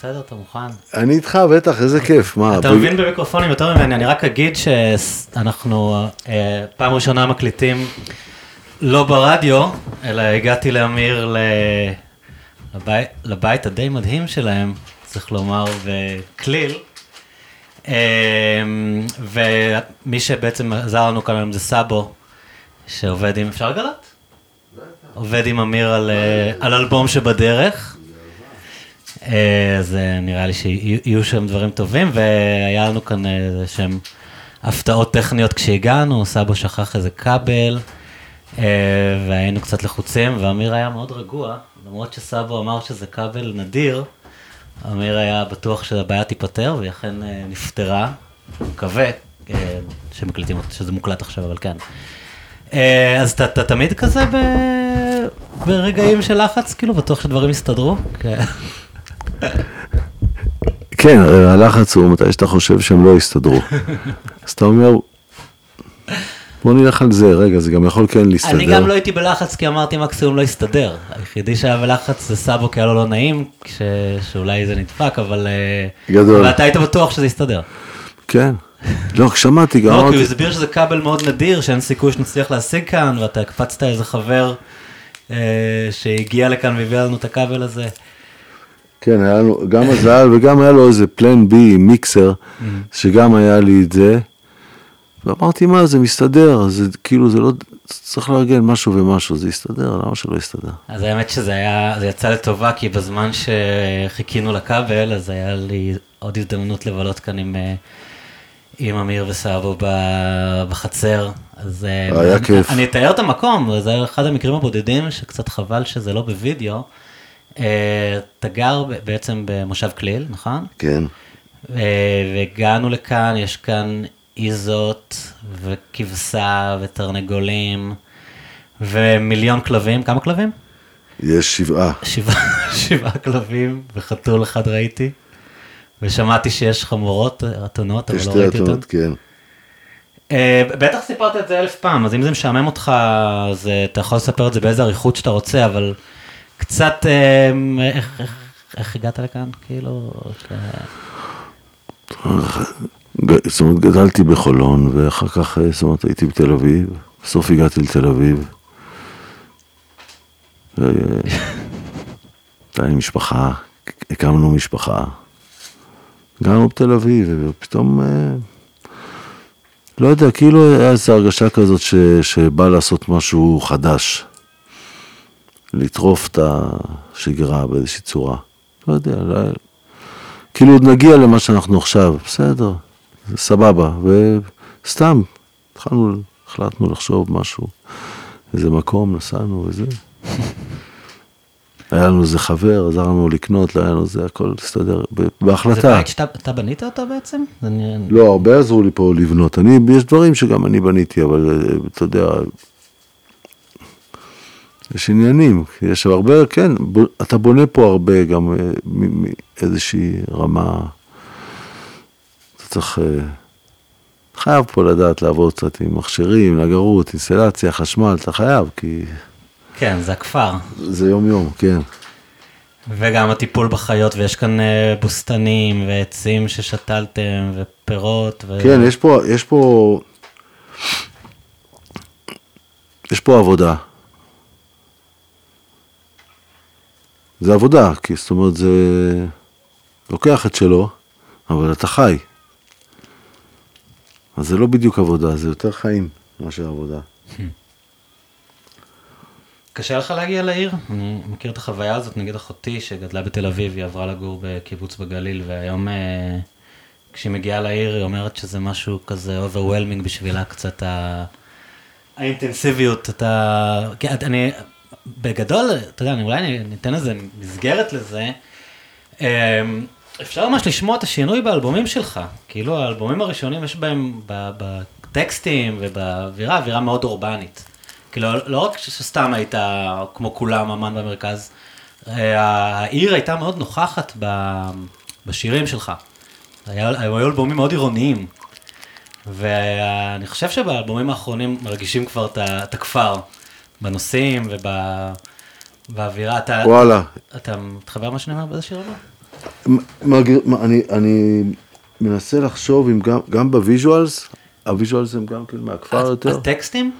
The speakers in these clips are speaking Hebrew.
בסדר, אתה מוכן? אני איתך, בטח, איזה כיף, מה? אתה ב- מבין במיקרופונים יותר ממני, אני רק אגיד שאנחנו אה, פעם ראשונה מקליטים לא ברדיו, אלא הגעתי לאמיר ל... לבית, לבית הדי מדהים שלהם, צריך לומר, וכליל. אה, ומי שבעצם עזר לנו כאן היום זה סאבו, שעובד עם, אפשר לגלות? עובד עם אמיר על, אה, על אלבום שבדרך. אה, אז אה, נראה לי שיהיו שם דברים טובים, והיה לנו כאן אה, איזה שהם הפתעות טכניות כשהגענו, סבו שכח איזה כבל, והיינו קצת לחוצים, ואמיר היה מאוד רגוע, למרות שסבו אמר שזה כבל נדיר, אמיר היה בטוח שהבעיה תיפתר, והיא אכן נפתרה, מקווה שמקליטים, שזה מוקלט עכשיו, אבל כן. אז אתה תמיד כזה. ברגעים של לחץ, כאילו, בטוח שדברים יסתדרו? כן. כן, הרי הלחץ הוא מתי שאתה חושב שהם לא יסתדרו. אז אתה אומר, בוא נלך על זה, רגע, זה גם יכול כן להסתדר. אני גם לא הייתי בלחץ כי אמרתי מקסימום לא יסתדר. היחידי שהיה בלחץ זה סאבו כי היה לו לא נעים, כש... שאולי זה נדפק, אבל... אה, גדול. אבל אתה היית בטוח שזה יסתדר. כן. לא, שמעתי, גם לא, כי הוא הסביר שזה כבל מאוד נדיר, שאין סיכוי שנצליח להשיג כאן, ואתה הקפצת איזה חבר אה, שהגיע לכאן והביא לנו את הכבל הזה. כן, היה לנו, גם מזל, וגם היה לו איזה פלן בי מיקסר. שגם היה לי את זה. ואמרתי, מה, זה מסתדר, זה כאילו, זה לא, צריך לארגן משהו ומשהו, זה יסתדר, למה שלא יסתדר? אז האמת שזה היה, זה יצא לטובה, כי בזמן שחיכינו לכבל, אז היה לי עוד הזדמנות לבלות כאן עם, אה, עם אמיר וסבו בחצר. אז אה, היה אני, כיף. אני אתאר את המקום, זה אחד המקרים הבודדים, שקצת חבל שזה לא בווידאו. אתה גר בעצם במושב כליל, נכון? כן. אה, והגענו לכאן, יש כאן איזות וכבשה ותרנגולים ומיליון כלבים, כמה כלבים? יש שבעה. שבעה, שבעה כלבים וחתול אחד ראיתי. ושמעתי שיש חמורות, אתונות, אבל יש לא שתי ראיתי אותן. אתונות, כן. אה, בטח סיפרת את זה אלף פעם, אז אם זה משעמם אותך, אז אה, אתה יכול לספר את זה באיזה אריכות שאתה רוצה, אבל קצת, אה, איך, הגעת לכאן, כאילו? זאת אומרת, גדלתי בחולון, ואחר כך, אה, זאת אומרת, הייתי בתל אביב, בסוף הגעתי לתל אביב. ו- הייתה לי משפחה, הקמנו משפחה. גרנו בתל אביב, ופתאום, אה, לא יודע, כאילו היה איזו הרגשה כזאת שבא לעשות משהו חדש. לטרוף את השגרה באיזושהי צורה. לא יודע, לא, כאילו עוד נגיע למה שאנחנו עכשיו, בסדר, סבבה, וסתם, התחלנו, החלטנו לחשוב משהו, איזה מקום, נסענו וזה. היה לנו איזה חבר, עזר לנו לקנות, לא היה לנו זה, הכל הסתדר, ב- זה בהחלטה. בית שאתה אתה בנית אותו בעצם? לא, הרבה עזרו לי פה לבנות. אני, יש דברים שגם אני בניתי, אבל אה, אתה יודע, יש עניינים, יש הרבה, כן, ב, אתה בונה פה הרבה, גם אה, מאיזושהי רמה, אתה צריך, אה, חייב פה לדעת לעבוד קצת עם מכשירים, נגרות, אינסטלציה, חשמל, אתה חייב, כי כן, זה הכפר. זה יום יום, כן. וגם הטיפול בחיות, ויש כאן אה, בוסתנים ועצים ששתלתם, ופירות. ו... כן, יש פה, יש פה, יש פה עבודה. זה עבודה, כי זאת אומרת זה לוקח את שלו, אבל אתה חי. אז זה לא בדיוק עבודה, זה יותר חיים מאשר עבודה. קשה לך להגיע לעיר? אני מכיר את החוויה הזאת, נגיד אחותי שגדלה בתל אביב, היא עברה לגור בקיבוץ בגליל, והיום אה, כשהיא מגיעה לעיר היא אומרת שזה משהו כזה overwhelming בשבילה קצת ה... האינטנסיביות, אתה... כן, אני... בגדול, אתה יודע, אני אולי ניתן איזה מסגרת לזה. אה, אפשר ממש לשמוע את השינוי באלבומים שלך. כאילו האלבומים הראשונים יש בהם בטקסטים ובאווירה, אווירה מאוד אורבנית. כאילו, לא רק שסתם היית כמו כולם אמן במרכז, אה, העיר הייתה מאוד נוכחת בשירים שלך. היו אלבומים מאוד עירוניים. ואני חושב שבאלבומים האחרונים מרגישים כבר את הכפר, בנושאים ובאווירה. אתה, וואלה, אתה מתחבר מה שאני אומר באיזה? מגר- מה, אני, אני מנסה לחשוב אם גם, גם ב visuals, ה visuals הם גם כן מהכפר יותר. הטקסטים?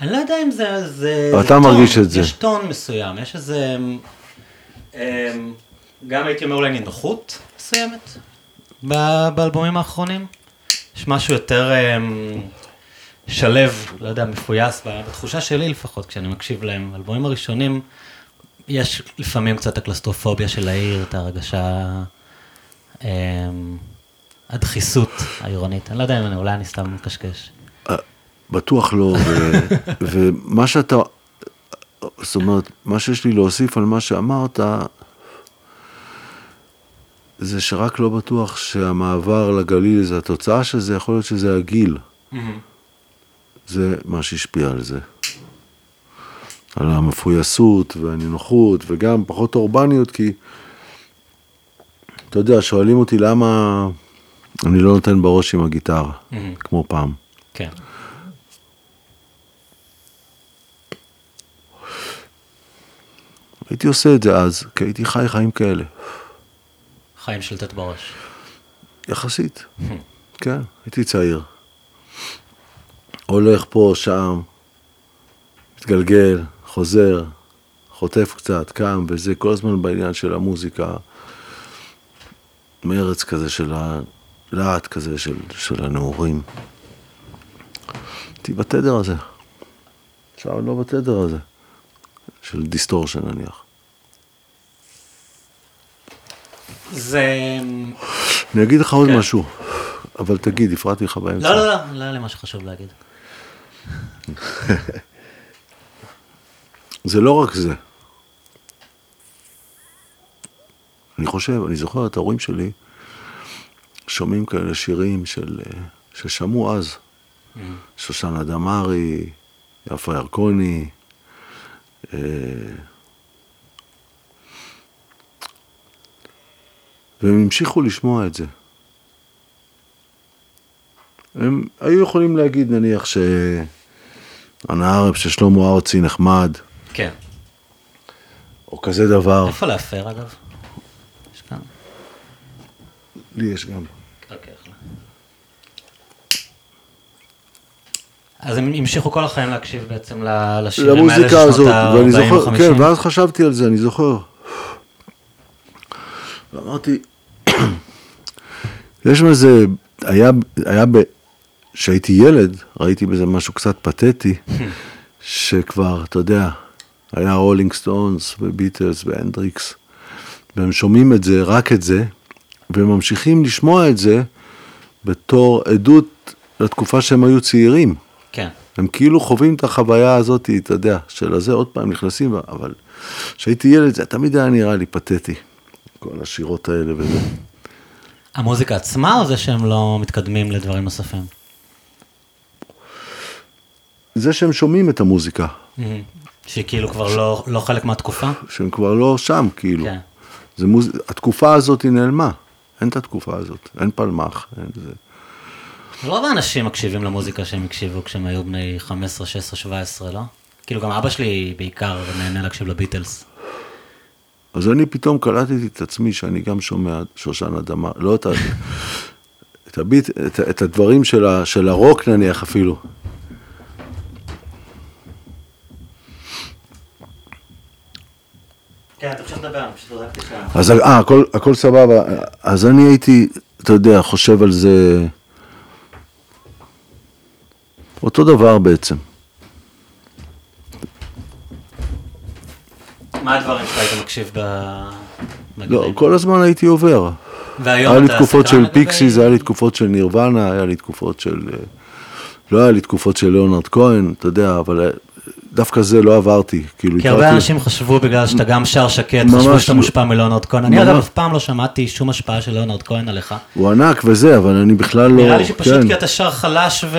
אני לא יודע אם זה... זה אבל זה אתה טון, מרגיש את זה. יש טון מסוים, יש איזה... אמ, גם הייתי אומר אולי נינוחות מסוימת באלבומים האחרונים. יש משהו יותר שלב, לא יודע, מפויס, בתחושה שלי לפחות, כשאני מקשיב להם. האלבומים הראשונים, יש לפעמים קצת הקלסטרופוביה של העיר, את ההרגשה, אמ, הדחיסות העירונית. אני לא יודע אם אני, אולי אני סתם מקשקש. בטוח לא, ו, ומה שאתה, זאת אומרת, מה שיש לי להוסיף על מה שאמרת, זה שרק לא בטוח שהמעבר לגליל זה התוצאה של זה, יכול להיות שזה הגיל. זה מה שהשפיע על זה. על המפויסות והנינוחות וגם פחות אורבניות, כי אתה יודע, שואלים אותי למה אני לא נותן בראש עם הגיטרה, כמו פעם. כן. הייתי עושה את זה אז, כי הייתי חי חיים כאלה, חיים של לתת בראש. יחסית. כן, הייתי צעיר. הולך פה, שם, מתגלגל, חוזר, חוטף קצת, קם, וזה כל הזמן בעניין של המוזיקה. מרץ כזה של הלהט כזה של, של הנעורים. הייתי בתדר הזה. עכשיו לא בתדר הזה. של distortion נניח. זה... אני אגיד לך עוד כן. משהו, אבל תגיד, הפרעתי לך באמצע. לא, לא, לא, לא היה לי משהו חשוב להגיד. זה לא רק זה. אני חושב, אני זוכר את ההורים שלי, שומעים כאלה שירים של, ששמעו אז. שושנה דמארי, יפה ירקוני, אה, והם המשיכו לשמוע את זה. הם היו יכולים להגיד נניח שהנהר של שלמה ארצי נחמד, כן. או כזה דבר. איפה להפר אגב? יש כאן. לי יש גם. אוקיי, אחלה. אז הם המשיכו כל החיים להקשיב בעצם לשירים האלה של שנות הזאת, ואני ה-40 או זוכר, 50. כן, ואז חשבתי על זה, אני זוכר. ואמרתי, יש בזה, היה, היה ב... כשהייתי ילד, ראיתי בזה משהו קצת פתטי, שכבר, אתה יודע, היה רולינג סטונס וביטלס והנדריקס, והם שומעים את זה, רק את זה, והם ממשיכים לשמוע את זה בתור עדות לתקופה שהם היו צעירים. כן. הם כאילו חווים את החוויה הזאת, אתה יודע, של הזה עוד פעם נכנסים, אבל כשהייתי ילד זה תמיד היה נראה לי פתטי, כל השירות האלה וזה. המוזיקה עצמה או זה שהם לא מתקדמים לדברים נוספים? זה שהם שומעים את המוזיקה, שהיא כאילו כבר לא, לא חלק מהתקופה? שהם כבר לא שם, כאילו. כן. זה מוז... התקופה הזאת היא נעלמה, אין את התקופה הזאת, אין פלמח, אין זה. רוב האנשים מקשיבים למוזיקה שהם הקשיבו כשהם היו בני 15, 16, 17, לא? כאילו גם אבא שלי בעיקר נהנה להקשיב לביטלס. אז אני פתאום קלטתי את עצמי שאני גם שומע שושן אדמה, לא את, ה... את, הביט, את, את הדברים של, ה... של הרוק נניח אפילו. כן, תמשיך לדבר, אני פשוט בדקתי שם. אז אה, הכל, הכל סבבה. אז אני הייתי, אתה יודע, חושב על זה אותו דבר בעצם. מה הדברים שאתה היית מקשיב ב... לא? כל הזמן הייתי עובר. והיום היה לי אתה תקופות של פיקסיס, היה לי תקופות של נירוונה, היה לי תקופות של... אה, לא היה לי תקופות של ליאונרד כהן, אתה יודע, אבל אה, דווקא זה לא עברתי. כאילו, כי הרבה אנשים חשבו בגלל שאתה גם שר שקט, חשבו שאתה. מושפע מלאונרד כהן. אני. אגב אף פעם לא שמעתי שום השפעה של לאונרד כהן עליך. הוא ענק וזה, אבל אני בכלל לא... נראה לי שפשוט כן. כי אתה שר חלש ו...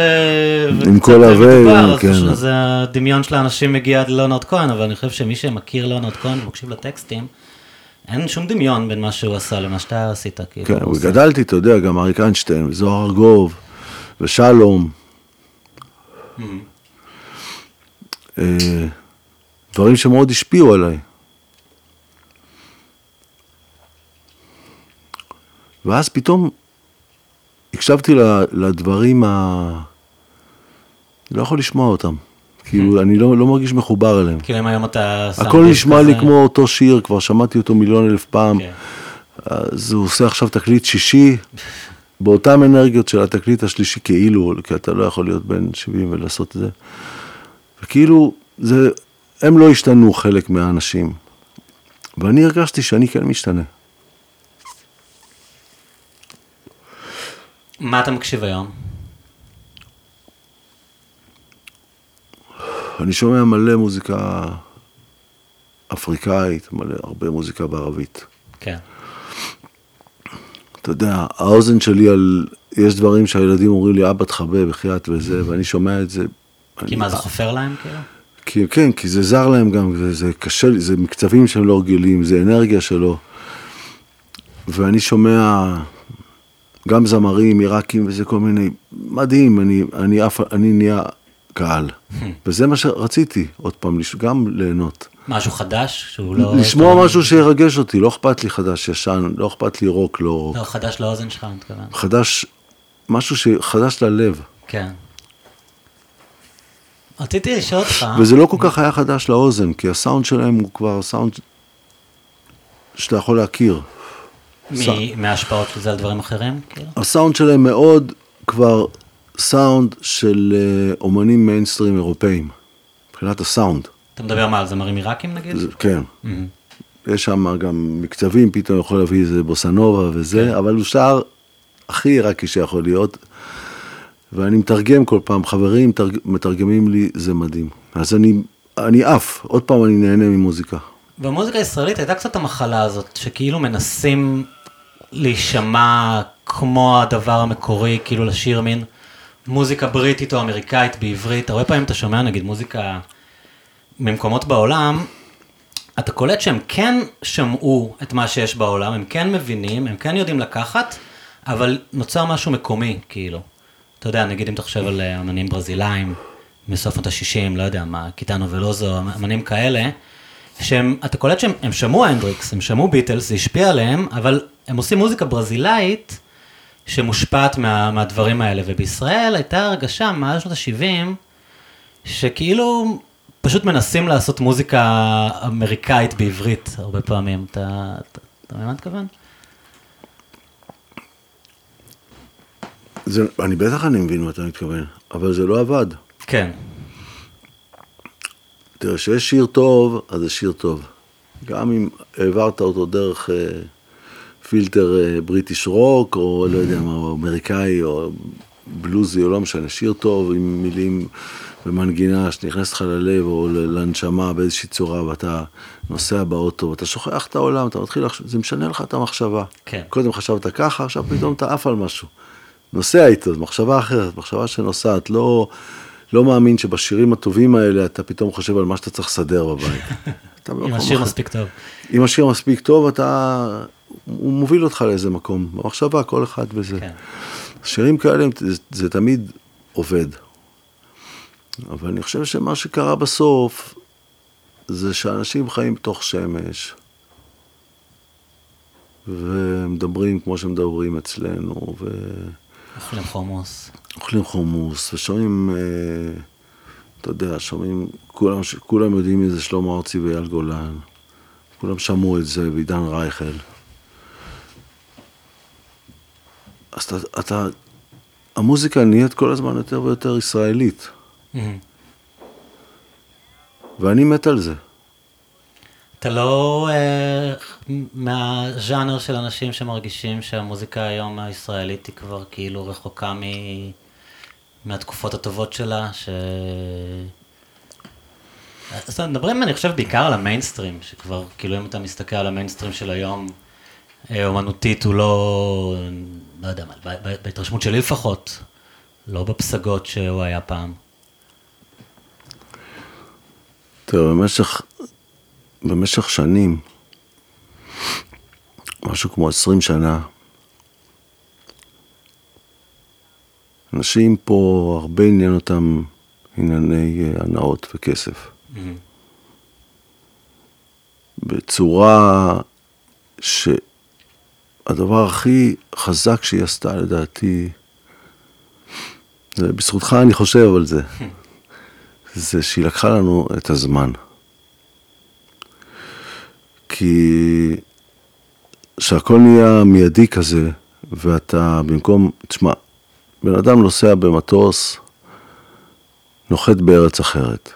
עם כל מדובר, אז כן. אז הדמיון של האנשים מגיע עד לאונרד כהן, אבל אני חושב שמי שמכיר לאונרד כהן ומקשיב לטקסטים, אין שום דמיון בין מה שהוא עשה למה שאתה עשית. כאילו, כן. וגדלתי, אתה יודע, גם אריק איינשטיין, וזוהר ארגוב, ושלום. אה, דברים שמאוד השפיעו עליי. ואז פתאום הקשבתי לדברים ה... לא יכול לשמוע אותם. כאילו, אני לא, לא מרגיש מחובר אליהם. כאילו אם היום אתה... הכל נשמע לי כזה- כמו אותו שיר, כבר שמעתי אותו מיליון אלף פעם. כן. אז הוא עושה עכשיו תקליט שישי, באותן אנרגיות של התקליט השלישי, כאילו, כי אתה לא יכול להיות בן 70 ולעשות את זה. וכאילו, זה, הם לא השתנו חלק מהאנשים. ואני הרגשתי שאני כן משתנה. מה אתה מקשיב היום? אני שומע מלא מוזיקה אפריקאית, מלא, הרבה מוזיקה בערבית. כן. אתה יודע, האוזן שלי על... יש דברים שהילדים אומרים לי, אבא תחבא בחייאת וזה, ואני שומע את זה. כי אני- מה, זה חופר להם כאילו? כי, כן, כי זה זר להם גם, זה, זה קשה לי, זה מקצבים שהם לא רגילים, זה אנרגיה שלו. ואני שומע גם זמרים עיראקים וזה כל מיני, מדהים, אני, אני, אף, אני נהיה קהל. וזה מה שרציתי, עוד פעם, גם ליהנות. משהו חדש שהוא לא... לשמוע משהו שירגש אותי, לא אכפת לי חדש, ישן, לא אכפת לי רוק, לא רוק. לא, חדש לאוזן שלך, אני מתכוון. חדש, משהו שחדש ללב. כן. רציתי לשאול אותך, וזה לא כל כך היה חדש לאוזן, כי הסאונד שלהם הוא כבר סאונד שאתה יכול להכיר. מההשפעות של זה על דברים אחרים? כאילו? הסאונד שלהם מאוד כבר סאונד של אה, אומנים מיינסטרים אירופאים, מבחינת הסאונד. אתה מדבר מה, על זמרים עיראקים נגיד? כן. יש שם גם מקצבים, פתאום יכול להביא איזה בוסנובה וזה, כן. אבל הוא שר הכי עיראקי שיכול להיות. ואני מתרגם כל פעם, חברים מתרג- מתרגמים לי, זה מדהים. אז אני, אני עף, עוד פעם אני נהנה ממוזיקה. במוזיקה הישראלית הייתה קצת המחלה הזאת, שכאילו מנסים להישמע כמו הדבר המקורי, כאילו לשיר מין מוזיקה בריטית או אמריקאית בעברית. הרבה פעמים אתה שומע נגיד מוזיקה ממקומות בעולם, אתה קולט שהם כן שמעו את מה שיש בעולם, הם כן מבינים, הם כן יודעים לקחת, אבל נוצר משהו מקומי, כאילו. אתה יודע, נגיד אם אתה חושב על אה, אמנים ברזילאים מסוף שנות ה-60, לא יודע מה, קיטנו ולוזו, אמנים כאלה, שהם, אתה קולט שהם הם שמעו הנדריקס, הם שמעו ביטלס, זה השפיע עליהם, אבל הם עושים מוזיקה ברזילאית שמושפעת מה, מהדברים האלה, ובישראל הייתה הרגשה מאז שנות ה-70, שכאילו פשוט מנסים לעשות מוזיקה אמריקאית בעברית הרבה פעמים, אתה, מבין מה אני מתכוון? זה, אני בטח אני מבין מה אתה מתכוון, אבל זה לא עבד. כן, תראה, כשיש שיר טוב, אז זה שיר טוב. גם אם העברת אותו דרך אה, פילטר אה, בריטיש רוק, או לא יודע מה, או אמריקאי, או בלוזי, או לא משנה, שיר טוב עם מילים ומנגינה שנכנסת לך ללב, או לנשמה באיזושהי צורה, ואתה נוסע באוטו, ואתה שוכח את העולם, אתה מתחיל לחשוב, זה משנה לך את המחשבה. כן. קודם חשבת ככה, עכשיו פתאום אתה עף על משהו. נוסע איתו, זו מחשבה אחרת, מחשבה שנוסעת, לא, לא מאמין שבשירים הטובים האלה אתה פתאום חושב על מה שאתה צריך לסדר בבית. אם השיר. מספיק טוב. אם השיר מספיק טוב, אתה... הוא מוביל אותך לאיזה מקום, במחשבה, כל אחד וזה. כן. שירים כאלה, זה, זה תמיד עובד. אבל אני חושב שמה שקרה בסוף, זה שאנשים חיים בתוך שמש, ומדברים כמו שמדברים אצלנו, אוכלים חומוס. ואוכלים חומוס, ושומעים, אה, אתה יודע, שומעים, כולם, כולם יודעים מי זה שלמה ארצי ואייל גולן, כולם שמעו את זה, ועידן רייכל. אז אתה, אתה, המוזיקה נהיית כל הזמן יותר ויותר ישראלית, מהמם. ואני מת על זה. אתה לא אה, מהז'אנר של אנשים שמרגישים שהמוזיקה היום הישראלית היא כבר כאילו רחוקה מ... מהתקופות הטובות שלה, ש... אז מדברים, אני חושב, בעיקר על המיינסטרים, שכבר, כאילו, אם אתה מסתכל על המיינסטרים של היום, אה, אומנותית הוא לא, לא יודע מה, בהתרשמות שלי לפחות, לא בפסגות שהוא היה פעם. תראה, במשך, במשך שנים, משהו כמו 20 שנה, אנשים פה, הרבה עניין אותם ענייני אה, הנאות וכסף. מהמם. בצורה הדבר הכי חזק שהיא עשתה לדעתי, זה בזכותך אני חושב על זה, זה שהיא לקחה לנו את הזמן. כי שהכל נהיה מיידי כזה, ואתה במקום, תשמע, בן אדם נוסע במטוס, נוחת בארץ אחרת.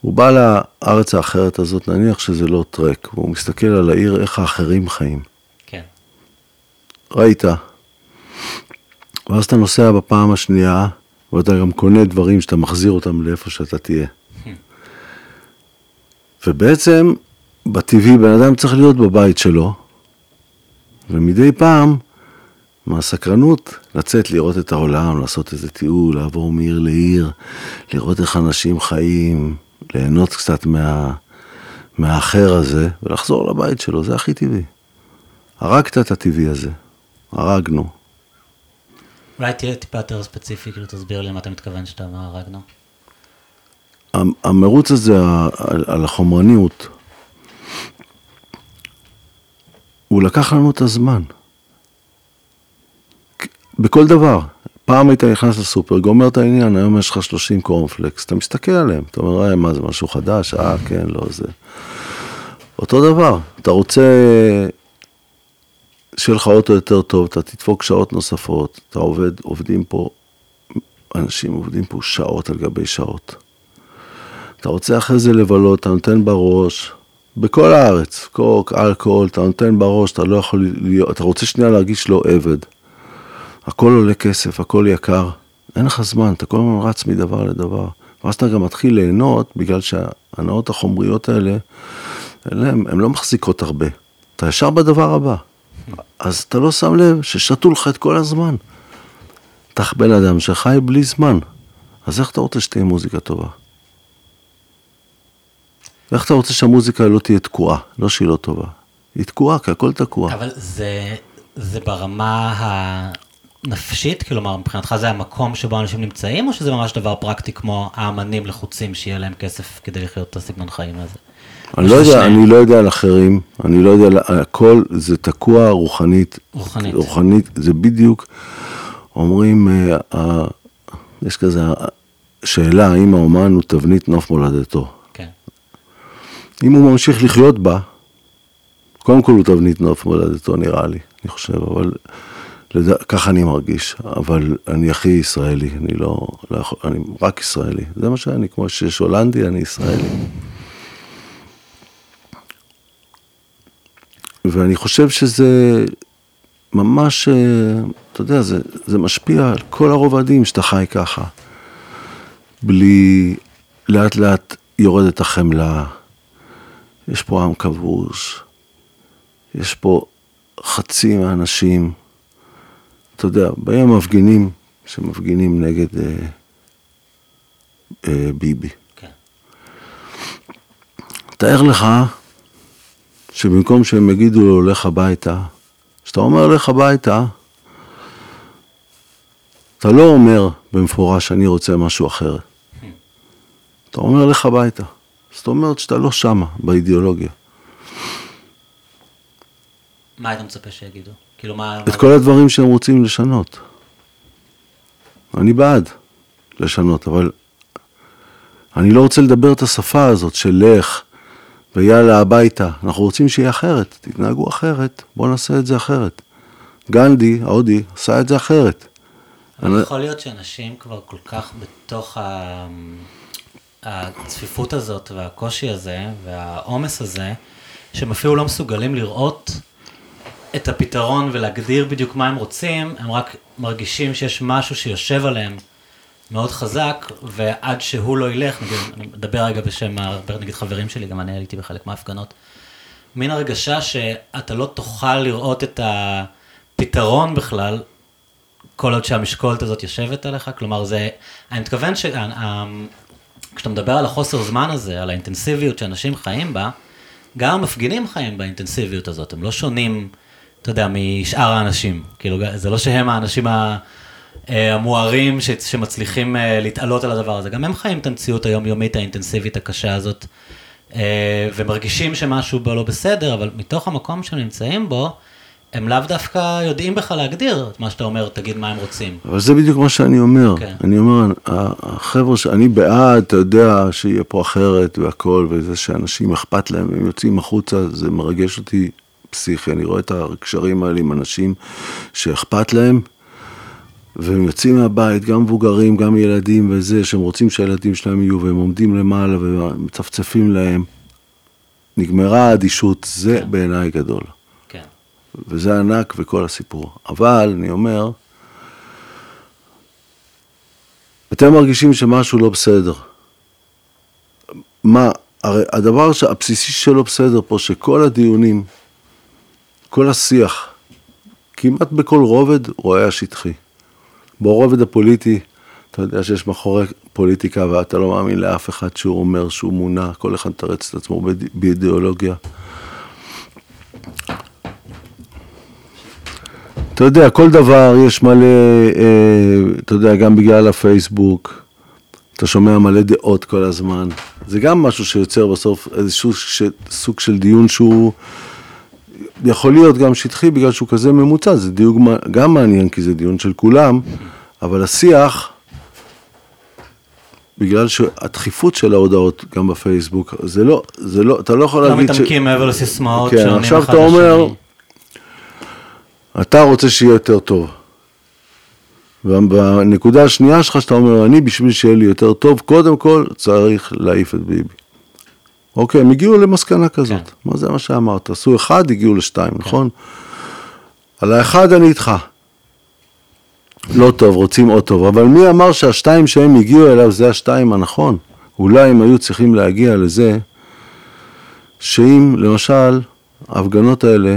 הוא בא לארץ האחרת הזאת, נניח שזה לא טרק, והוא מסתכל על העיר, איך האחרים חיים. כן. ראית. ואז אתה נוסע בפעם השנייה, ואתה גם קונה דברים שאתה מחזיר אותם לאיפה שאתה תהיה. ובעצם, בטבעי, בן אדם צריך להיות בבית שלו, ומדי פעם, מהסקרנות, לצאת לראות את העולם, לעשות איזה טיול, לעבור מעיר לעיר, לראות איך אנשים חיים, ליהנות קצת מה, מהאחר הזה, ולחזור לבית שלו, זה הכי טבעי. הרגת את הטבעי הזה, הרגנו. אולי תהיה טיפה יותר ספציפי, כאילו תסביר לי מה אתה מתכוון שאתה אמר הרגנו. המרוץ הזה על, על החומרניות, הוא לקח לנו את הזמן. בכל דבר. פעם היית נכנס לסופר, גומר את העניין, היום יש לך 30 קורנפלקס, אתה מסתכל עליהם, אתה אומר, אה, מה זה, משהו חדש? אה, כן, לא, זה... אותו דבר, אתה רוצה שיהיה לך אוטו יותר טוב, אתה תדפוק שעות נוספות, אתה עובד, עובדים פה, אנשים עובדים פה שעות על גבי שעות. אתה רוצה אחרי זה לבלות, אתה נותן בראש, בכל הארץ, קוק, אלכוהול, אתה נותן בראש, אתה לא יכול להיות, אתה רוצה שנייה להרגיש לא עבד. הכל עולה כסף, הכל יקר, אין לך זמן, אתה כל הזמן רץ מדבר לדבר. ואז אתה גם מתחיל ליהנות, בגלל שההנאות החומריות האלה, הן לא מחזיקות הרבה. אתה ישר בדבר הבא. אז אתה לא שם לב ששתו לך את כל הזמן. אתה בן אדם שחי בלי זמן, אז איך אתה רוצה שתהיה מוזיקה טובה? איך אתה רוצה שהמוזיקה לא תהיה תקועה? לא שהיא לא טובה. היא תקועה, כי הכל תקוע. אבל זה, זה ברמה הנפשית? כלומר, מבחינתך זה המקום שבו אנשים נמצאים, או שזה ממש דבר פרקטי כמו האמנים לחוצים, שיהיה להם כסף כדי לחיות את הסגנון חיים הזה? אני לא, יודע, אני לא יודע על אחרים, אני לא יודע, הכל זה תקוע רוחנית. רוחנית. רוחנית, זה בדיוק, אומרים, אה, יש כזה שאלה, האם האומן הוא תבנית נוף מולדתו. אם הוא ממשיך לחיות בה, קודם כל הוא תבנית נוף מולדתו נראה לי, אני חושב, אבל לד... ככה אני מרגיש, אבל אני הכי ישראלי, אני לא, לא יכול, אני רק ישראלי, זה מה שאני, כמו שיש הולנדי, אני ישראלי. ואני חושב שזה ממש, אה, אתה יודע, זה, זה משפיע על כל הרובדים שאתה חי ככה. בלי, לאט לאט יורדת החמלה, יש פה עם כבוש, יש פה חצי מהאנשים, אתה יודע, באים מפגינים שמפגינים נגד אה, אה, ביבי. כן. תאר לך שבמקום שהם יגידו לו, לך הביתה, כשאתה אומר לך הביתה, אתה לא אומר במפורש, אני רוצה משהו אחר. אתה אומר לך הביתה. זאת אומרת שאתה לא שמה, באידיאולוגיה. מה היית מצפה שיגידו? כאילו מה... את כל הדברים שהם רוצים לשנות. אני בעד לשנות, אבל אני לא רוצה לדבר את השפה הזאת של לך ויאללה הביתה. אנחנו רוצים שיהיה אחרת, תתנהגו אחרת, בואו נעשה את זה אחרת. גנדי, ההודי, עשה את זה אחרת. אבל אני... יכול להיות שאנשים כבר כל כך בתוך ה... הצפיפות הזאת והקושי הזה והעומס הזה, שהם אפילו לא מסוגלים לראות את הפתרון ולהגדיר בדיוק מה הם רוצים, הם רק מרגישים שיש משהו שיושב עליהם מאוד חזק, ועד שהוא לא ילך, נגיד, אני מדבר רגע בשם, נגיד חברים שלי, גם אני הייתי בחלק מההפגנות, מין הרגשה שאתה לא תוכל לראות את הפתרון בכלל, כל עוד שהמשקולת הזאת יושבת עליך, כלומר זה, אני מתכוון ש... כשאתה מדבר על החוסר זמן הזה, על האינטנסיביות שאנשים חיים בה, גם המפגינים חיים באינטנסיביות הזאת, הם לא שונים, אתה יודע, משאר האנשים. כאילו, זה לא שהם האנשים המוארים שמצליחים אה, להתעלות על הדבר הזה, גם הם חיים את המציאות היומיומית האינטנסיבית הקשה הזאת אה, ומרגישים שמשהו בו לא בסדר, אבל מתוך המקום שהם נמצאים בו, הם לאו דווקא יודעים בכלל להגדיר את מה שאתה אומר, תגיד מה הם רוצים. אבל זה בדיוק מה שאני אומר. כן. אני אומר, החבר'ה שאני בעד, אתה יודע, שיהיה פה אחרת והכל, וזה שאנשים אכפת להם, והם יוצאים החוצה, זה מרגש אותי פסיכי. אני רואה את הקשרים האלה עם אנשים שאכפת להם, והם יוצאים מהבית, גם מבוגרים, גם ילדים וזה, שהם רוצים שהילדים שלהם יהיו, והם עומדים למעלה ומצפצפים להם. נגמרה האדישות, זה כן. בעיניי גדול. וזה ענק וכל הסיפור. אבל אני אומר, אתם מרגישים שמשהו לא בסדר. מה, הרי הדבר הבסיסי שלא בסדר פה, שכל הדיונים, כל השיח, כמעט בכל רובד הוא היה שטחי. ברובד הפוליטי, אתה יודע שיש מאחורי פוליטיקה ואתה לא מאמין לאף אחד שהוא אומר שהוא מונע, כל אחד מתרץ את עצמו באיד- באידיאולוגיה. אתה יודע, כל דבר יש מלא, אה, אתה יודע, גם בגלל הפייסבוק, אתה שומע מלא דעות כל הזמן. זה גם משהו שיוצר בסוף איזשהו ש, סוג של דיון שהוא יכול להיות גם שטחי בגלל שהוא כזה ממוצע, זה דיון מ- גם מעניין כי זה דיון של כולם, אבל השיח, בגלל שהדחיפות של ההודעות גם בפייסבוק, זה לא, זה לא, אתה לא יכול לא להגיד מתעמקים מעבר לסיסמאות כן, עכשיו אתה אומר. אתה רוצה שיהיה יותר טוב. ובנקודה השנייה שלך, שאתה אומר, אני בשביל שיהיה לי יותר טוב, קודם כל צריך להעיף את ביבי. אוקיי, הם הגיעו למסקנה כזאת. כן. מה זה מה שאמרת? עשו אחד, הגיעו לשתיים, נכון? על האחד אני איתך. לא טוב, רוצים עוד טוב, אבל מי אמר שהשתיים שהם הגיעו אליו זה השתיים הנכון? אולי הם היו צריכים להגיע לזה שאם למשל ההפגנות האלה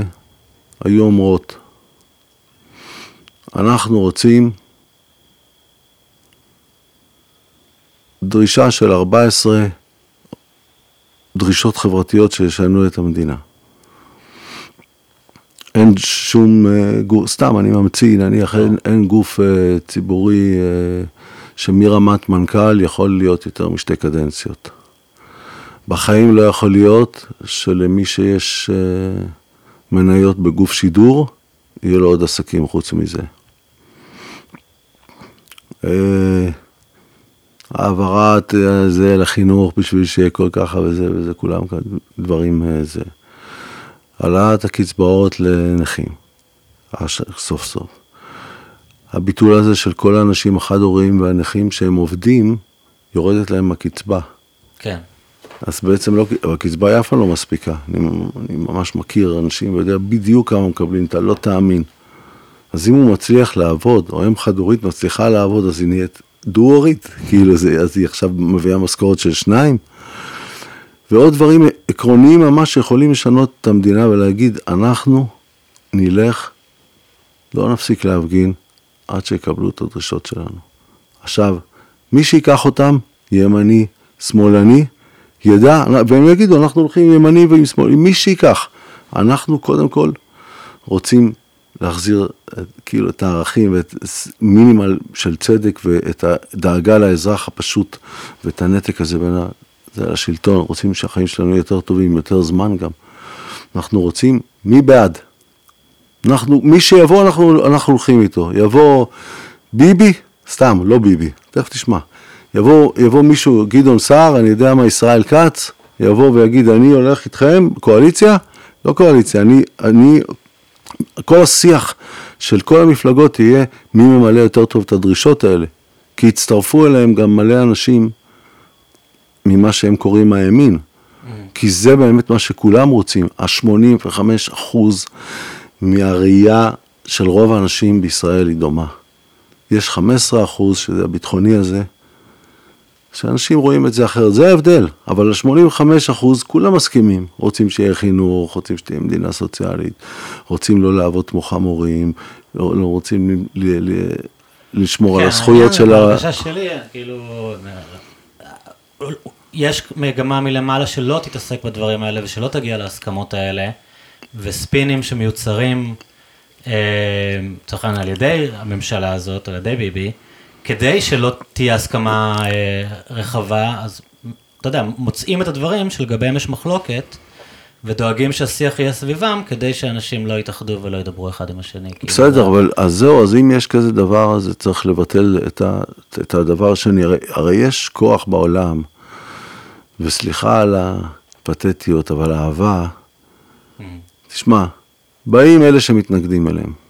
היו אומרות, אנחנו רוצים דרישה של 14 דרישות חברתיות שישנו את המדינה. אין שום אה, גוף, סתם אני ממציא, נניח אין, אין גוף אה, ציבורי אה, שמרמת מנכ"ל יכול להיות יותר משתי קדנציות. בחיים לא יכול להיות שלמי שיש אה, מניות בגוף שידור, יהיו לו עוד עסקים חוץ מזה. אה, העברת אה, זה לחינוך בשביל שיהיה כל ככה וזה וזה, כולם כאן דברים אה, זה. העלאת הקצבאות לנכים, סוף סוף. הביטול הזה של כל האנשים החד-הוריים והנכים שהם עובדים, יורדת להם הקצבה. כן. אז בעצם לא, הקצבה היא אף פעם לא מספיקה. אני, אני ממש מכיר אנשים ויודע בדיוק כמה מקבלים, אתה לא תאמין. אז אם הוא מצליח לעבוד, או אם חד-הורית מצליחה לעבוד, אז היא נהיית דו-הורית, כאילו זה, אז היא עכשיו מביאה משכורת של שניים. ועוד דברים עקרוניים ממש שיכולים לשנות את המדינה ולהגיד, אנחנו נלך, לא נפסיק להפגין עד שיקבלו את הדרישות שלנו. עכשיו, מי שיקח אותם, ימני, שמאלני, ידע, והם יגידו, אנחנו הולכים עם ימני ועם שמאלי, מי שיקח. אנחנו קודם כל רוצים להחזיר את, כאילו את הערכים ואת מינימל של צדק ואת הדאגה לאזרח הפשוט ואת הנתק הזה בין ה... זה לשלטון, רוצים שהחיים שלנו יהיו יותר טובים, יותר זמן גם. אנחנו רוצים, מי בעד? אנחנו, מי שיבוא, אנחנו, אנחנו הולכים איתו. יבוא ביבי, סתם, לא ביבי, תכף תשמע. יבוא, יבוא מישהו, גדעון סער, אני יודע מה, ישראל כץ, יבוא ויגיד, אני הולך איתכם, קואליציה? לא קואליציה, אני, אני, כל השיח של כל המפלגות יהיה מי ממלא יותר טוב את הדרישות האלה. כי יצטרפו אליהם גם מלא אנשים ממה שהם קוראים הימין. כי זה באמת מה שכולם רוצים. ה-85 אחוז מהראייה של רוב האנשים בישראל היא דומה. יש 15 אחוז, שזה הביטחוני הזה, שאנשים רואים את זה אחרת, זה ההבדל, אבל ה-85 אחוז כולם מסכימים, רוצים שיהיה חינוך, רוצים שתהיה מדינה סוציאלית, רוצים לא לעבוד כמו חמורים, לא, לא רוצים ל, ל, לשמור על כן, הזכויות של ה... ההרגשה שלי, כאילו, יש מגמה מלמעלה שלא תתעסק בדברים האלה ושלא תגיע להסכמות האלה, וספינים שמיוצרים, אה, לצורך העניין על ידי הממשלה הזאת, על ידי ביבי, כדי שלא תהיה הסכמה אה, רחבה, אז אתה יודע, מוצאים את הדברים שלגביהם יש מחלוקת, ודואגים שהשיח יהיה סביבם, כדי שאנשים לא יתאחדו ולא ידברו אחד עם השני. כאילו, בסדר, אבל אז זהו, אז אם יש כזה דבר, אז צריך לבטל את, ה, את הדבר. הרי, הרי יש כוח בעולם, וסליחה על הפתטיות, אבל אהבה, Mm, תשמע, באים אלה שמתנגדים אליהם.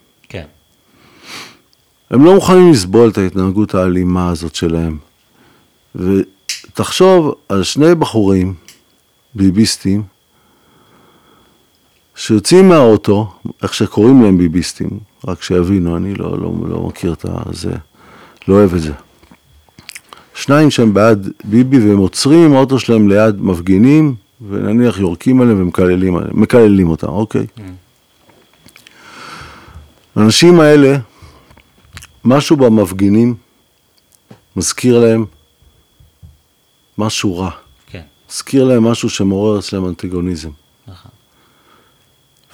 כן, הם לא מוכנים לסבול את ההתנהגות האלימה הזאת שלהם. ותחשוב על שני בחורים, ביביסטים, שיוצאים מהאוטו, איך שקוראים להם ביביסטים, רק שיבינו, אני לא, לא, לא מכיר את זה, לא אוהב את זה. שניים שהם בעד ביבי והם עוצרים עם האוטו שלהם ליד מפגינים, ונניח יורקים עליהם ומקללים עליהם, מקללים אותם, אוקיי. האנשים האלה, משהו במפגינים מזכיר להם משהו רע. כן, מזכיר להם משהו שמעורר אצלם אנטגוניזם. נכון.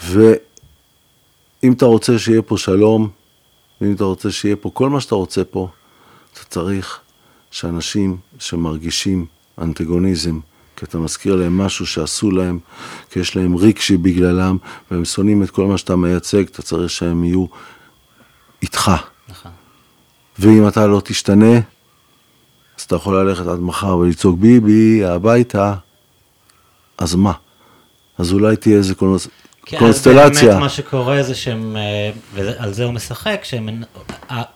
ואם אתה רוצה שיהיה פה שלום, ואם אתה רוצה שיהיה פה כל מה שאתה רוצה פה, אתה צריך שאנשים שמרגישים אנטגוניזם, כי אתה מזכיר להם משהו שעשו להם, כי יש להם ריקשי בגללם, והם שונאים את כל מה שאתה מייצג, אתה צריך שהם יהיו איתך. ואם אתה לא תשתנה, אז אתה יכול ללכת עד מחר ולצעוק ביבי, הביתה, אז מה? אז אולי תהיה איזה קונס... כי קונסטלציה. אז באמת מה שקורה זה שהם, אה, ועל זה הוא משחק, שהם,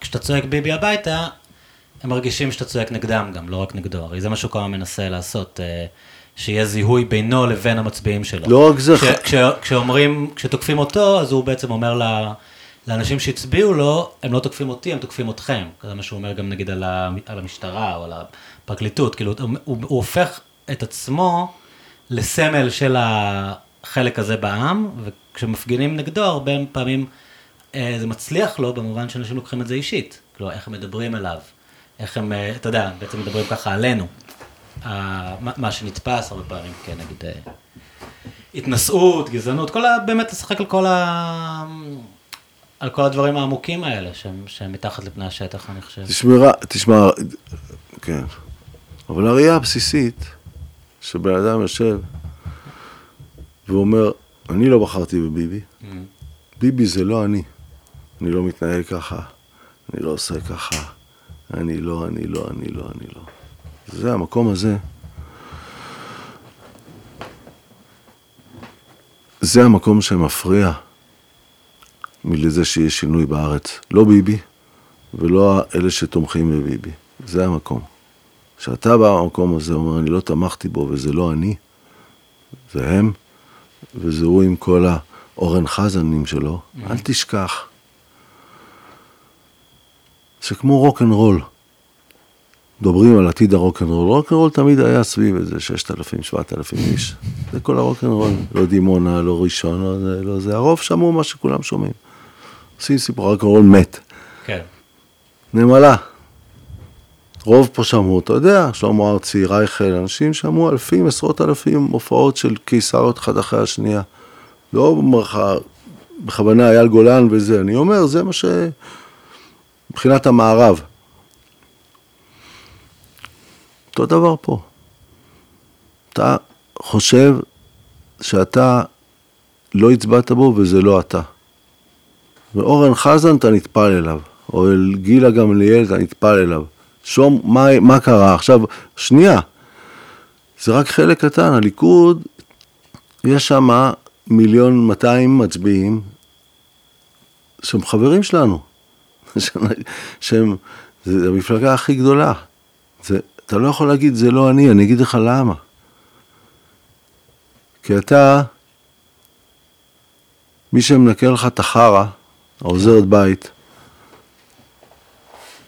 כשאתה צועק ביבי הביתה, הם מרגישים שאתה צועק נגדם גם, לא רק נגדו. הרי זה מה שהוא הזמן מנסה לעשות, אה, שיהיה זיהוי בינו לבין המצביעים שלו. לא רק זה, כש, כש, כשאומרים, כשתוקפים אותו, אז הוא בעצם אומר ל, לאנשים שהצביעו לו, הם לא תוקפים אותי, הם תוקפים אתכם. זה מה שהוא אומר גם נגיד על, על המשטרה או על הפרקליטות. כאילו, הוא, הוא, הוא הופך את עצמו לסמל של החלק הזה בעם, וכשמפגינים נגדו, הרבה פעמים אה, זה מצליח לו במובן שאנשים לוקחים את זה אישית. כאילו, איך הם מדברים אליו, איך הם, אה, אתה יודע, בעצם מדברים ככה עלינו. אה, מה, מה שנתפס הרבה פעמים, כן, נגיד, אה, התנשאות, גזענות, כל ה... באמת לשחק על כל ה... על כל הדברים העמוקים האלה, שהם, שהם מתחת לפני השטח, אני חושב. תשמע, תשמע, כן. אבל הראייה הבסיסית, שבן אדם יושב ואומר, אני לא בחרתי בביבי, Mm, ביבי זה לא אני. אני לא מתנהג ככה, אני לא עושה ככה, אני לא, אני לא, אני לא, אני לא. זה המקום הזה. זה המקום שמפריע מלזה שיש שינוי בארץ. לא ביבי, ולא אלה שתומכים בביבי. זה המקום. כשאתה בא במקום הזה, אומר, אני לא תמכתי בו וזה לא אני, זה הם, וזה הוא עם כל האורן חזנים שלו, אל תשכח. זה כמו רוקנרול. מדברים על עתיד הרוקנרול. רוקנרול תמיד היה סביב איזה 6,000, 7,000 איש. זה כל הרוקנרול. לא דימונה, לא ראשון, לא זה, לא זה. הרוב שמעו מה שכולם שומעים. עושים סיפור, רוקנרול מת. כן, נמלה. רוב פה שמעו, אתה יודע, שלמה ארצי, רייכל, אנשים שמעו אלפים, עשרות אלפים הופעות של קיסריות אחת אחרי השנייה. לא במרחה, בכוונה אייל גולן וזה, אני אומר, זה מה ש... מבחינת המערב. אותו דבר פה. אתה חושב שאתה לא הצבעת בו וזה לא אתה. ואורן חזן אתה נטפל אליו, או אל גילה גמליאל אתה נטפל אליו. שום, מה, מה קרה? עכשיו, שנייה, זה רק חלק קטן, הליכוד, יש שם מיליון 200 מצביעים שהם חברים שלנו, שהם, זה המפלגה הכי גדולה. זה, אתה לא יכול להגיד, זה לא אני, אני אגיד לך למה. כי אתה, מי שמנקה לך את החרא, העוזרת בית,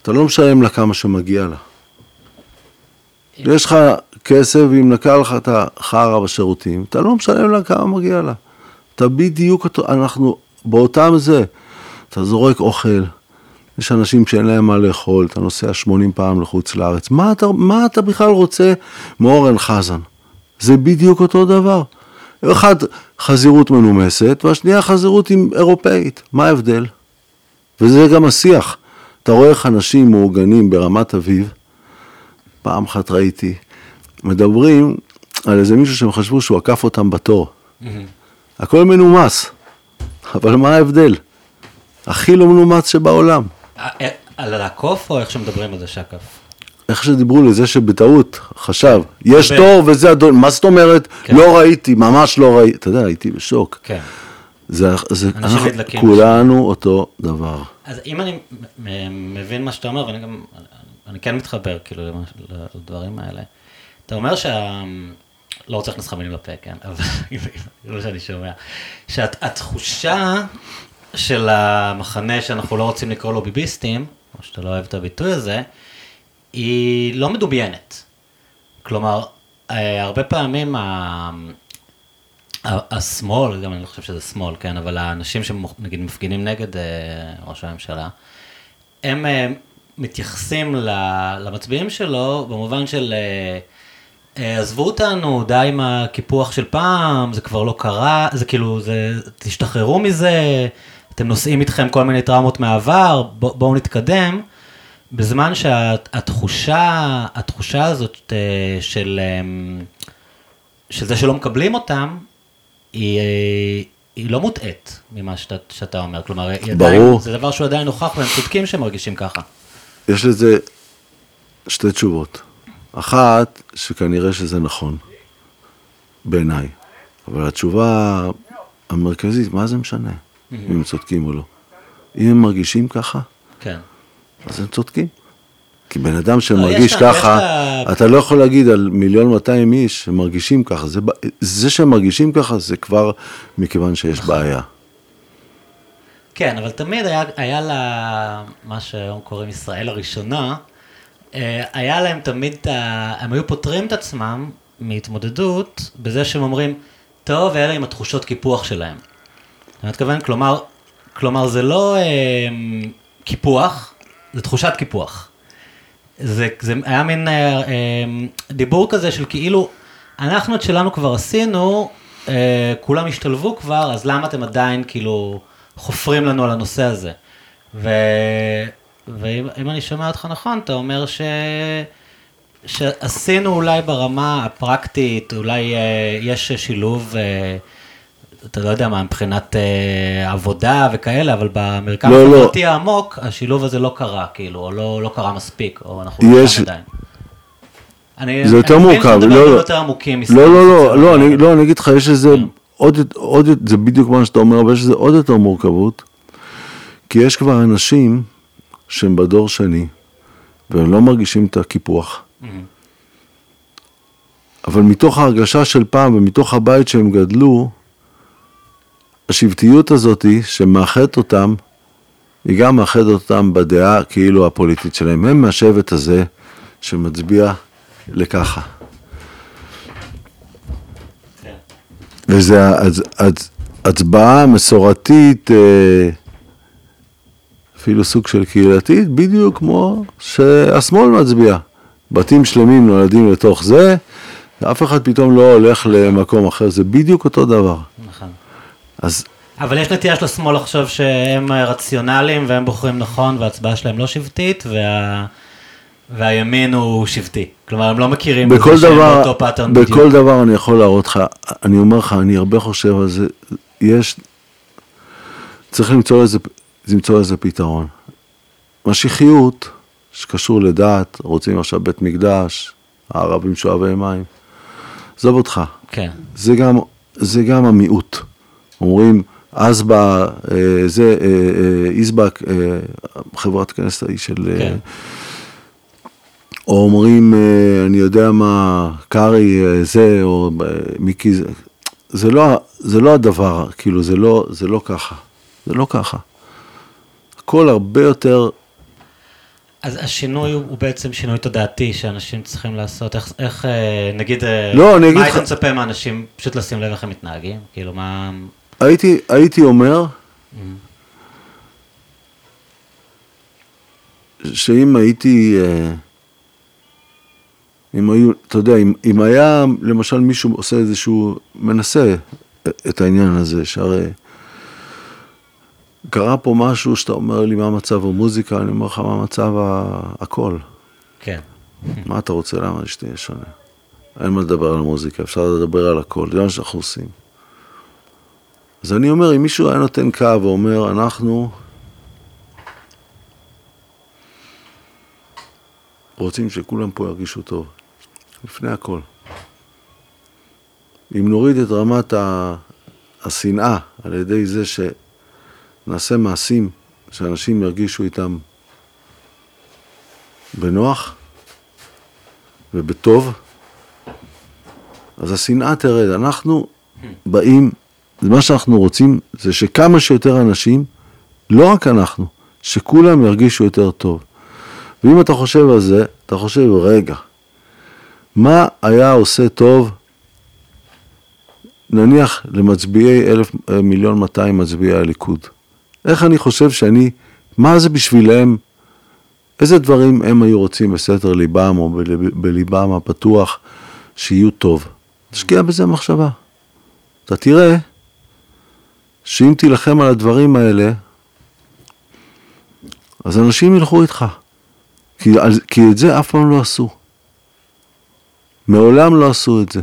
אתה לא משלם לה כמה שמגיע לה. יש לך כסף והיא מנקה לך את החרא בשירותים, אתה לא משלם לה כמה מגיע לה. אתה בדיוק, אנחנו באותם זה, אתה זורק אוכל, יש אנשים שאין להם מה לאכול, אתה נוסע 80 פעם לחוץ לארץ, מה אתה, מה אתה בכלל רוצה מאורן חזן? זה בדיוק אותו דבר. אחד חזירות מנומסת, והשנייה חזירות עם אירופאית, מה ההבדל? וזה גם השיח. אתה רואה איך אנשים מאורגנים ברמת אביב, פעם אחת ראיתי מדברים על איזה מישהו שהם חשבו שהוא עקף אותם בתור. הכל מנומס, אבל מה ההבדל? הכי לא מנומס שבעולם. אה, אה, על לעקוף או איך שמדברים על זה שקף? איך שדיברו לזה שבטעות חשב, יש דבר. תור וזה אדון, מה זאת אומרת? כן. לא ראיתי, ממש לא ראיתי, אתה יודע, הייתי בשוק. כן. זה, זה, אנחנו כולנו אותו דבר. אז אם אני מבין מה שאתה אומר, ואני גם, אני כן מתחבר כאילו לדברים האלה. אתה אומר שה... לא רוצה להכניס לך מילים לפה, כן? אבל כאילו שאני שומע. שהתחושה של המחנה שאנחנו לא רוצים לקרוא לו ביביסטים, או שאתה לא אוהב את הביטוי הזה, היא לא מדוביינת. כלומר, אה, הרבה פעמים ה... השמאל, גם אני לא חושב שזה שמאל, כן, אבל האנשים שנגיד מפגינים נגד אה, ראש הממשלה, הם אה, מתייחסים למצביעים שלו במובן של עזבו אותנו, די עם הקיפוח של פעם, זה כבר לא קרה, זה כאילו, זה, תשתחררו מזה, אתם נושאים איתכם כל מיני טראומות מהעבר, בוא, בואו נתקדם. בזמן שהתחושה, התחושה הזאת אה, של, אה, של זה שלא מקבלים אותם, היא, אה, היא לא מוטעית ממה שאתה, שאתה אומר. כלומר, היא עדיין, ברור. זה דבר שהוא עדיין נוכח והם צודקים שהם מרגישים ככה. יש לזה שתי תשובות. אחת, שכנראה שזה נכון, בעיניי. אבל התשובה המרכזית, מה זה משנה אם הם צודקים או לא? אם הם מרגישים ככה, כן. אז הם צודקים. כי בן אדם לא, שמרגיש יש לה- ככה, לה- אתה לא יכול להגיד על מיליון 200 איש שמרגישים ככה. זה, זה שהם מרגישים ככה זה כבר מכיוון שיש נכון. בעיה. כן, אבל תמיד היה, היה לה, מה שהיום קוראים ישראל הראשונה, אה, היה להם תמיד, הם היו פותרים את עצמם מהתמודדות בזה שהם אומרים, טוב, אלה עם התחושות קיפוח שלהם. אני מתכוון, כלומר, כלומר זה לא אה, קיפוח, זה תחושת קיפוח. זה, זה היה מין אה, אה, דיבור כזה של כאילו, אנחנו את שלנו כבר עשינו, אה, כולם השתלבו כבר, אז למה אתם עדיין כאילו חופרים לנו על הנושא הזה? ו, ואם אם אני שומע אותך נכון, אתה אומר ש, שעשינו אולי ברמה הפרקטית, אולי אה, יש שילוב, אה, אתה לא יודע מה, מבחינת אה, עבודה וכאלה, אבל במרקם לא, לא. החברתי העמוק, השילוב הזה לא קרה, כאילו, או לא, לא קרה מספיק, או אנחנו לא יש- עדיין. אני, זה יותר אני מורכב, לא, לא. יותר עמוקים לא, לא, לא. לא, אני, לא, אני אגיד לך, יש איזה כן. עוד, עוד, זה בדיוק מה שאתה אומר, אבל יש איזה עוד יותר מורכבות, כי יש כבר אנשים שהם בדור שני, והם לא מרגישים את הקיפוח. אבל מתוך ההרגשה של פעם ומתוך הבית שהם גדלו, השבטיות הזאת שמאחדת אותם, היא גם מאחדת אותם בדעה כאילו הפוליטית שלהם. הם מהשבט הזה שמצביע לככה. כן. וזה הצ- הצ- הצבעה מסורתית, אה, אפילו סוג של קהילתית, בדיוק כמו שהשמאל מצביע. בתים שלמים נולדים לתוך זה, ואף אחד פתאום לא הולך למקום אחר, זה בדיוק אותו דבר. נכון. אז אבל יש נטייה של השמאל לחשוב שהם רציונליים והם בוחרים נכון וההצבעה שלהם לא שבטית וה... והימין הוא שבטי. כלומר, הם לא מכירים בכל בזה שהם דבר, באותו pattern בדיוק. בכל דבר אני יכול להראות לך, אני אומר לך, אני הרבה חושב על זה, יש, צריך למצוא לזה, למצוא לזה פתרון. משיחיות, שקשור לדת, רוצים עכשיו בית מקדש, הערבים שואבי מים, עזוב אותך, כן. זה גם, זה גם המיעוט. אומרים, אז בא, אה, זה, אה, אה, איזבק, חברת כנסת ההיא של... אה, כן. או אומרים, אני יודע מה, קרעי זה, או מיקי זה, זה לא, זה לא הדבר, כאילו, זה לא, זה לא ככה. זה לא ככה. הכל הרבה יותר, אז השינוי הוא הוא בעצם שינוי תודעתי שאנשים צריכים לעשות. איך, איך נגיד, לא, מה היית מצפה מאנשים פשוט לשים לב איך הם מתנהגים? כאילו, מה... הייתי, הייתי אומר, שאם הייתי, אה, אם היו, אתה יודע, אם, אם היה למשל מישהו עושה איזשהו, מנסה את העניין הזה, שהרי קרה פה משהו שאתה אומר לי מה מצב המוזיקה, אני אומר לך מה מצב ה- הכל. כן. מה אתה רוצה, למה שתהיה שונה? אין מה לדבר על מוזיקה, אפשר לדבר על הכל, זה מה שאנחנו עושים. אז אני אומר, אם מישהו היה נותן קו ואומר, אנחנו רוצים שכולם פה ירגישו טוב, לפני הכל. אם נוריד את רמת. השנאה על ידי זה שנעשה מעשים שאנשים ירגישו איתם בנוח ובטוב, אז השנאה תרד. אנחנו באים, מה שאנחנו רוצים זה שכמה שיותר אנשים, לא רק אנחנו, שכולם ירגישו יותר טוב. ואם אתה חושב על זה, אתה חושב, רגע, מה היה עושה טוב, נניח למצביעי אלף, מיליון מאתיים מצביעי הליכוד? איך אני חושב שאני, מה זה בשבילם, איזה דברים הם היו רוצים בסתר ליבם או בליבם הפתוח שיהיו טוב? תשקיע בזה מחשבה. אתה תראה שאם תילחם על הדברים האלה, אז אנשים ילכו איתך. כי, כי את זה אף פעם לא עשו. מעולם לא עשו את זה.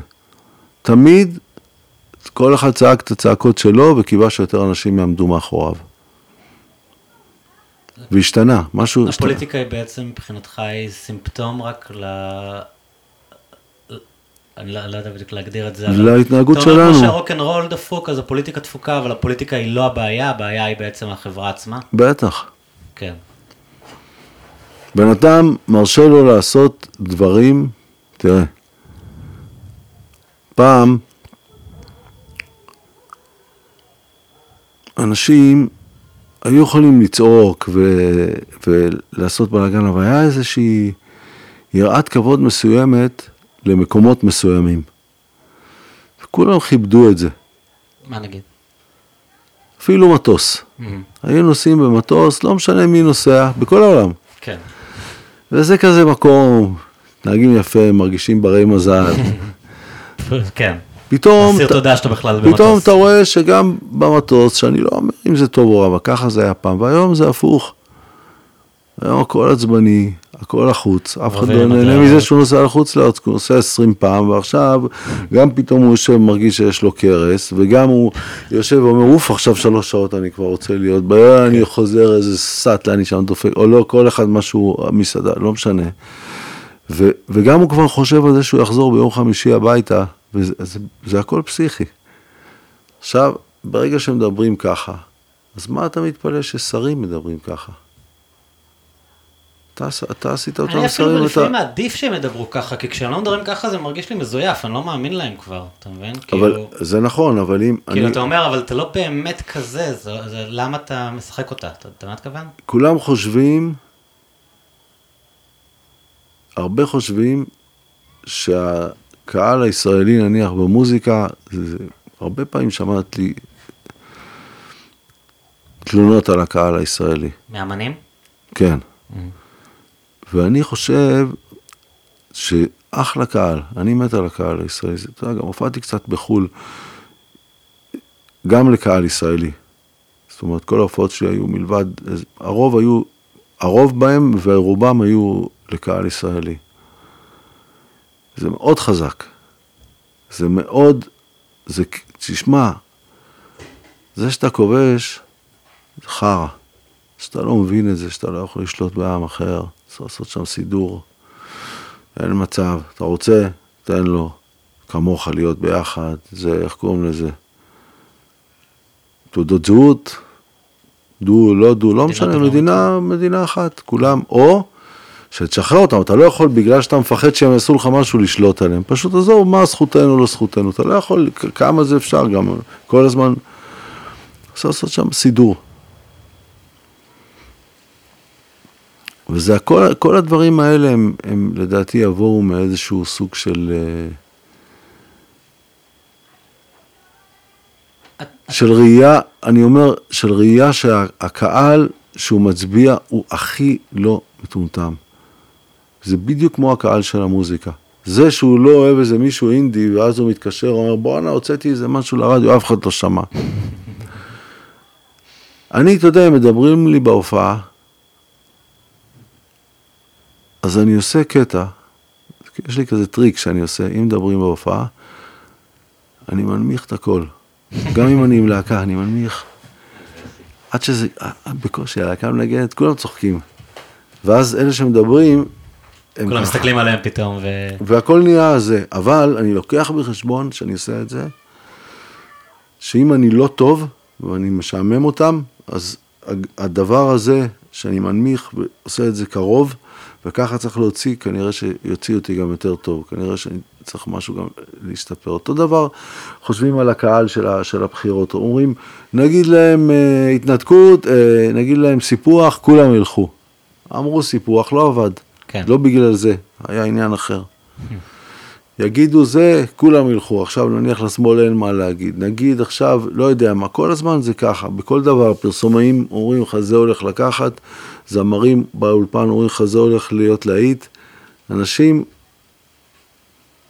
תמיד כל אחד צעק את הצעקות שלו וקיווה שיותר אנשים יעמדו מאחוריו. והשתנה, משהו השתנה. הפוליטיקה היא בעצם מבחינתך היא סימפטום רק. אני לא, לא יודע בדיוק להגדיר את זה. להתנהגות שלנו. אתה אומר כמו שהרוקנרול דפוק, אז הפוליטיקה דפוקה, אבל הפוליטיקה היא לא הבעיה, הבעיה היא בעצם החברה עצמה. בטח. כן. בן אדם מרשה לו לעשות דברים, תראה, פעם אנשים היו יכולים לצעוק ו- ולעשות בלאגן, אבל היה איזושהי יראת כבוד מסוימת למקומות מסוימים. וכולם כיבדו את זה. מה נגיד? אפילו מטוס. Mm-hmm. היו נוסעים במטוס, לא משנה מי נוסע, בכל העולם. כן. וזה כזה מקום, נהגים יפה, מרגישים ברי מזל. כן. פתאום, אסיר תודה שאתה בכלל במטוס. פתאום אתה רואה שגם במטוס, שאני לא אומר אם זה טוב או רע, אבל ככה זה היה פעם, והיום זה הפוך. היום הכל עצבני, הכל לחוץ, אף אחד לא נהנה מזה שהוא נוסע לחוץ לארץ, הוא נוסע 20 פעם, ועכשיו גם פתאום הוא יושב ומרגיש שיש לו קרס, וגם הוא יושב ואומר, אוף, עכשיו שלוש שעות אני כבר רוצה להיות, ביום אני חוזר איזה סאטלה, אני שם דופק, או לא, כל אחד משהו, מסעדה, לא משנה. ו, וגם הוא כבר חושב על זה שהוא יחזור ביום חמישי הביתה, וזה זה, זה הכל פסיכי. עכשיו, ברגע שמדברים ככה, אז מה אתה מתפלא ששרים מדברים ככה? אתה, אתה עשית אותם שרים, אני אפילו לפעמים מעדיף שהם ידברו ככה, כי כשהם לא מדברים ככה זה מרגיש לי מזויף, אני לא מאמין להם כבר, אתה מבין? אבל כאילו... זה נכון, אבל אם... כאילו אני... אתה אומר, אבל אתה לא באמת כזה, זה, זה, למה אתה משחק אותה? אתה, אתה מה מתכוון? כולם חושבים, הרבה חושבים שהקהל הישראלי נניח במוזיקה, זה, זה, הרבה פעמים שמעתי תלונות על הקהל הישראלי. מאמנים? כן. Mm-hmm. ואני חושב שאחלה קהל, אני מת על הקהל הישראלי, אתה יודע, גם הופעתי קצת בחו"ל, גם לקהל ישראלי. זאת אומרת, כל ההופעות שלי היו מלבד, הרוב היו, הרוב בהם ורובם היו לקהל ישראלי. זה מאוד חזק. זה מאוד, זה, תשמע, זה שאתה כובש, זה חרא. שאתה לא מבין את זה, שאתה לא יכול לשלוט בעם אחר. צריך לעשות שם סידור. אין מצב, אתה רוצה, תן לו, כמוך להיות ביחד, זה, איך קוראים לזה? תעודות זהות, דו, לא דו, לא משנה, מדינה, מדינה אחת, כולם, או שתשחרר אותם, אתה לא יכול בגלל שאתה מפחד שהם יעשו לך משהו לשלוט עליהם, פשוט עזוב מה זכותנו, לא זכותנו, אתה לא יכול, כמה זה אפשר גם, כל הזמן, צריך לעשות שם סידור. וזה הכל, כל הדברים האלה הם, הם לדעתי יבואו מאיזשהו סוג של... אה, של ראייה, אני אומר, של ראייה שהקהל שהוא מצביע הוא הכי לא מטומטם. זה בדיוק כמו הקהל של המוזיקה. זה שהוא לא אוהב איזה מישהו אינדי, ואז הוא מתקשר, הוא אומר, בואנה, הוצאתי איזה משהו לרדיו, אף אחד לא שמע. אני, אתה יודע, מדברים לי בהופעה, אז אני עושה קטע, יש לי כזה טריק שאני עושה, אם מדברים בהופעה, אני מנמיך את הכל. גם אם אני עם להקה, אני מנמיך. עד שזה, בקושי, הלהקה מנגנת, כולם צוחקים. ואז אלה שמדברים, הם כולם. מסתכלים עליהם פתאום, ו... והכל נהיה זה, אבל אני לוקח בחשבון שאני עושה את זה, שאם אני לא טוב ואני משעמם אותם, אז הדבר הזה שאני מנמיך ועושה את זה קרוב, וככה צריך להוציא, כנראה שיוציא אותי גם יותר טוב, כנראה שאני צריך משהו גם להשתפר. אותו דבר חושבים על הקהל של, ה, של הבחירות, אומרים, נגיד להם אה, התנתקות, אה, נגיד להם סיפוח, כולם ילכו. אמרו סיפוח, לא עבד. כן. לא בגלל זה, היה עניין אחר. יגידו זה, כולם ילכו. עכשיו נניח לשמאל אין מה להגיד. נגיד עכשיו, לא יודע מה, כל הזמן זה ככה. בכל דבר, פרסומאים אומרים לך זה הולך לקחת, זמרים באולפן אומרים לך זה הולך להיות להיט. אנשים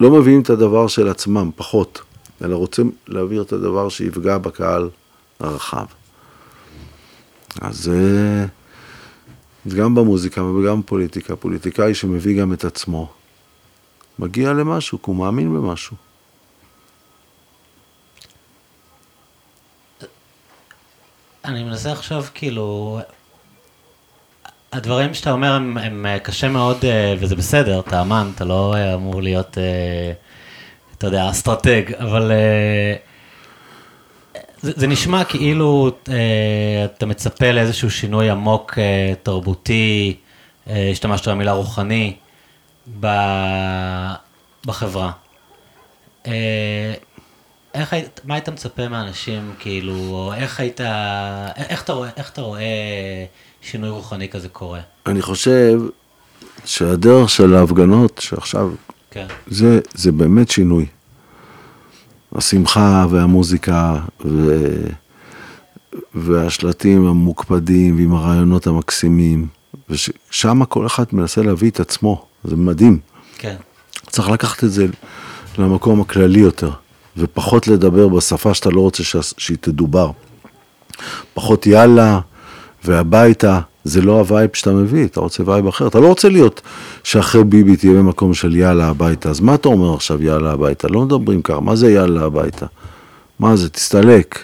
לא מביאים את הדבר של עצמם, פחות, אלא רוצים להעביר את הדבר שיפגע בקהל הרחב. אז. זה גם במוזיקה וגם בפוליטיקה. פוליטיקאי שמביא גם את עצמו, מגיע למשהו, כי הוא מאמין במשהו. אני מנסה עכשיו, כאילו, הדברים שאתה אומר הם, הם אה, קשה מאוד, אה, וזה בסדר, אתה אמן, אתה לא אה, אמור להיות, אתה יודע, אסטרטג, אבל זה, זה נשמע כאילו אתה מצפה לאיזשהו שינוי עמוק תרבותי, השתמשת במילה רוחני, בחברה. איך היית, מה היית מצפה מאנשים, כאילו, איך היית, איך אתה רואה, איך אתה רואה שינוי רוחני כזה קורה? אני חושב שהדרך של ההפגנות שעכשיו, כן. זה, זה באמת שינוי. השמחה והמוזיקה ו... והשלטים המוקפדים ועם הרעיונות המקסימים, ושם כל אחד מנסה להביא את עצמו, זה מדהים. כן. צריך לקחת את זה למקום הכללי יותר, ופחות לדבר בשפה שאתה לא רוצה שה- שהיא תדובר. פחות יאללה והביתה, זה לא ה vibe שאתה מביא, אתה רוצה vibe אחר. אתה לא רוצה להיות שאחרי ביבי תהיה במקום של יאללה הביתה, אז מה אתה אומר עכשיו יאללה הביתה? לא מדברים ככה, מה זה יאללה הביתה? מה זה, תסתלק.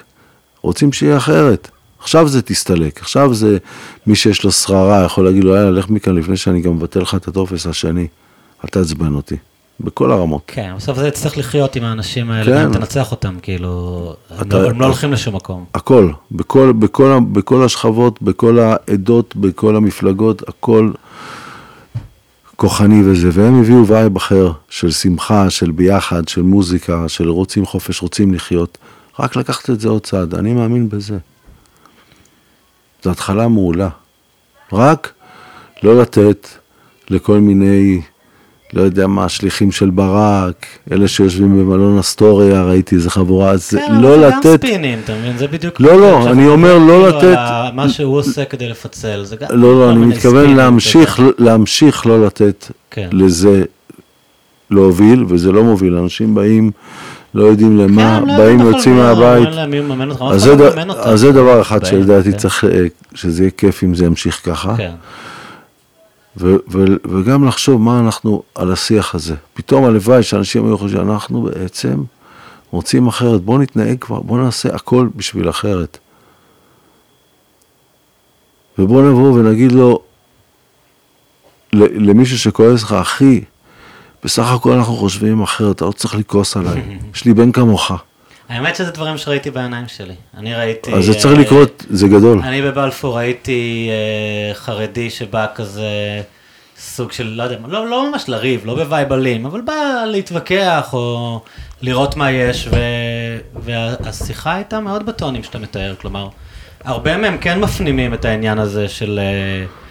רוצים שיהיה אחרת. עכשיו זה תסתלק, עכשיו זה מי שיש לו שררה יכול להגיד לו יאללה לך מכאן לפני שאני גם מבטל לך את הטופס השני, אל תעצבן אותי, בכל הרמות. כן, בסוף זה תצטרך לחיות עם האנשים האלה, כן. גם תנצח אותם, כאילו, אתה- לא- הם לא הולכים לשום מקום. הכל, בכל, בכל, בכל השכבות, בכל העדות, בכל המפלגות, הכל כוחני וזה, והם הביאו vibe אחר של שמחה, של ביחד, של מוזיקה, של רוצים חופש, רוצים לחיות. רק לקחת את זה עוד צעד, אני מאמין בזה. זו התחלה מעולה. רק לא לתת לכל מיני, לא יודע מה, שליחים של ברק, אלה שיושבים במלון אסטוריה, ראיתי איזה חבורה, אז זה כן, לא אבל זה גם לתת... ספינים, אתה מבין? זה בדיוק... לא, לא, אני אומר לא כאילו, לתת- מה שהוא עושה כדי לפצל, זה גם... לא, לא, אני מתכוון להמשיך. להמשיך לא לתת כן. לזה להוביל, וזה לא מוביל, אנשים באים, לא יודעים למה, כן, לא באים, בכלל יוצאים מהבית. אז זה, לא. אז זה דבר אחד שלדעתי כן. צריך, אה, שזה יהיה כיף אם זה ימשיך ככה, כן. ו- ו- וגם לחשוב מה אנחנו על השיח הזה. פתאום הלוואי שאנשים היו חושבים, אנחנו בעצם רוצים אחרת, בואו נתנהג כבר, בואו נעשה הכל בשביל אחרת. ובואו נבוא ונגיד לו, למישהו שכועס לך, אחי, בסך הכל אנחנו חושבים אחרת, אתה לא צריך לכעוס עליי, יש לי בן כמוך. האמת שזה דברים שראיתי בעיניים שלי. אני ראיתי... אז זה צריך אה, לקרות, זה גדול. אני בבלפור ראיתי אה, חרדי שבא כזה סוג של, לא יודע, לא, לא ממש לריב, לא ב vibe אלים, אבל בא להתווכח או לראות מה יש, ו, והשיחה הייתה מאוד בטונים שאתה מתאר, כלומר, הרבה מהם כן מפנימים את העניין הזה של... אה,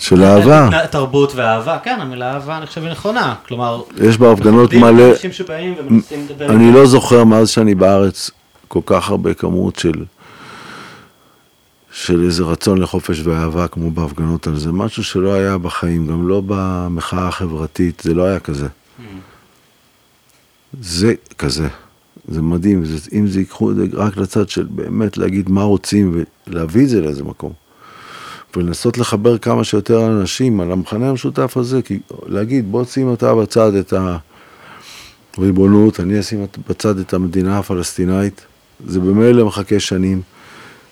של אהבה. תרבות ואהבה, כן, המילה אהבה אני חושב היא נכונה, כלומר, יש בהפגנות מלא, האנשים שבאים ומנסים לדבר. אני לא זוכר מאז שאני בארץ כל כך הרבה כמות של, של איזה רצון לחופש ואהבה כמו בהפגנות על זה, משהו שלא היה בחיים, גם לא במחאה החברתית, זה לא היה כזה. זה כזה, זה מדהים, זה, אם זה ייקחו את זה רק לצד של באמת להגיד מה רוצים ולהביא את זה לאיזה מקום. ולנסות לחבר כמה שיותר אנשים על המכנה המשותף הזה, כי להגיד בוא שים אותה בצד את הריבונות, אני אשים בצד את המדינה הפלסטינאית, זה במילא מחכה שנים,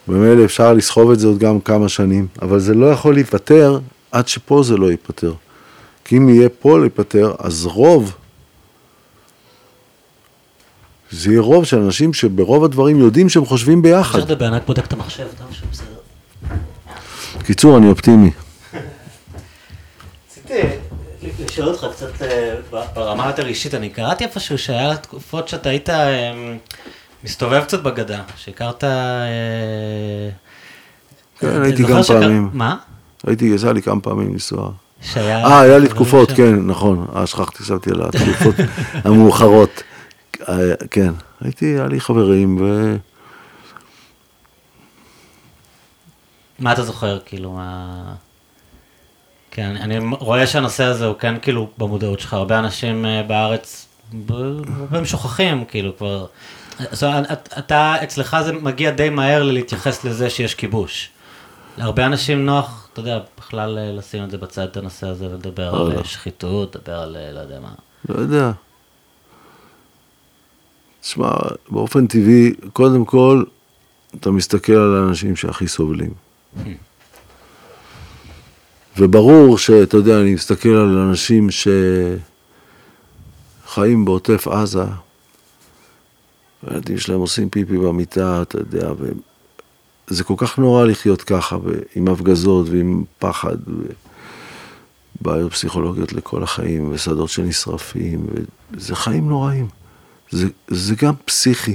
במילא אפשר לסחוב את זה עוד גם כמה שנים, אבל זה לא יכול להיפתר עד שפה זה לא ייפתר. כי אם יהיה פה להיפתר, אז רוב, זה יהיה רוב של אנשים שברוב הדברים יודעים שהם חושבים ביחד. אפשר לדבר, אני רק בודק את המחשב, אתה משהו בסדר. בקיצור, אני אופטימי. לשאול אותך קצת אה, ברמה יותר אישית, אני קראתי איפשהו שהיה תקופות שאתה היית אה, מסתובב קצת בגדה, שהכרת... אה, כן, הייתי שכ- פעמים. מה? הייתי, יצא לי כמה פעמים לנסוע. שהיה... אה, היה לי תקופות. כן, נכון. אה, שכחתי, חשבתי על התקופות המאוחרות. כן, הייתי, היה לי חברים, ו... מה אתה זוכר, כאילו, מה... כן, אני רואה שהנושא הזה הוא כן כאילו במודעות שלך, הרבה אנשים אה, בארץ, הם שוכחים, כאילו כבר, זאת אומרת, את- אתה, אצלך זה מגיע די מהר להתייחס לזה שיש כיבוש. להרבה אנשים נוח, אתה יודע, בכלל אה, לשים את זה בצד, את הנושא הזה, ולדבר לא, על לא. אה, שחיתות, לדבר על לא יודע מה. לא יודע. תשמע, באופן טבעי, קודם כל, אתה מסתכל על האנשים שהכי סובלים. וברור שאתה יודע, אני מסתכל על אנשים שחיים בעוטף עזה, הילדים שלהם עושים פיפי במיטה, אתה יודע, וזה כל כך נורא לחיות ככה, עם הפגזות ועם פחד, ובעיות פסיכולוגיות לכל החיים, ושדות שנשרפים, וזה חיים נוראים. זה, זה גם פסיכי,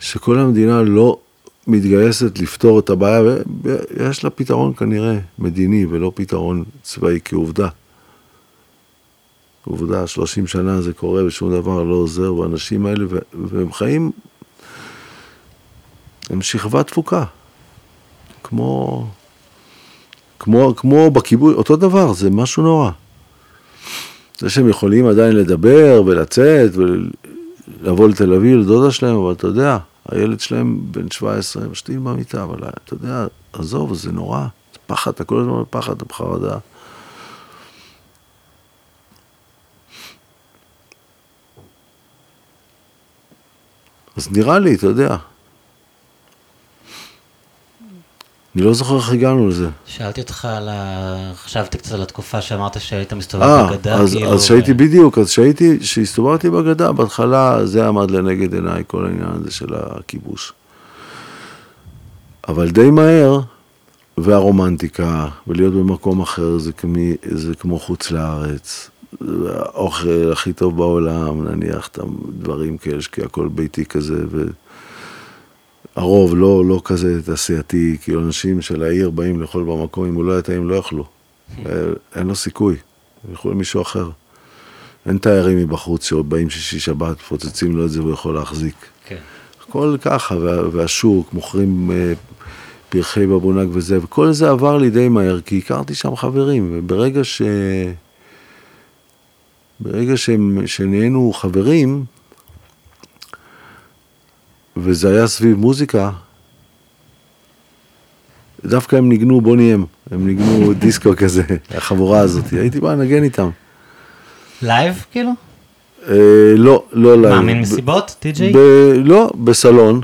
שכל המדינה לא מתגייסת לפתור את הבעיה, ויש לה פתרון כנראה מדיני ולא פתרון צבאי כעובדה. עובדה, 30 שנה זה קורה ושום דבר לא עוזר, והאנשים האלה, והם חיים, הם שכבה תפוקה. כמו, כמו, כמו בכיבוי, אותו דבר, זה משהו נורא. זה שהם יכולים עדיין לדבר ולצאת ולבוא לתל אביב לדודה שלהם, אבל אתה יודע, הילד שלהם בן 17, משתין במיטה, אבל אתה יודע, עזוב, זה נורא, זה פחד, אתה כל הזמן בפחד, אתה בחרדה. אז נראה לי, אתה יודע. אני לא זוכר איך הגענו לזה. שאלתי אותך על ה... חשבתי קצת על התקופה שאמרת שהיית מסתובב אה, בגדה, אז, כאילו... אז שהייתי ו- בדיוק, אז שהייתי, שהסתובבתי בגדה, בהתחלה זה עמד לנגד עיניי, כל העניין הזה של הכיבוש. אבל די מהר, והרומנטיקה, ולהיות במקום אחר, זה, כמי, זה כמו חוץ לארץ. האוכל הכי טוב בעולם, נניח, את הדברים כאלה, כי הכל ביתי כזה, והרוב לא, לא כזה תעשייתי, כאילו אנשים של העיר באים לאכול במקום, אם הוא לא היה טעים, לא יאכלו. אין לו סיכוי, ילכו למישהו אחר. אין תיירים מבחוץ שבאים שישי שבת, מפוצצים לו את זה והוא יכול להחזיק. כן. הכל ככה, וה, והשוק, מוכרים אה, פרחי בבונג וזה, וכל זה עבר לי די מהר, כי הכרתי שם חברים, וברגע ש... ברגע שהם, שנהיינו חברים, וזה היה סביב מוזיקה, דווקא הם ניגנו Boney M, הם ניגנו דיסקו כזה, החבורה הזאת, הייתי בא לנגן איתם. live, כאילו? אה, לא, לא להם. מה, מין מסיבות? טי.ג'יי? לא, בסלון.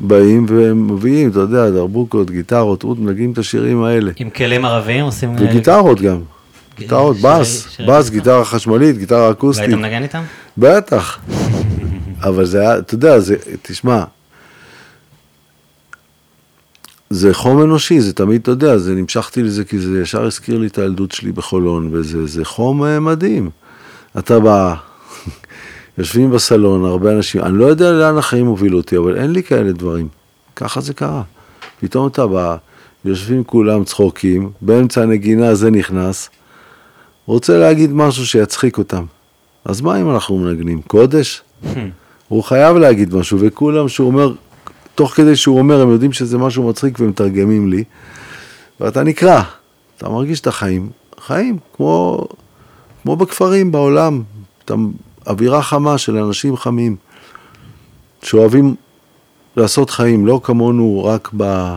באים והם מביאים, אתה יודע, דרבוקות, גיטרות, עוד מנגנים את השירים האלה. עם כלים ערביים עושים... אה, וגיטרות גם. גיטרות, בס, בס. גיטרה חשמלית, גיטרה אקוסטית. והיית מנגן איתם? בטח. אבל זה היה, אתה יודע, זה, תשמע, זה חום אנושי, זה תמיד, אתה יודע, זה נמשכתי לזה כי זה ישר הזכיר לי את הילדות שלי בחולון, וזה זה חום אה, מדהים. אתה בא, יושבים בסלון, הרבה אנשים, אני לא יודע לאן החיים הובילו אותי, אבל אין לי כאלה דברים. ככה זה קרה. פתאום אתה בא, יושבים כולם צחוקים, באמצע הנגינה זה נכנס, רוצה להגיד משהו שיצחיק אותם. אז מה אם אנחנו מנגנים? קודש? הוא חייב להגיד משהו, וכולם שהוא אומר, תוך כדי שהוא אומר, הם יודעים שזה משהו מצחיק ומתרגמים לי, ואתה נקרע, אתה מרגיש את החיים, חיים, כמו, כמו בכפרים בעולם, אתה, אווירה חמה של אנשים חמים, שאוהבים לעשות חיים, לא כמונו רק ב,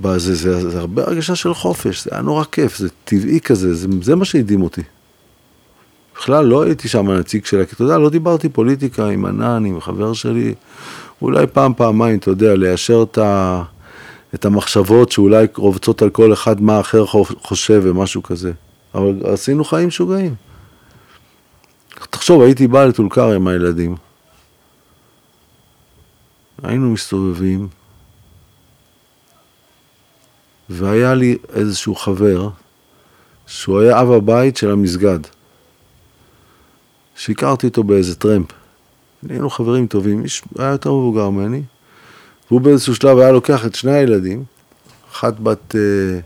בזה, זה, זה הרבה הרגשה של חופש, זה היה נורא כיף, זה טבעי כזה, זה, זה מה שהדהים אותי. בכלל לא הייתי שם הנציג שלה, כי אתה יודע, לא דיברתי פוליטיקה עם ענן, עם חבר שלי, אולי פעם, פעמיים, אתה יודע, ליישר את, ה, את המחשבות שאולי רובצות על כל אחד מה אחר חושב ומשהו כזה. אבל עשינו חיים משוגעים. תחשוב, הייתי בא לטול כרם עם הילדים. היינו מסתובבים, והיה לי איזשהו חבר, שהוא היה אב הבית של המסגד, שהכרתי אותו באיזה טרמפ. היינו חברים טובים, איש היה יותר מבוגר ממני, והוא באיזשהו שלב היה לוקח את שני הילדים, אחת בת אה,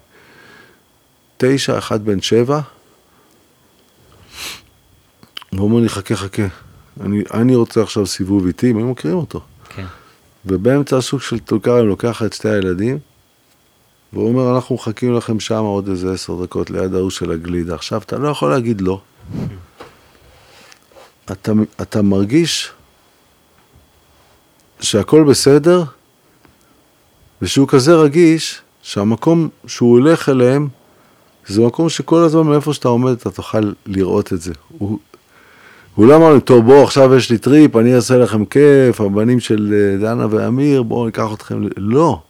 תשע, אחת בן שבע, והוא אומר לי, חכה, חכה, אני, אני רוצה עכשיו סיבוב איתי, הם היו מכירים אותו. כן. ובאמצע השוק של טול כרם לוקח את שתי הילדים, והוא אומר, אנחנו מחכים לכם שם עוד איזה עשר דקות ליד ההוא של הגלידה. עכשיו, אתה לא יכול להגיד לא. אתה, אתה מרגיש שהכל בסדר, ושהוא כזה רגיש, שהמקום שהוא הולך אליהם, זה מקום שכל הזמן מאיפה שאתה עומד אתה תוכל לראות את זה. הוא, הוא לא אמר לי, טוב בוא עכשיו יש לי טריפ, אני אעשה לכם כיף, הבנים של אה, דנה ואמיר, בואו ניקח אתכם, לא,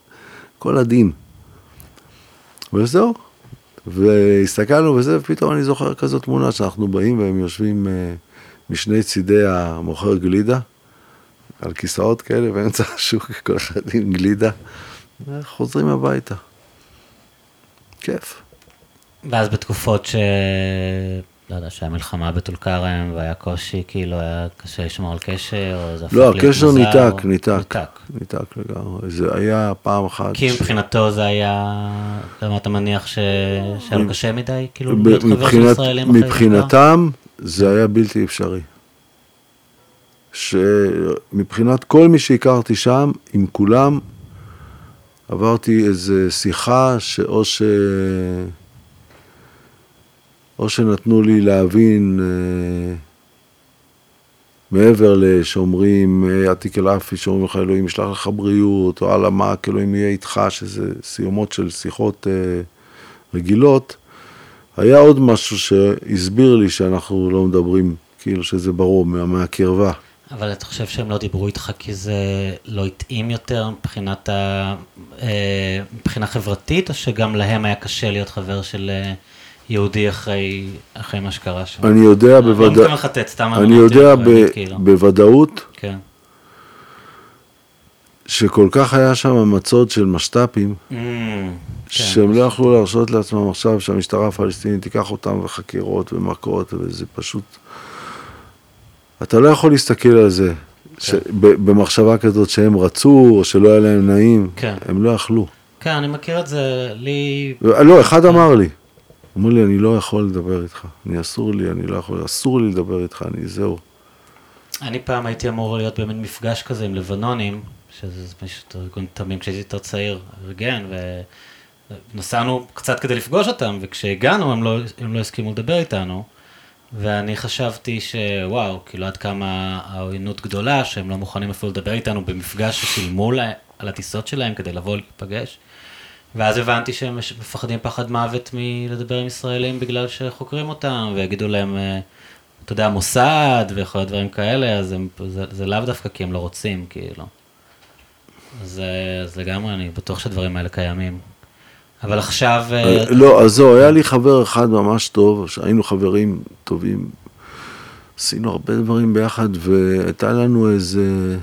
כל הדין. וזהו. והסתכלנו וזה, ופתאום אני זוכר כזאת תמונה שאנחנו באים והם יושבים אה, משני צידי המוכר גלידה, על כיסאות כאלה באמצע השוק, כל אחד עם גלידה, וחוזרים הביתה. כיף. ואז בתקופות ש... לא יודע, שהיה מלחמה בטול כרם והיה קושי, כאילו היה קשה לשמור על קשר, או זה הפך לא, להיות מוזר? לא, הקשר ניתק, ניתק. ניתק. ניתק לגמרי. זה היה פעם אחת. כי מבחינתו זה היה, למה אתה מניח שהיה לו קשה מדי, כאילו, להיות חבר של ישראלים אחרי זה? מבחינתם זה היה בלתי אפשרי. שמבחינת כל מי שהכרתי שם, עם כולם, עברתי איזו שיחה שאו ש... או שנתנו לי להבין אה, מעבר לשאומרים, עתיק אל אפי, שאומרים לך אלוהים ישלח לך בריאות, או על המק, אלוהים יהיה איתך, שזה סיומות של שיחות אה, רגילות, היה עוד משהו שהסביר לי שאנחנו לא מדברים, כאילו שזה ברור, מה, מהקרבה. אבל אתה חושב שהם לא דיברו איתך כי זה לא התאים יותר מבחינת ה... אה, מבחינה חברתית, או שגם להם היה קשה להיות חבר של... אה, יהודי אחרי, אחרי מה שקרה שם. אני יודע בוודאות. לא אני יודע ב- כאילו. בוודאות, כן. שכל כך היה שם מצוד של משת"פים, mm, שהם כן. לא יכלו להרשות לעצמם עכשיו שהמשטרה הפלסטינית תיקח אותם וחקירות ומכות, וזה פשוט... אתה לא יכול להסתכל על זה, כן. במחשבה כזאת שהם רצו, או שלא היה להם נעים, כן. הם לא יכלו. כן, אני מכיר את זה, לי... לא, אחד אמר לי, אמר לי, אני לא יכול לדבר איתך, אני אסור לי, אני לא יכול, אסור לי לדבר איתך, אני זהו. אני פעם הייתי אמור להיות במין מפגש כזה עם לבנונים, שזה פשוט ארגון תמים כשהייתי יותר צעיר, ארגן, ונסענו קצת כדי לפגוש אותם, וכשהגענו הם לא, הם לא הסכימו לדבר איתנו, ואני חשבתי שוואו, כאילו עד כמה העוינות גדולה, שהם לא מוכנים אפילו לדבר איתנו במפגש ששילמו על הטיסות שלהם כדי לבוא להיפגש. ואז הבנתי שהם מפחדים פחד מוות מלדבר עם ישראלים בגלל שחוקרים אותם, ויגידו להם, אה, אתה יודע, מוסד וכל הדברים כאלה, אז הם, זה, זה לאו דווקא כי הם לא רוצים, כאילו. אז, אה, אז לגמרי, אני בטוח שהדברים האלה קיימים. אבל עכשיו... אה, לא, אז זהו, היה לי חבר אחד ממש טוב, היינו חברים טובים, עשינו הרבה דברים ביחד, והייתה לנו איזה...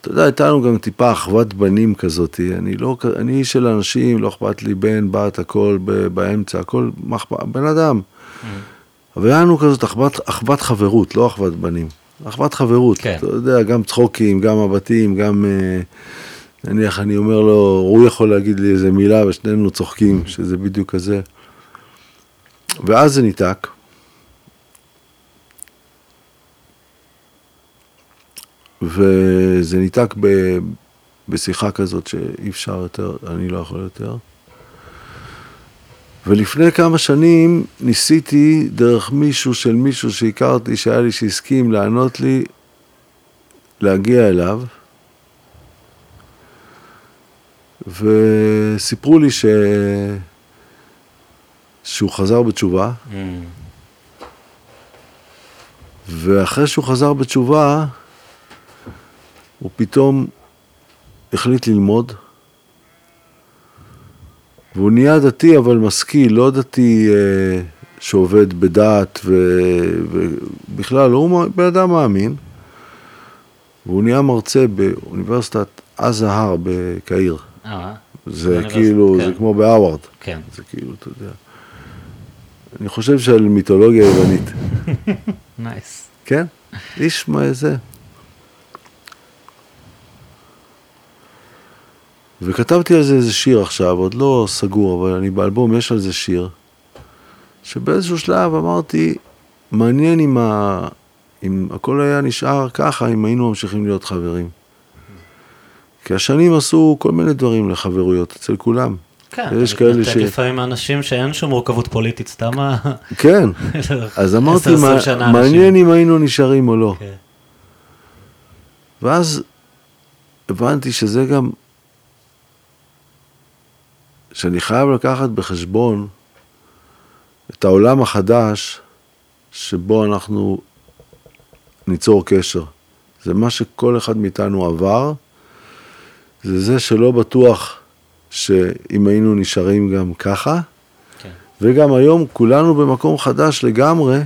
אתה יודע, הייתה לנו גם טיפה אחוות בנים כזאת, אני לא, אני איש של אנשים, לא אכפת לי בן, בת, הכל באמצע, הכל, מה אכפת, בן אדם. Mm. אבל היה לנו כזאת אחוות, אחוות חברות, לא אחוות בנים. אחוות חברות, כן. אתה יודע, גם צחוקים, גם מבטים, גם, אה, נניח אני אומר לו, הוא יכול להגיד לי איזה מילה ושנינו צוחקים, mm. שזה בדיוק כזה. ואז זה ניתק. וזה ניתק ב, בשיחה כזאת שאי אפשר יותר, אני לא יכול יותר. ולפני כמה שנים ניסיתי דרך מישהו של מישהו שהכרתי, שהיה לי שהסכים לענות לי, להגיע אליו. וסיפרו לי ש... שהוא חזר בתשובה, Mm. ואחרי שהוא חזר בתשובה, הוא פתאום החליט ללמוד, והוא נהיה דתי אבל משכיל, לא דתי אה, שעובד בדת ו- ובכלל, הוא בן אדם מאמין, והוא נהיה מרצה באוניברסיטת אל-אזהר בקהיר. אה, זה כאילו, כן. זה כמו בהרווארד. כן. זה כאילו, אתה יודע. אני חושב שעל מיתולוגיה יוונית. nice. כן? איש מה זה. וכתבתי על זה איזה שיר עכשיו, עוד לא סגור, אבל אני באלבום, יש על זה שיר, שבאיזשהו שלב אמרתי, מעניין אם, ה... אם הכל היה נשאר ככה, אם היינו ממשיכים להיות חברים. כי השנים עשו כל מיני דברים לחברויות, אצל כולם. כן, יש אתה כאלה ש- לפעמים אנשים שאין שום מורכבות פוליטית, סתם ה... כן, אז אמרתי, 10-20 מה, מעניין. אם היינו נשארים או לא. כן. ואז הבנתי שזה גם, שאני חייב לקחת בחשבון את העולם החדש שבו אנחנו ניצור קשר. זה מה שכל אחד מאיתנו עבר, זה זה שלא בטוח שאם היינו נשארים גם ככה, כן. וגם היום כולנו במקום חדש לגמרי,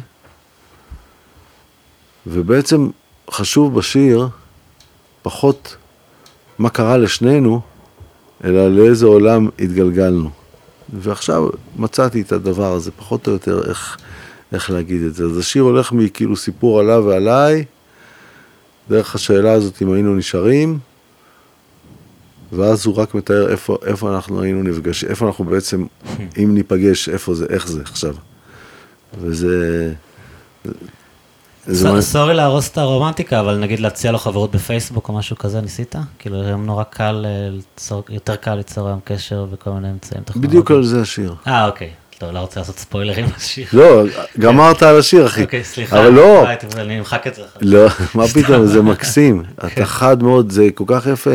ובעצם חשוב בשיר פחות מה קרה לשנינו, אלא לאיזה עולם התגלגלנו. ועכשיו מצאתי את הדבר הזה, פחות או יותר איך, איך להגיד את זה. אז השיר הולך מכאילו סיפור עליו ועליי, דרך השאלה הזאת אם היינו נשארים, ואז הוא רק מתאר איפה, איפה אנחנו היינו נפגשים, איפה אנחנו בעצם, אם ניפגש, איפה זה, איך זה עכשיו. וזה... סורי להרוס את הרומנטיקה, אבל נגיד להציע לו חברות בפייסבוק או משהו כזה, ניסית? כאילו היום נורא קל אה, יותר קל ליצור היום קשר וכל מיני אמצעים טכנולוגיים. בדיוק על זה השיר. אה, אוקיי. לא, לא רוצה לעשות ספוילרים לשיר. לא, גמרת על השיר, אחי. אוקיי, סליחה. אבל לא, ביי, אני אמחק את זה. לא, מה פתאום, זה מקסים. אתה חד מאוד, זה כל כך יפה.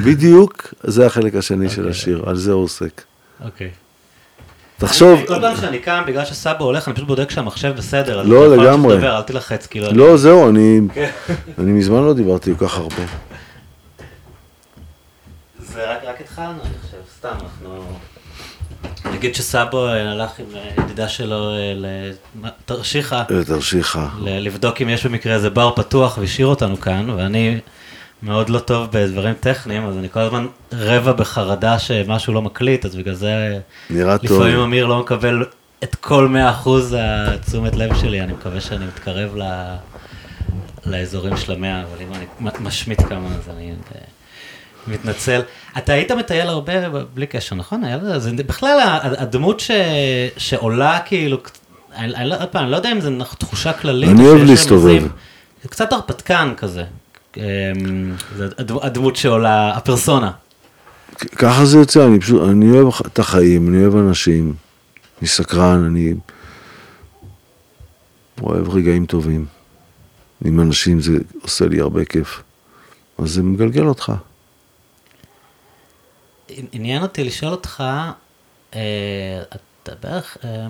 בדיוק, זה החלק השני של אוקיי. השיר, על זה הוא עוסק. אוקיי. תחשוב, כל פעם שאני קם, בגלל שסבא הולך, אני פשוט בודק שהמחשב בסדר. לא, לגמרי. אל תילחץ, כאילו. לא, זהו, אני כן. אני מזמן לא דיברתי כל כך הרבה. זה רק, התחלנו, אני חושב, סתם, אנחנו... נגיד שסאבו אה, הלך עם אה, ידידה שלו אה, לתרשיחא, אה, תרשיחא. ל- לבדוק אם יש במקרה איזה בר פתוח והשאיר אותנו כאן, ואני מאוד לא טוב בדברים טכניים, אז אני כל הזמן רבע בחרדה שמשהו לא מקליט, אז בגלל זה נראה טוב. לפעמים אמיר לא מקבל את כל 100% התשומת לב שלי, אני מקווה שאני מתקרב ל... לאזורים של המאה, אבל אם אני משמיט כמה, אז אני אה, מתנצל. אתה היית מטייל הרבה בלי קשר, נכון? היה לזה, זה בכלל הדמות ש... שעולה כאילו, אני, אני, לא- עוד פעם, אני לא יודע אם זה תחושה כללית. אני או אוהב להסתובב. זה קצת הרפתקן כזה. אמ, הדמות שעולה, הפרסונה. ככה זה יוצא, אני פשוט, אני אוהב את החיים, אני אוהב אנשים, אני סקרן, אני אוהב רגעים טובים. עם אנשים זה עושה לי הרבה כיף. אז זה מגלגל אותך. עניין אותי לשאול אותך, אה, אתה בערך, אה,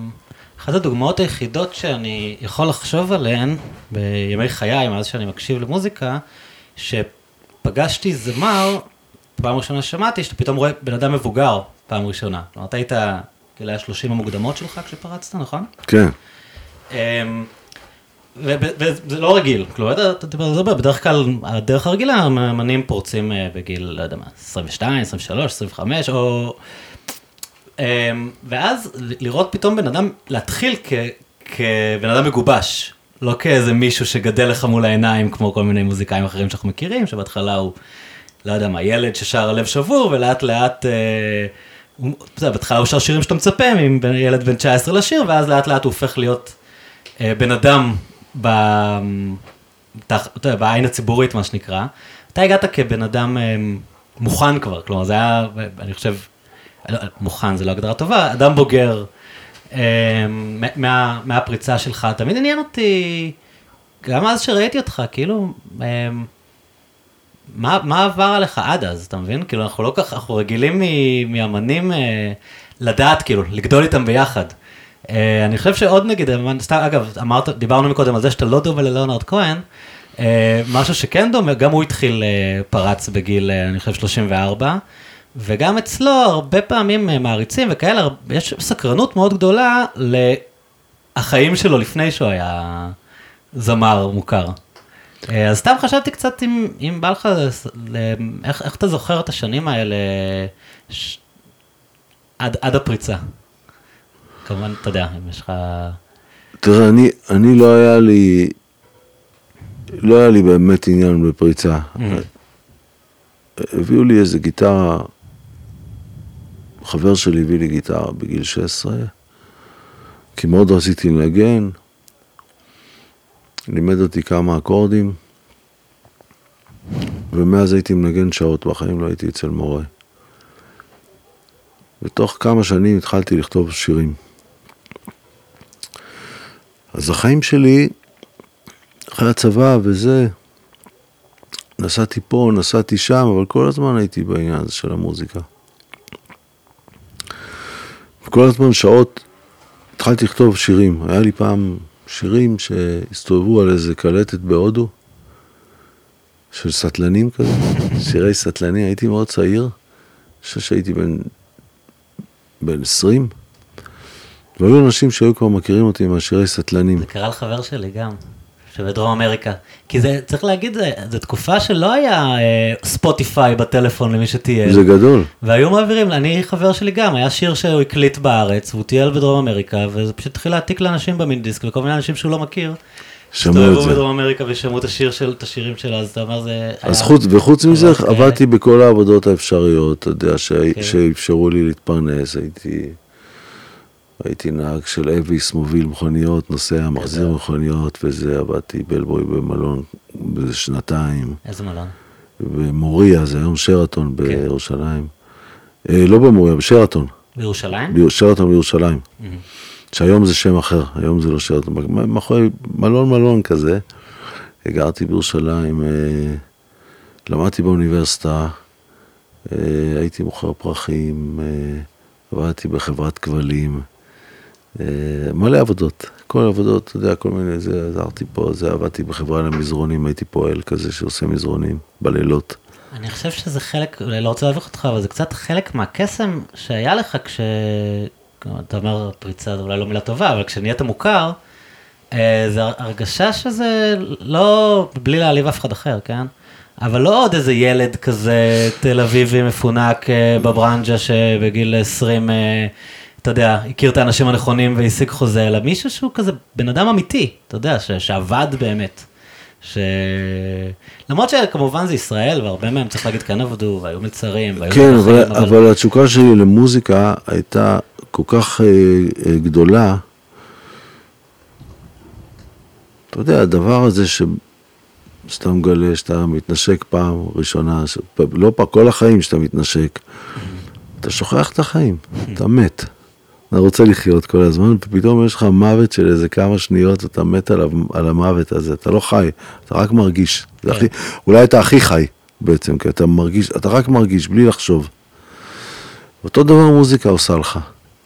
אחת הדוגמאות היחידות שאני יכול לחשוב עליהן בימי חיי, מאז שאני מקשיב למוזיקה, שפגשתי זמר, פעם ראשונה ששמעתי, שאתה פתאום רואה בן אדם מבוגר פעם ראשונה. כלומר, אתה היית גילאי ה-30 המוקדמות שלך כשפרצת, נכון? כן. אמ, וזה לא רגיל, כלומר, אתה- אתה אתה מדבר, בדרך כלל, הדרך הרגילה, המאמנים פורצים אה, בגיל, לא יודע מה, 22, 23, 25, או... אמ, ואז לראות פתאום בן אדם, להתחיל כבן אדם מגובש, לא כאיזה מישהו שגדל לך מול העיניים, כמו כל מיני מוזיקאים אחרים שאנחנו מכירים, שבהתחלה הוא, לא יודע מה, ילד ששר הלב שבור, ולאט לאט... אתה יודע, בהתחלה הוא שר שירים שאתה מצפה מילד בן 19 לשיר, ואז לאט לאט הוא הופך להיות אה, בן אדם ב... תח- יודע, בעין הציבורית, מה שנקרא. אתה הגעת כבן אדם אה, מוכן כבר, כלומר, זה היה, אני חושב, לא, מוכן זה לא הגדרה טובה, אדם בוגר מה, מהפריצה שלך. תמיד עניין אותי, גם אז שראיתי אותך, כאילו, אה, מה, מה עבר עליך עד אז, אתה מבין? כאילו, אנחנו לא כך, אנחנו רגילים מאמנים אה, לדעת, כאילו, לגדול איתם ביחד. אה, אני חושב שעוד נגיד, סתם, אגב, אמרת, דיברנו מקודם על זה שאתה לא דומה ללאונרד כהן, אה, משהו שכן דומה, גם הוא התחיל, אה, פרץ בגיל, אה, אני חושב, 34, וגם אצלו הרבה פעמים אה, מעריצים וכאלה, יש סקרנות מאוד גדולה לחיים שלו לפני שהוא היה זמר מוכר. אה, אז סתם חשבתי קצת אם, אם בא לך, איך, איך אתה זוכר את השנים האלה ש... עד, עד הפריצה. כמובן, אתה יודע, אם יש לך... תראה, אני, אני לא היה לי, לא היה לי באמת עניין בפריצה. הביאו לי איזה גיטרה, חבר שלי הביא לי גיטרה בגיל 16, כי מאוד רציתי לנגן, לימד אותי כמה אקורדים, ומאז הייתי מנגן שעות, בחיים לא הייתי אצל מורה. ותוך כמה שנים התחלתי לכתוב שירים. אז החיים שלי, אחרי הצבא וזה, נסעתי פה, נסעתי שם, אבל כל הזמן הייתי בעניין הזה של המוזיקה. וכל הזמן שעות התחלתי לכתוב שירים. היה לי פעם שירים שהסתובבו על איזה קלטת בהודו, של סטלנים כזה, שירי סטלנים, הייתי מאוד צעיר, אני חושב שהייתי בן, בן 20, והיו אנשים שהיו כבר מכירים אותי מהשירי סטלנים. זה קרה לחבר שלי גם, שבדרום אמריקה. כי זה, צריך להגיד, זה- זו תקופה שלא היה אה, ספוטיפיי בטלפון למי שטייל. זה גדול. והיו מעבירים, אני חבר שלי גם, היה שיר שהוא הקליט בארץ, והוא טייל בדרום אמריקה, וזה פשוט התחיל להעתיק לאנשים במיני דיסק, וכל מיני אנשים שהוא לא מכיר. שמעו את זה. בדרום אמריקה ושמעו את השיר של, את השירים שלה, אז אתה אומר זה... אז היה- חוץ, וחוץ מזה. עבדתי בכל העבודות האפשריות, אתה יודע, כן. שאפשרו לי להתפרנס, הייתי, הייתי נהג של אביס, מוביל מכוניות, נוסע, מחזיר מכוניות, וזה, עבדתי בלבוי במלון באיזה שנתיים, איזה מלון. במוריה, זה היום שרתון כן. בירושלים. אה, לא במוריה, בשרתון, בירושלים? ביר- שרתון בירושלים. שהיום זה שם אחר, היום זה לא שרתון, מאחורי מלון מלון כזה, גרתי בירושלים, אה, למדתי באוניברסיטה, אה, הייתי מוכר פרחים, אה, עבדתי בחברת כבלים, אה, מלא עבודות, כל העבודות, אתה יודע, כל מיני, זה, עזרתי פה, זה, עבדתי בחברה למזרונים, הייתי פועל כזה שעושה מזרונים בלילות. אני חושב שזה חלק, אולי לא רוצה להביך אותך, אבל זה קצת חלק מהקסם שהיה לך כש... אתה אומר פריצה זה אולי לא מילה טובה, אבל כשנהיית מוכר, אה, זה הרגשה שזה לא, בלי להעליב אף אחד אחר, כן? אבל לא עוד איזה ילד כזה תל אביבי מפונק אה, בברנג'ה שבגיל 20, אה, אתה יודע, הכיר את האנשים הנכונים והשיג חוזה, אלא מישהו שהוא כזה בן אדם אמיתי, אתה יודע, ש- שעבד באמת. ש... למרות שכמובן זה ישראל, והרבה מהם צריך להגיד כן עבדו, והיו מלצרים, והיו כן, מלכים, אבל, אבל התשוקה שלי למוזיקה הייתה כל כך אה, אה, גדולה. אתה יודע, הדבר הזה ש... שאתה מגלה, שאתה מתנשק פעם ראשונה, ש... לא פעם, כל החיים שאתה מתנשק, אתה שוכח את החיים, אתה מת. אתה רוצה לחיות כל הזמן, ופתאום יש לך מוות של איזה כמה שניות, אתה מת על, על המוות הזה, אתה לא חי, אתה רק מרגיש. כן. הכי, אולי אתה הכי חי בעצם, כי אתה מרגיש, אתה רק מרגיש, בלי לחשוב. אותו דבר מוזיקה עושה לך.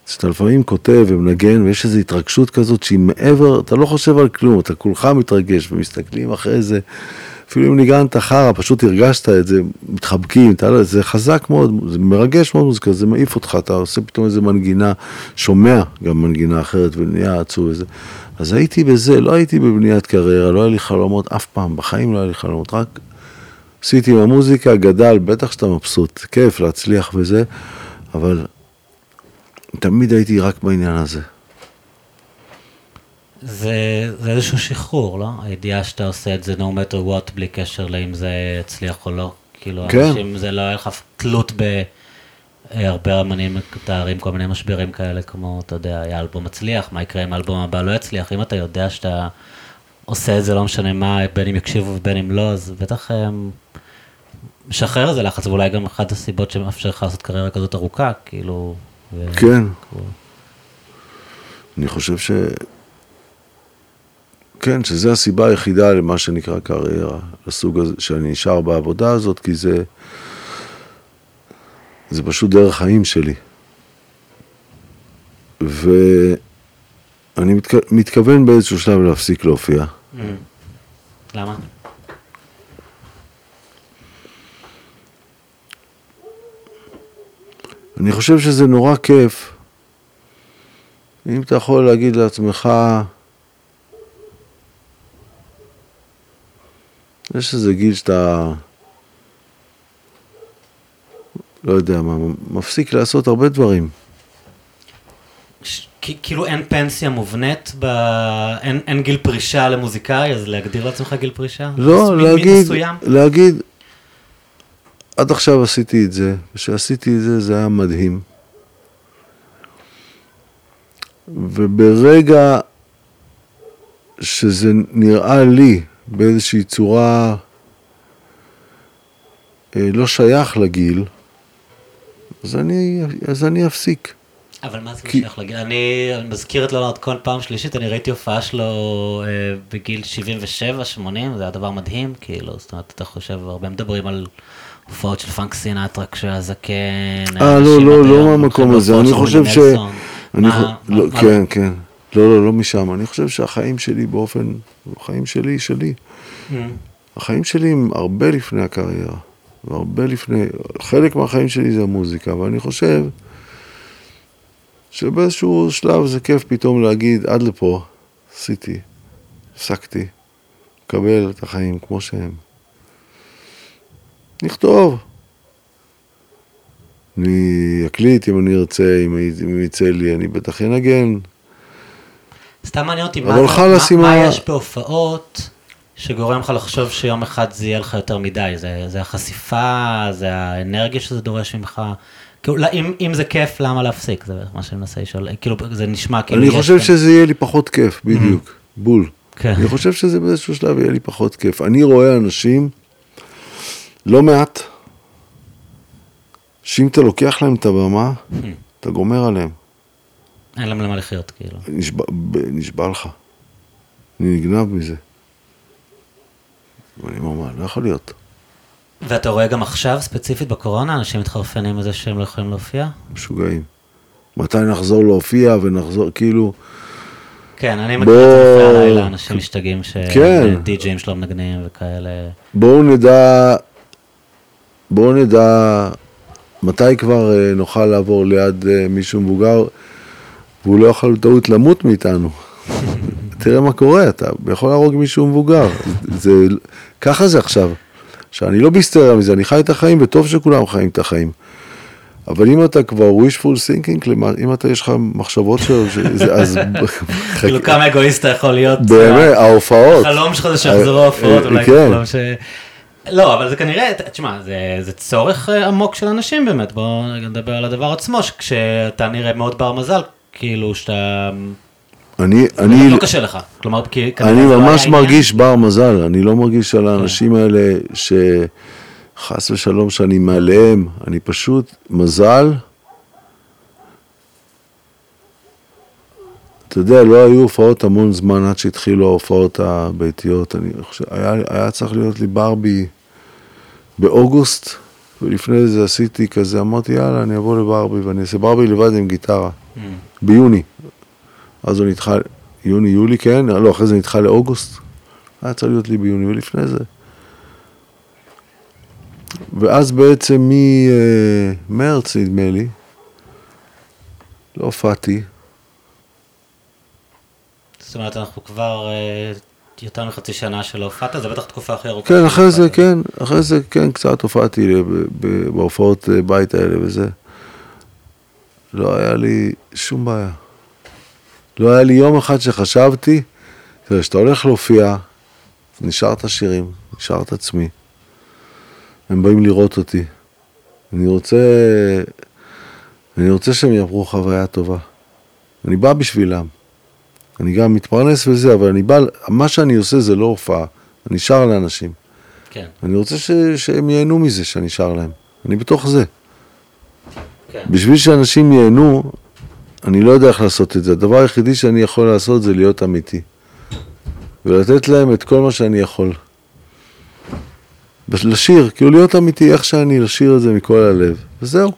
שאתה לפעמים כותב ומנגן, ויש איזו התרגשות כזאת שהיא מעבר, אתה לא חושב על כלום, אתה כולך מתרגש, ומסתכלים אחרי זה, אפילו אם ניגנת חרא, פשוט הרגשת את זה, מתחבקים, אתה לא, זה חזק מאוד, זה מרגש מאוד מוזיקה, זה מעיף אותך, אתה עושה פתאום איזה מנגינה, שומע גם מנגינה אחרת ונהיה עצוב וזה. אז הייתי בזה, לא הייתי בבניית קריירה, לא היה לי חלומות אף פעם, בחיים לא היה לי חלומות, רק עשיתי עם המוזיקה, גדל, בטח שאתה מבסוט, כיף להצליח וזה, אבל תמיד הייתי רק בעניין הזה. זה, זה איזשהו שחרור, לא? הידיעה שאתה עושה את זה no matter what, בלי קשר לאם זה יצליח או לא. כאילו, כן. אנשים, זה לא היה לך תלות בהרבה אמנים מתארים כל מיני משברים כאלה, כמו, אתה יודע, היה אלבום מצליח, מה יקרה אם האלבום הבא לא יצליח? אם אתה יודע שאתה עושה את זה, לא משנה מה, בין אם יקשיבו ובין אם לא, אז בטח הם... משחרר איזה לחץ, ואולי גם אחת הסיבות שמאפשר לך לעשות קריירה כזאת ארוכה, כאילו... ו... כן. אני חושב ש... כן, שזו הסיבה היחידה למה שנקרא קריירה, לסוג הזה, שאני נשאר בעבודה הזאת, כי זה, זה פשוט דרך חיים שלי. ואני מתכ... מתכוון באיזשהו שלב להפסיק להופיע. Mm. למה? אני חושב שזה נורא כיף, אם אתה יכול להגיד לעצמך, יש איזה גיל שאתה, לא יודע מה, מפסיק לעשות הרבה דברים. ש- כאילו אין פנסיה מובנית, ב... אין, אין גיל פרישה למוזיקאי, אז להגדיר לעצמך גיל פרישה? לא, להגיד? להגיד, עד עכשיו עשיתי את זה, וכשעשיתי את זה זה היה מדהים. וברגע שזה נראה לי באיזושהי צורה אה, לא שייך לגיל, אז אני, אז אני אפסיק. אבל מה זה כי- שייך לגיל? אני מזכיר את לונרד כהן פעם שלישית, אני ראיתי הופעה שלו אה, בגיל 77-80, זה היה דבר מדהים, כאילו, זאת אומרת, אתה חושב, הרבה מדברים על הופעות של פאנק סינטרה כשהיה זקן. אה, לא, לא, לא מהמקום הזה, אני חושב ש... אני מה- חו- מה- לא, מה- כן, כן. לא, לא, לא משם. אני חושב שהחיים שלי באופן... החיים שלי, שלי. ממ. החיים שלי הם הרבה לפני הקריירה. והרבה לפני... חלק מהחיים שלי זה המוזיקה, ואני חושב שבאיזשהו שלב זה כיף פתאום להגיד, עד לפה, עשיתי, הפסקתי, לקבל את החיים כמו שהם. נכתוב. אני אקליט אם אני ארצה, אם יצא לי, אני בטח אנגן. סתם מעניין אותי, מה, מה, מה ה- יש בהופעות שגורם לך לחשוב שיום אחד זה יהיה לך יותר מדי? זה, זה החשיפה, זה האנרגיה שזה דורש ממך? כאילו, לא, אם, אם זה כיף, למה להפסיק? זה מה שאני מנסה לשאול. כאילו, זה נשמע כאילו אני חושב כאן- שזה יהיה לי פחות כיף, בדיוק. בול. כן. אני חושב שזה באיזשהו שלב יהיה לי פחות כיף. אני רואה אנשים, לא מעט, שאם אתה לוקח להם את הבמה, אתה גומר עליהם. אין להם למה לחיות, כאילו. נשבע, ב- נשבע לך. אני נגנב מזה. ואני אומר, מה, לא יכול להיות. ואתה רואה גם עכשיו, ספציפית בקורונה, אנשים מתחרפנים מזה שהם לא יכולים להופיע? משוגעים. מתי נחזור להופיע ונחזור, כאילו, כן, אני בוא- מכיר את זה לפני הלילה, אנשים משתגעים כן. שדי-ג'ים שלו מנגנים וכאלה. בואו נדע, בואו נדע מתי כבר אה, נוכל לעבור ליד אה, מישהו מבוגר והוא לא יכול בטעות למות מאיתנו. תראה מה קורה, אתה יכול להרוג מישהו מבוגר. זה, ככה זה עכשיו. שאני לא בהיסטריה מזה, אני חי את החיים וטוב שכולם חיים את החיים. אבל אם אתה כבר wishful thinking, אם אתה יש לך מחשבות של... שזה- אז... כאילו כמה אגואיסט אתה יכול להיות. באמת, ההופעות. החלום שלך זה שיחזרו אה, ההופעות, אה, אולי כן. חלום ש... לא, אבל זה כנראה, תשמע, זה, זה צורך אה, עמוק של אנשים באמת, בואו נדבר על הדבר עצמו, שכשאתה נראה מאוד בר מזל, כאילו שאתה... אני, אני, לא קשה לך, כלומר, כי אני לא ממש עניין. מרגיש בר מזל, אני לא מרגיש על האנשים האלה שחס ושלום שאני מעליהם, אני פשוט מזל. אתה יודע, לא היו הופעות המון זמן עד שהתחילו ההופעות הביתיות. אני חושב, היה, היה צריך להיות לי ברבי באוגוסט, ולפני זה עשיתי כזה, אמרתי, יאללה, אני אבוא לברבי ואני אעשה ברבי לבד עם גיטרה, Mm. ביוני. אז הוא נדחה, יוני, יולי, כן, לא, אחרי זה נדחה לאוגוסט. היה צריך להיות לי ביוני, ולפני זה. ואז בעצם ממרץ, נדמה לי, לא הופעתי. זאת אומרת, אנחנו כבר אה, יותר מחצי שנה שלא הופעת, זה בטח תקופה הכי ארוכה. כן, אחרי זה. כן, אחרי זה, כן, קצת הופעתי בהופעות אה, בית האלה וזה. לא היה לי שום בעיה. לא היה לי יום אחד שחשבתי, כשאתה הולך להופיע, נשאר את השירים, נשאר את עצמי. הם באים לראות אותי. אני רוצה, אני רוצה שהם יעברו חוויה טובה. אני בא בשבילם. אני גם מתפרנס וזה, אבל אני בא, מה שאני עושה זה לא הופעה, אני שר לאנשים. כן, אני רוצה ש, שהם ייהנו מזה שאני שר להם. אני בתוך זה. כן. בשביל שאנשים ייהנו, אני לא יודע איך לעשות את זה. הדבר היחידי שאני יכול לעשות זה להיות אמיתי. ולתת להם את כל מה שאני יכול. לשיר, כאילו להיות אמיתי איך שאני, לשיר את זה מכל הלב, וזהו.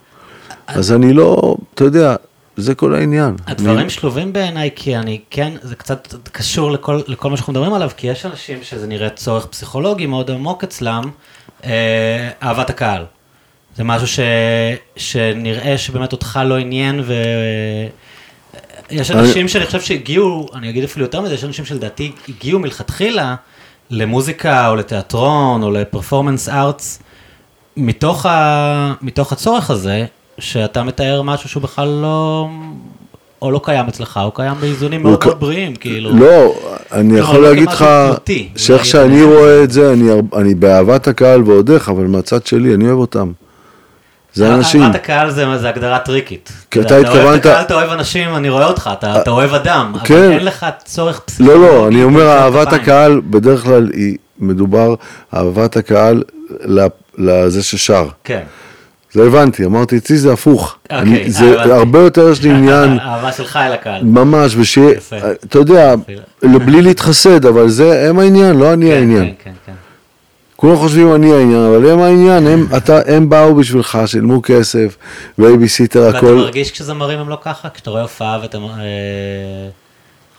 אז אני לא, אתה יודע, זה כל העניין. הדברים אני- שלובים בעיניי, כי אני כן, זה קצת קשור לכל, לכל מה שאנחנו מדברים עליו, כי יש אנשים שזה נראה צורך פסיכולוגי מאוד עמוק אצלם, אה, אהבת הקהל. זה משהו ש, שנראה שבאמת אותך לא עניין, ו... יש אני- אנשים שאני חושב שהגיעו, אני אגיד אפילו יותר מזה, יש אנשים שלדעתי הגיעו מלכתחילה למוזיקה או לתיאטרון או לפרפורמנס ארטס, מתוך, ה... מתוך הצורך הזה, שאתה מתאר משהו שהוא בכלל לא, או לא קיים אצלך, או קיים באיזונים הוא מאוד מאוד בריאים, כאילו. לא, אני יכול לא להגיד לך, שאיך שאני. רואה את זה, אני באהבת הקהל ועוד איך, אבל מהצד שלי, אני אוהב אותם. זה אנשים. אהבת הקהל זה, זה הגדרה טריקית. כי אתה אוהב את התכוונת- הקהל, אתה אוהב אנשים, אני רואה אותך, אתה, אתה אוהב אדם, אבל כן. אין לך צורך פסיכולוגי. לא, לא, אני אומר אהבת. הקהל, בדרך כלל היא מדובר, אהבת הקהל לזה ששר. כן. זה הבנתי, אמרתי, אצלי זה הפוך. אוקיי, אה, זה. הרבה יותר יש לי עניין, האהבה שלך אל הקהל. ממש, ושיהיה. אתה יודע, בלי להתחסד, אבל זה, הם העניין, לא אני כן, העניין. כן, כן, כן. כולם חושבים אני העניין, אבל הם העניין, הם, אתה, הם באו בשבילך, שילמו כסף, בייביסיטר, ואתה הכל. מרגיש כשזמרים הם לא ככה? כשאתה רואה הופעה ואתה...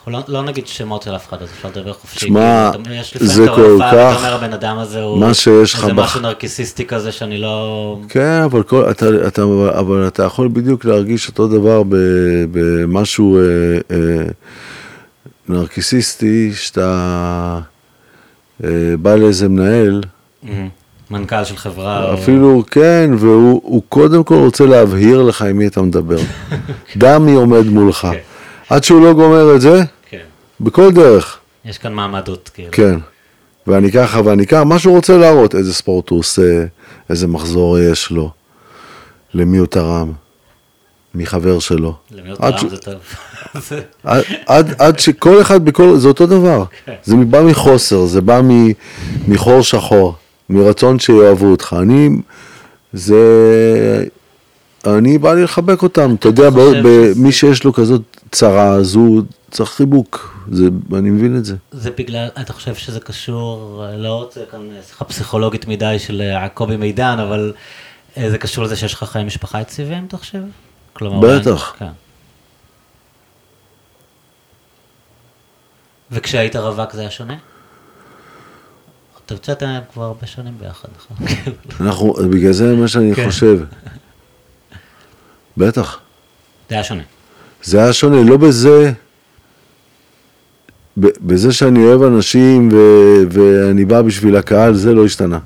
אנחנו לא, לא נגיד שמות של אף אחד, אז אפשר לדבר חופשי. שמע, כאילו, אתה- זה אתה כל כך- אומר, הבן אדם הזה הוא... מה שיש לך איזה בח- משהו נרקיסיסטי כזה שאני לא... כן, אבל, כל, אתה, אתה, אבל אתה יכול בדיוק להרגיש אותו דבר במשהו אה, אה, נרקיסיסטי, שאתה אה, בא לאיזה מנהל, מהמם. מנכ"ל של חברה. או- אפילו, כן, והוא הוא קודם כל רוצה להבהיר לך עם מי אתה מדבר. דם מי עומד מולך. כן. עד שהוא לא גומר את זה, כן. בכל דרך. יש כאן מעמדות, כאילו. כן. ואני ככה ואני ככה, מה שהוא רוצה להראות, איזה ספורט הוא עושה, איזה מחזור יש לו, למי הוא תרם, מי חבר שלו. למי הוא תרם ש- זה טוב. עד, עד, עד שכל אחד בכל, זה אותו דבר. כן. זה בא מחוסר, זה בא מ, מחור שחור, מרצון שיאהבו אותך. אני, זה, אני בא לי לחבק אותם. אתה יודע, מי שיש לו כזאת צרה, אז הוא צריך חיבוק. זה, אני מבין את זה. זה בגלל, אתה חושב שזה קשור, אה, לא רוצה כאן אה, שיחה פסיכולוגית מדי של אה, קובי מידן, אבל זה קשור לזה שיש לך חיי משפחה יציבים, אתה חושב? כלומר, בטח. כן. וכשהיית רווק זה היה שונה? אתה אתם כבר הרבה שנים ביחד, נכון? אנחנו, בגלל זה מה שאני כן. חושב. בטח. זה היה שונה. זה היה שונה, לא בזה, ב- בזה שאני אוהב אנשים ו, ואני בא בשביל הקהל, זה לא השתנה.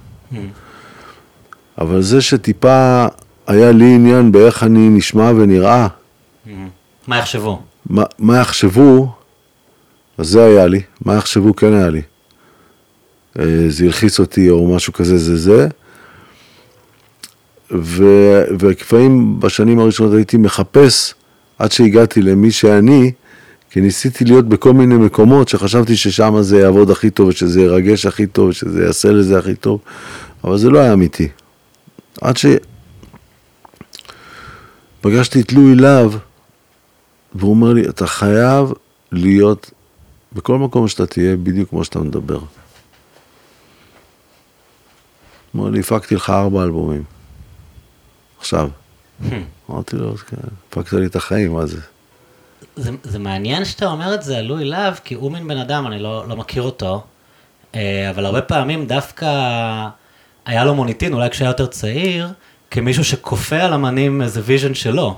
אבל זה שטיפה היה לי עניין באיך אני נשמע ונראה, מה יחשבו? מה, מה יחשבו, אז זה היה לי, מה יחשבו כן היה לי. אה, זה הלחיץ אותי או משהו כזה, זה זה. ולפעמים בשנים הראשונות הייתי מחפש עד שהגעתי למי שאני, כי ניסיתי להיות בכל מיני מקומות שחשבתי ששם זה יעבוד הכי טוב, ושזה ירגש הכי טוב, ושזה יעשה לזה הכי טוב, אבל זה לא היה אמיתי. עד שפגשתי את לואי להב, והוא אומר לי, אתה חייב להיות בכל מקום שאתה תהיה בדיוק כמו שאתה מדבר. אמר לי, הפקתי לך ארבע אלבומים. עכשיו. אמרתי לו, כן, הפקת לי את החיים, מה זה? זה, מעניין שאתה אומר את זה על לואי להב, כי הוא מין בן אדם, אני לא, לא מכיר אותו, אה, אבל הרבה פעמים דווקא היה לו מוניטין, אולי כשהיה יותר צעיר, כמישהו שכופה על אמנים איזה vision שלו.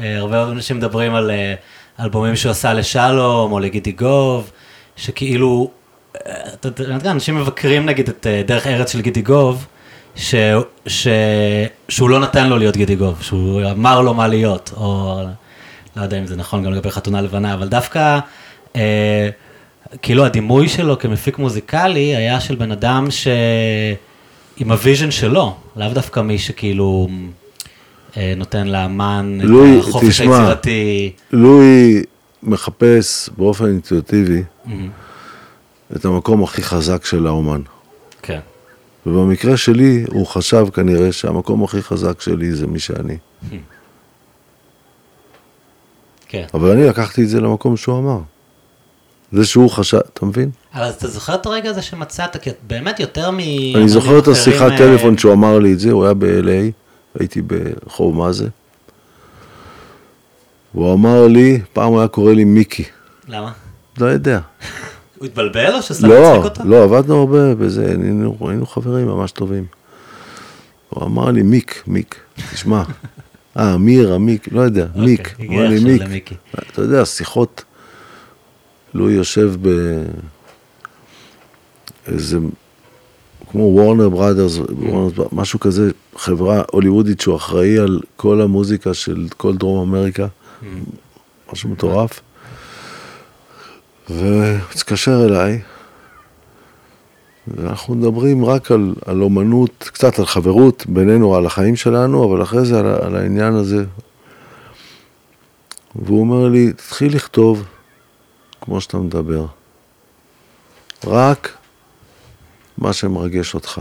אה, הרבה אנשים מדברים על אה, אלבומים שהוא עשה לשלום או לגידי גוב, שכאילו, אנשים מבקרים נגיד את דרך ארץ של גידי גוב, ש, ש, שהוא לא נתן לו להיות גידי גוב, שהוא אמר לו מה להיות, או לא יודע אם זה נכון גם לגבי חתונה לבנה, אבל דווקא, אה, כאילו הדימוי שלו כמפיק מוזיקלי היה של בן אדם ש... עם ה vision שלו, לאו דווקא מי שכאילו אה, נותן לאמן לואי, את החופש תשמע. היצירתי. לואי מחפש באופן אינטואיטיבי מהמם. את המקום הכי חזק של האומן. ובמקרה שלי, הוא חשב כנראה שהמקום הכי חזק שלי זה מי שאני. כן. אבל אני לקחתי את זה למקום שהוא אמר. זה שהוא חשב, אתה מבין? אבל אתה זוכר את הרגע הזה שמצאת, כי באמת יותר מ... אני זוכר את השיחת אה, טלפון שהוא אמר לי את זה, הוא היה ב-LA, הייתי ברחוב מה זה. הוא אמר לי, פעם הוא היה קורא לי מיקי, למה? לא יודע. הוא התבלבל או שסתם לא, הצחיק אותו? לא, עבדנו הרבה בזה, היינו, היינו חברים ממש טובים. הוא אמר לי, מיק, מיק, תשמע, אה, אמיר, עמיק, לא יודע, מיק, אוקיי, הוא אמר לי מיק. למיקי. אתה יודע, שיחות, לו יושב ב... איזה, כמו וורנר בראדרס, משהו כזה, חברה הוליוודית שהוא אחראי על כל המוזיקה של כל דרום אמריקה, משהו מטורף. והתקשר אליי, ואנחנו מדברים רק על, על אומנות, קצת על חברות בינינו, על החיים שלנו, אבל אחרי זה על, על העניין הזה. והוא אומר לי, תתחיל לכתוב כמו שאתה מדבר. רק מה שמרגש אותך.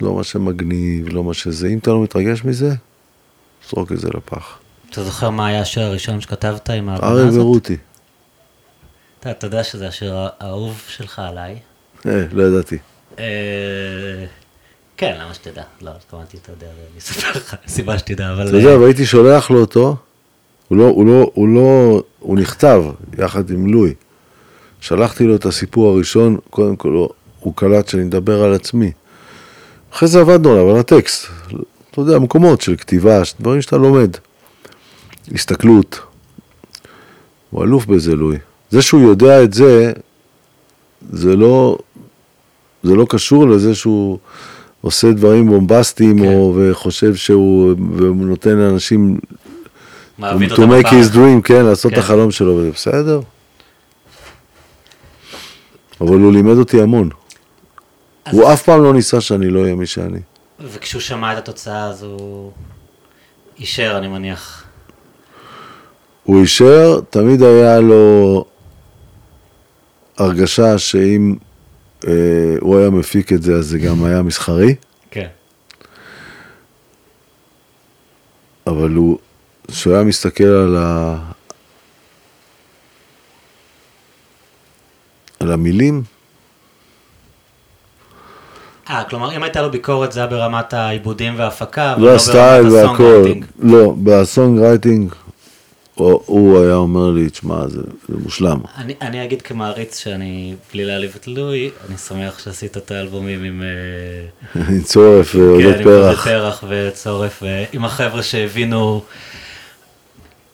לא מה שמגניב, לא מה שזה. אם אתה לא מתרגש מזה, זרוק את זה לפח. אתה זוכר מה היה השיר הראשון שכתבת עם ההבנה ארי הזאת? ורותי. אתה, יודע שזה השיר האהוב שלך עליי. אה, לא ידעתי. אה, כן, למה שתדע? לא, התכוונתי, אתה יודע, אני אספר לך, סיבה שתדע, אבל... אתה יודע, והייתי שולח לו אותו, הוא לא, הוא לא, הוא לא, הוא נכתב יחד עם לואי. שלחתי לו את הסיפור הראשון, קודם כל הוא- הוא קלט שאני מדבר על עצמי. אחרי זה עבדנו עליו, על הטקסט. אתה יודע, מקומות של כתיבה, דברים שאתה לומד. הסתכלות. הוא אלוף בזה, לואי. זה שהוא יודע את זה, זה לא, זה לא קשור לזה שהוא עושה דברים בומבסטיים, כן. או וחושב שהוא, והוא נותן לאנשים to make his dream, כן, לעשות את כן. החלום שלו, וזה בסדר. אבל הוא לימד אותי המון. אז- הוא אף פעם לא ניסה שאני לא אהיה מי שאני. וכשהוא שמע את התוצאה אז הוא אישר, אני מניח. הוא אישר, תמיד היה לו הרגשה שאם אה, הוא היה מפיק את זה, אז זה גם היה מסחרי, כן. אבל הוא, כשהוא היה מסתכל על ה... על המילים, אה, כלומר, אם הייתה לו ביקורת זה היה ברמת העיבודים וההפקה, אבל לא הסטייל ברמת והכל, הסונגרייטינג. לא, ב songwriting, הוא, הוא היה אומר לי, תשמע, זה, זה מושלם. אני, אני אגיד כמעריץ שאני, בלי להעליב את לואי, אני שמח שעשית את האלבומים עם... אה, עם צורף ועודד כן, עם עודד פרח. פרח וצורף, ועם החבר'ה שהבינו,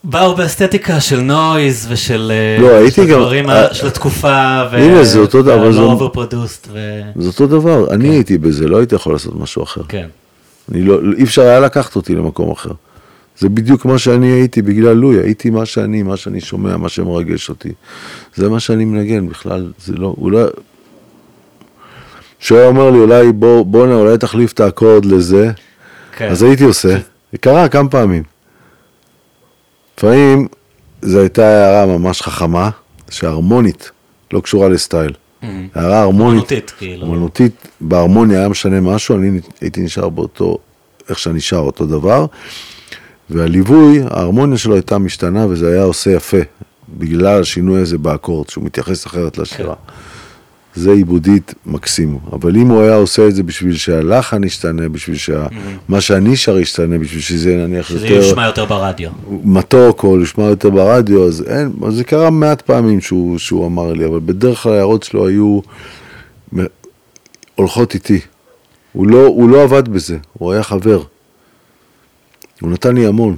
באו באסתטיקה של noise ושל אה, לא, הייתי של גם- הדברים אה, ה- של התקופה, ו- הנה, זה אותו דבר, אבל זה- overproduced, ו... זה אותו דבר, אני הייתי בזה, לא הייתי יכול לעשות משהו אחר. כן. אני לא, אי אפשר היה לקחת אותי למקום אחר. זה בדיוק מה שאני הייתי בגלל לואי, הייתי מה שאני, מה שאני שומע, מה שמרגש אותי. זה מה שאני מנגן בכלל, זה לא, אולי... כשהוא היה אומר לי, אולי בוא, בואנה, אולי תחליף את האקורד לזה, כן. אז הייתי עושה. זה קרה כמה פעמים. לפעמים זו הייתה הערה ממש חכמה, שהרמונית לא קשורה לסטייל. מהמם. הערה הרמונית, אומנותית, כאילו. בהרמוניה היה משנה משהו, אני הייתי נשאר באותו, איך שאני שר, אותו דבר, והליווי, ההרמוניה שלו הייתה משתנה וזה היה עושה יפה, בגלל השינוי הזה באקורד, שהוא מתייחס אחרת לשירה. זה עיבודית מקסימו, אבל אם הוא היה עושה את זה בשביל שהלחן ישתנה, בשביל שמה שאני שר ישתנה, בשביל שזה נניח שזה יותר יושמע יותר ברדיו. מתוק או לשמוע יותר ברדיו, אז אין, אז זה קרה מעט פעמים שהוא, שהוא אמר לי, אבל בדרך כלל ההערות שלו היו הולכות איתי. הוא לא, הוא לא עבד בזה, הוא היה חבר. הוא נתן לי המון.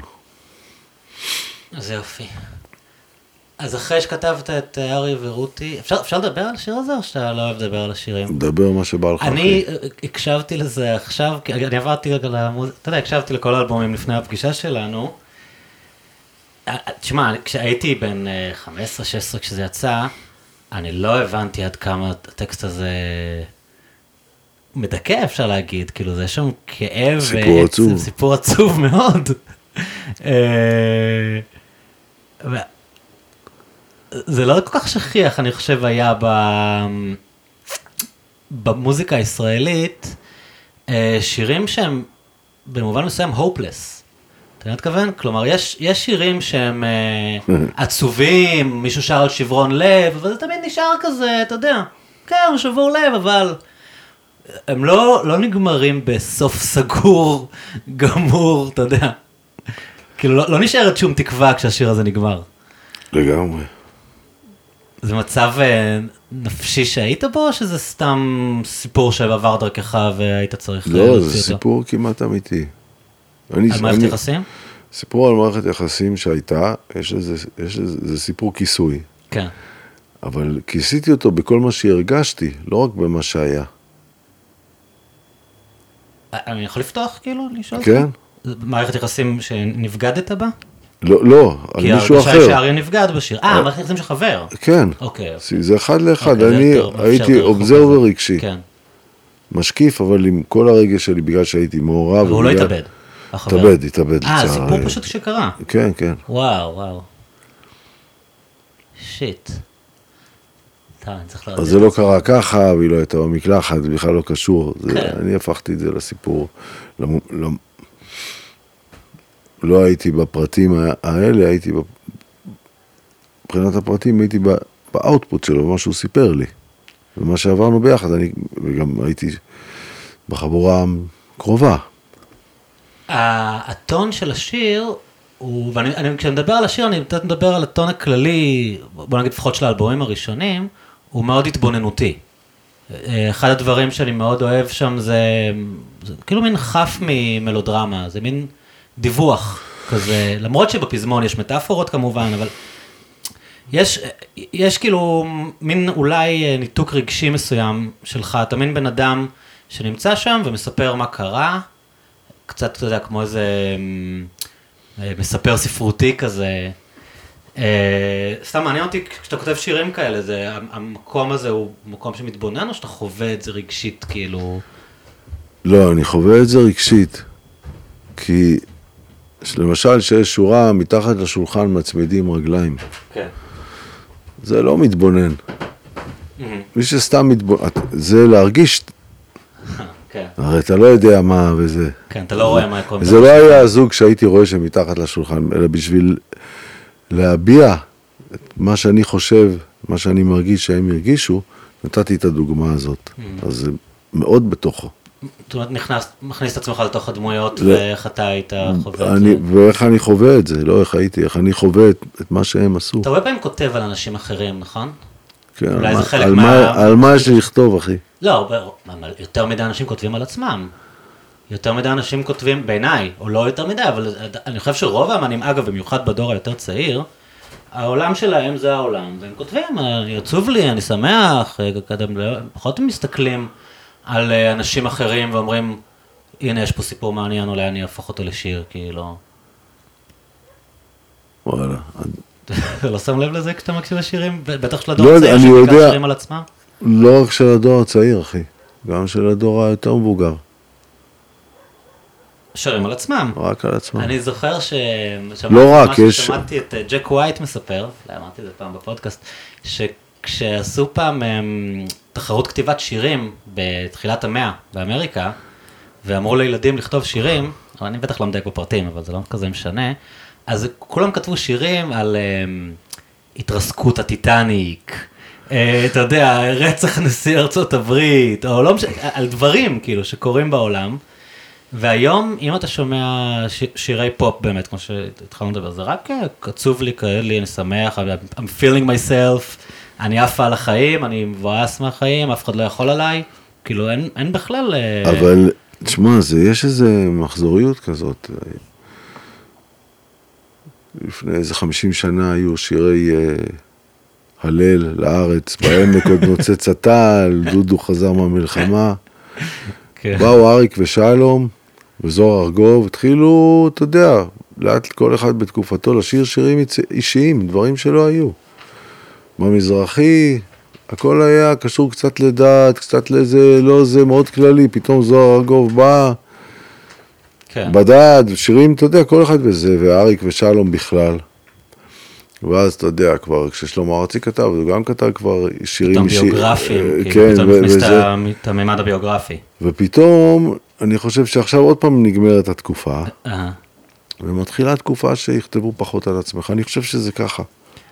אז יופי. אז אחרי שכתבת את אה, ארי ורותי, אפשר, אפשר לדבר על השיר הזה או שאתה לא אוהב לדבר על השירים? מדבר מה שבא לך. אני אחי. אה, הקשבתי לזה עכשיו, כי אני עברתי רגע למוזיקה, אתה יודע, הקשבתי לכל האלבומים לפני הפגישה שלנו. אה, תשמע, כשהייתי בן אה, 15-16 כשזה יצא, אני לא הבנתי עד כמה הטקסט הזה מדכא, אפשר להגיד, כאילו, זה שם כאב. סיפור ועצב, עצוב. סיפור עצוב מאוד. אה, זה לא כל כך שכיח, אני חושב, היה ב... במוזיקה הישראלית, אה, שירים שהם במובן מסוים הופלס. אתה מה מתכוון? כלומר, יש, יש שירים שהם אה, עצובים, מישהו שר על שברון לב, אבל זה תמיד נשאר כזה, אתה יודע, כן, שבור לב, אבל הם לא, לא נגמרים בסוף סגור, גמור, אתה יודע. כאילו, לא, לא נשארת שום תקווה כשהשיר הזה נגמר. לגמרי. זה מצב אה, נפשי שהיית בו, או שזה סתם סיפור שעבר דרכך והיית צריך אה, לא, להוציא זה אותו? סיפור כמעט אמיתי. אני- על מערכת אני- יחסים? סיפור על מערכת יחסים שהייתה, יש לזה, יש לזה, זה סיפור כיסוי. כן. אבל כיסיתי אותו בכל מה שהרגשתי, לא רק במה שהיה. אני יכול לפתוח כאילו, לשאול? כן? מערכת יחסים שנבגדת בה? לא, לא, על כי מישהו ההרגשה היא אחר. שהאריה נבגד בשיר. אה, מערכת יחסים של חבר. כן. אוקיי. אוקיי. זה אחד לאחד, אוקיי, אני הייתי אובזרבר. רגשי. כן. משקיף, אבל עם כל הרגש שלי, בגלל שהייתי מעורב. והוא לא התאבד. התאבד, התאבד. אה, סיפור פשוט שקרה. כן, כן. וואו, וואו. שיט. אז זה לא. קרה ככה, והיא לא הייתה במקלחת, זה בכלל לא קשור. זה- כן. אני הפכתי את זה לסיפור. למ- למ- לא הייתי בפרטים האלה, הייתי, מבחינת הפרטים הייתי באאוטפוט שלו, במה שהוא סיפר לי. ומה שעברנו ביחד, אני וגם הייתי בחבורה קרובה. הטון של השיר, הוא, ואני, אני, כשאני מדבר על השיר, אני קצת מדבר על הטון הכללי, בוא נגיד לפחות של האלבומים הראשונים, הוא מאוד התבוננותי. אחד הדברים שאני מאוד אוהב שם זה, זה כאילו מין חף ממלודרמה, זה מין דיווח כזה, למרות שבפזמון יש מטאפורות כמובן, אבל יש, יש כאילו מין אולי אה, ניתוק רגשי מסוים שלך, אתה מין בן אדם שנמצא שם ומספר מה קרה, קצת, אתה יודע, כמו איזה אה, מספר ספרותי כזה. אה, סתם מעניין אותי, כשאתה כותב שירים כאלה, זה, המקום הזה הוא מקום שמתבונן, או שאתה חווה את זה רגשית, כאילו... לא, אני חווה את זה רגשית. כי למשל, שיש שורה מתחת לשולחן מצמידים רגליים. כן. זה לא מתבונן. מי שסתם מתבונן, זה להרגיש, כן, הרי אתה לא יודע מה וזה. כן, אתה לא רואה מה קורה. זה לא היה הזוג שהייתי רואה שמתחת לשולחן, אלא בשביל להביע את מה שאני חושב, מה שאני מרגיש שהם הרגישו, נתתי את הדוגמה הזאת. אז זה מאוד בתוכו. זאת אומרת, נכנס, מכניס את עצמך לתוך הדמויות, לא. ואיך אתה היית חווה את אני, זה. ואיך אני חווה את זה, לא איך הייתי, איך אני חווה את, את מה שהם עשו. אתה הרבה פעמים כותב על אנשים אחרים, נכון? כן, אולי על, זה מה, חלק על, מה- מה, על מה יש לי לכתוב, אחי? לא, יותר מדי אנשים כותבים על עצמם. יותר מדי אנשים כותבים, בעיניי, או לא יותר מדי, אבל אני חושב שרוב האמנים, אגב, במיוחד בדור היותר צעיר, העולם שלהם זה העולם, והם כותבים, "אה, עצוב לי, אני שמח, אה, לא- פחות מסתכלים על אה, אנשים אחרים ואומרים, הנה, יש פה סיפור מעניין, אולי אני אהפוך אותו לשיר, כאילו. וואלה. לא שם לב לזה כשאתה מקשיב לשירים? בטח של לא הדור הצעיר, יודע. שירים על עצמם? לא רק של הדור הצעיר, אחי. גם של הדור היותר מבוגר. שירים על עצמם. רק על עצמם. אני זוכר ש... לא רק, יש- שמעתי את אה, ג'ק ווייט מספר, אולי אמרתי את זה פעם בפודקאסט, שכשעשו פעם אמ, תחרות כתיבת שירים בתחילת המאה באמריקה, ואמרו לילדים לכתוב שירים, אבל אני בטח לא מדייק בפרטים, אבל זה לא כזה משנה, אז כולם כתבו שירים על אמ, התרסקות הטיטניק. אה, אתה יודע, רצח נשיא ארצות הברית, או לא משנה, על דברים כאילו שקורים בעולם. והיום, אם אתה שומע ש- שירי פופ באמת, כמו שהתחלנו לדבר, זה רק אה, עצוב לי, כאלה לי, אני שמח, I'm feeling myself, אני עפה על החיים, אני מבואס מהחיים, אף אחד לא יכול עליי, כאילו אין, אין בכלל... אה, אבל, תשמע, זה, יש איזה מחזוריות כזאת. לפני איזה 50 שנה היו שירי אה, הלל לארץ, בעמק עוד נוצץ הטל, דודו חזר מהמלחמה. כן. באו אריק ושלום וזוהר ארגוב, התחילו, אתה יודע, לאט כל אחד בתקופתו לשיר שירים אישיים, דברים שלא היו. במזרחי, הכל היה קשור קצת לדת, קצת לזה, לא זה, מאוד כללי, פתאום זוהר ארגוב בא, כן. בדד, שירים, אתה יודע, כל אחד בזה, ואריק ושלום בכלל. ואז אתה יודע, כבר כששלמה ארצי כתב, הוא גם כתב כבר שירים פתאום. ביוגרפיים, אה, כאילו, כן, פתאום וזה- ה- את הממד הביוגרפי. ופתאום, אני חושב שעכשיו עוד פעם נגמרת התקופה, אה, ומתחילה תקופה שיכתבו פחות על עצמך. אני חושב שזה ככה.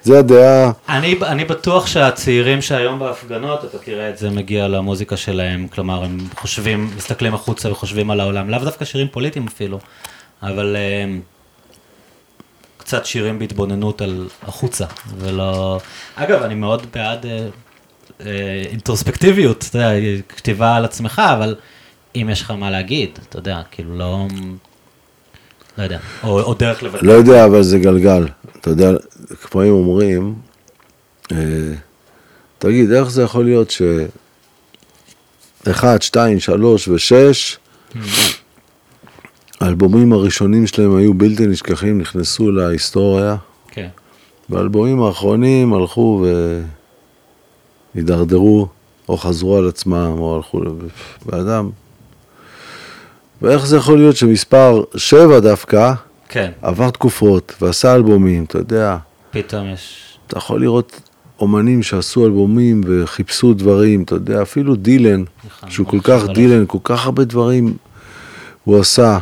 זה הדעה, אני, אני בטוח שהצעירים שהיום בהפגנות, אתה תראה את זה מגיע למוזיקה שלהם, כלומר הם חושבים, מסתכלים החוצה וחושבים על העולם, לאו דווקא שירים פוליטיים אפילו, אבל um, קצת שירים בהתבוננות על החוצה, ולא... אגב, אני מאוד בעד uh, uh, אינטרוספקטיביות, אתה יודע, כתיבה על עצמך, אבל אם יש לך מה להגיד, אתה יודע, כאילו לא... לא יודע, או, או דרך לבטא. לא יודע, אבל זה גלגל. אתה יודע, לפעמים אומרים, אה, תגיד, איך זה יכול להיות ש... אחד, שתיים, שלוש ושש, האלבומים הראשונים שלהם היו בלתי נשכחים, נכנסו להיסטוריה, כן. והאלבומים האחרונים הלכו והידרדרו, או חזרו על עצמם, או הלכו לאדם. ואיך זה יכול להיות שמספר שבע דווקא, כן, עבר תקופות ועשה אלבומים, אתה יודע, פתאום יש... אתה יכול לראות אומנים שעשו אלבומים וחיפשו דברים, אתה יודע, אפילו דילן, נכון, שהוא כל מאוד כך חשוב דילן, כל כך הרבה דברים הוא עשה.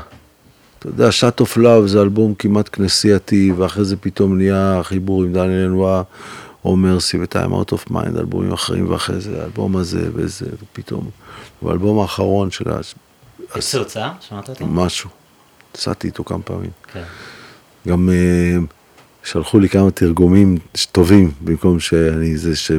אתה יודע, Shut of Love זה אלבום כמעט כנסייתי, ואחרי זה פתאום נהיה חיבור עם דניאל אנואר, או מרסי ו-Time Out of Mind, אלבומים אחרים, ואחרי זה האלבום הזה וזה, ופתאום, והאלבום האחרון של ה- יש תאוצה? שמעת אותו? משהו, נסעתי איתו כמה פעמים. כן. גם אה, שלחו לי כמה תרגומים טובים, במקום שאני זה ש...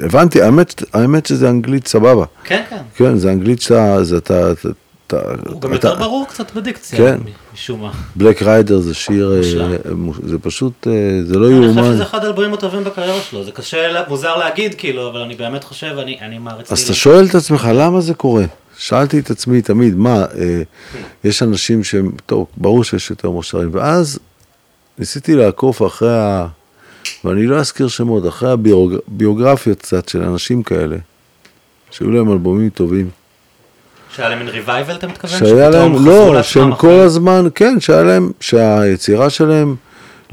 הבנתי, האמת, האמת שזה אנגלית סבבה. כן, כן. כן, זה אנגלית שאתה, זה אתה, אתה, אתה, הוא גם יותר ברור קצת בדיקציה, כן. משום מה. בלק ריידר זה שיר, אה. מוש- זה פשוט, אה, זה לא אני חושב יאומן. שזה אחד האלבומים הטובים בקריירה שלו, זה קשה, מוזר להגיד כאילו, אבל אני באמת חושב, אני אני מעריץ... אז. אתה שואל את עצמך, למה זה קורה? שאלתי את עצמי תמיד, מה, אה, יש אנשים שהם, טוב, ברור שיש יותר מושרים, ואז ניסיתי לעקוף אחרי ה... ואני לא אזכיר שמות, אחרי הביוגרפיות קצת של אנשים כאלה, שהיו להם אלבומים טובים. שהיה להם מין ריווייבל, אתה מתכוון? שהיה להם, לא, שהם אחרי- כל הזמן, כן, שהיה להם, שהיצירה שלהם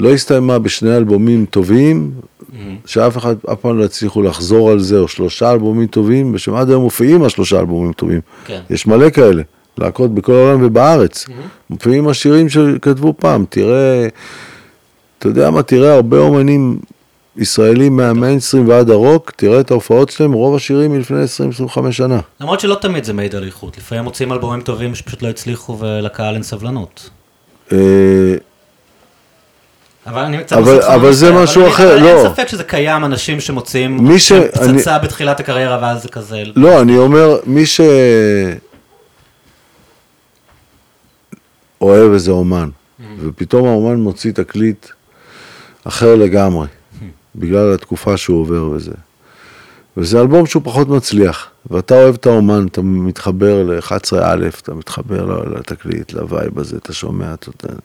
לא הסתיימה בשני אלבומים טובים, שאף אחד, אף פעם לא הצליחו לחזור על זה, או שלושה אלבומים טובים, ושהם עד היום מופיעים השלושה אלבומים טובים. כן. יש מלא כאלה, להקות בכל העולם ובארץ. מופיעים השירים שכתבו פעם, תראה, אתה יודע מה, תראה הרבה אומנים ישראלים מהמיינסטרים ועד הרוק, תראה את ההופעות שלהם, רוב השירים מלפני 20-25 שנה. למרות שלא תמיד זה מעיד על איכות, לפעמים מוצאים אלבומים טובים שפשוט לא הצליחו ולקהל אין סבלנות. אבל אני קצת אבל- אבל נושא, זה משהו אני- אחר, אבל לא. אין ספק שזה קיים, אנשים שמוצאים מי ש- פצצה בתחילת הקריירה ואז זה כזה... לא, אני אומר, מי ש... אוהב איזה אומן, ופתאום האומן מוציא תקליט אחר לגמרי, בגלל התקופה שהוא עובר וזה. וזה אלבום שהוא פחות מצליח, ואתה אוהב את האומן, אתה מתחבר ל-11א, אתה מתחבר לתקליט, ל vibe הזה, אתה שומע, אתה יודע,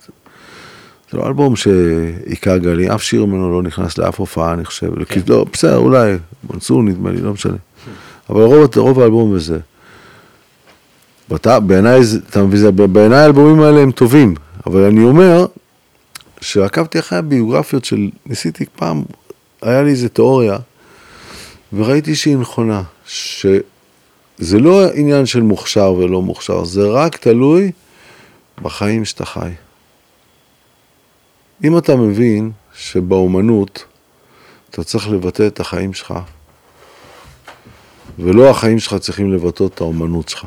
זה- לא אלבום שהיכה גלים, אף שיר ממנו לא נכנס לאף הופעה, אני חושב, כן. לא, בסדר, אולי, מנסור נדמה לי, לא משנה. אבל רוב, רוב האלבום. ואתה, בעיניי, אתה מבין, בעיניי האלבומים האלה הם טובים, אבל אני אומר, שעקבתי אחרי הביוגרפיות של, ניסיתי פעם, היה לי איזה תיאוריה, וראיתי שהיא נכונה, שזה לא עניין של מוכשר ולא מוכשר, זה רק תלוי בחיים שאתה חי. אם אתה מבין שבאומנות אתה צריך לבטא את החיים שלך, ולא החיים שלך צריכים לבטא את האומנות שלך,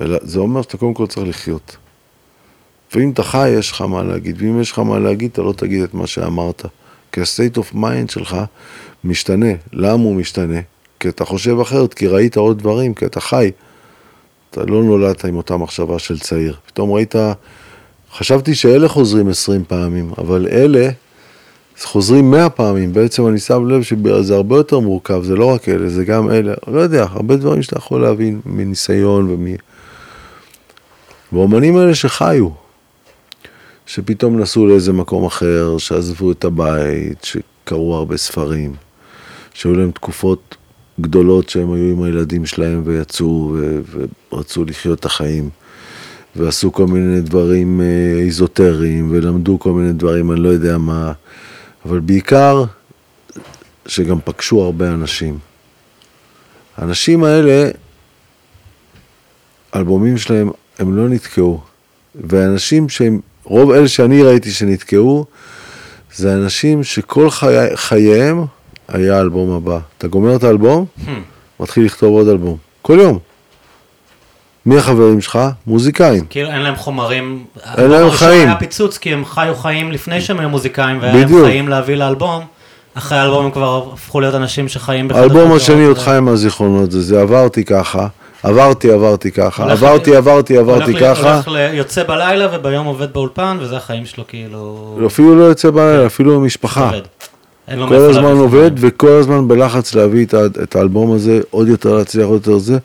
אלא זה אומר שאתה קודם כל צריך לחיות. ואם אתה חי, יש לך מה להגיד, ואם יש לך מה להגיד, אתה לא תגיד את מה שאמרת. כי ה-state of mind שלך משתנה. למה הוא משתנה? כי אתה חושב אחרת, כי ראית עוד דברים, כי אתה חי. אתה לא נולדת עם אותה מחשבה של צעיר. פתאום ראית, חשבתי שאלה חוזרים 20 פעמים, אבל אלה חוזרים 100 פעמים. בעצם אני שם לב שזה הרבה יותר מורכב, זה לא רק אלה, זה גם אלה. לא יודע, הרבה דברים שאתה יכול להבין מניסיון ומ... והאומנים האלה שחיו, שפתאום נסעו לאיזה מקום אחר, שעזבו את הבית, שקראו הרבה ספרים, שהיו להם תקופות גדולות שהם היו עם הילדים שלהם ויצאו ו- ורצו לחיות את החיים, ועשו כל מיני דברים אה, איזוטריים, ולמדו כל מיני דברים, אני לא יודע מה, אבל בעיקר שגם פגשו הרבה אנשים. האנשים האלה, האלבומים שלהם, הם לא נתקעו. ואנשים שהם רוב אלה שאני ראיתי שנתקעו, זה אנשים שכל חי... חייהם היה האלבום הבא. אתה גומר את האלבום, Hmm. מתחיל לכתוב עוד אלבום. כל יום. מי החברים שלך? מוזיקאים. כאילו אין להם חומרים. אין להם חיים. היה פיצוץ, כי הם חיו חיים לפני שהם היו מוזיקאים, והיה להם. חיים להביא לאלבום. אחרי האלבום הם כבר הפכו להיות אנשים שחיים בחדר האלבום השני עוד חי עם הזיכרונות, זה, זה עברתי ככה, עברתי, עברתי ככה, עברתי, עברתי, עברתי ככה, הולך יוצא בלילה וביום עובד באולפן, וזה החיים שלו כאילו... אפילו לא יוצא בלילה, אפילו במשפחה. כל הזמן עובד. וכל הזמן בלחץ להביא את האלבום הזה, עוד יותר להצליח, עוד יותר זה,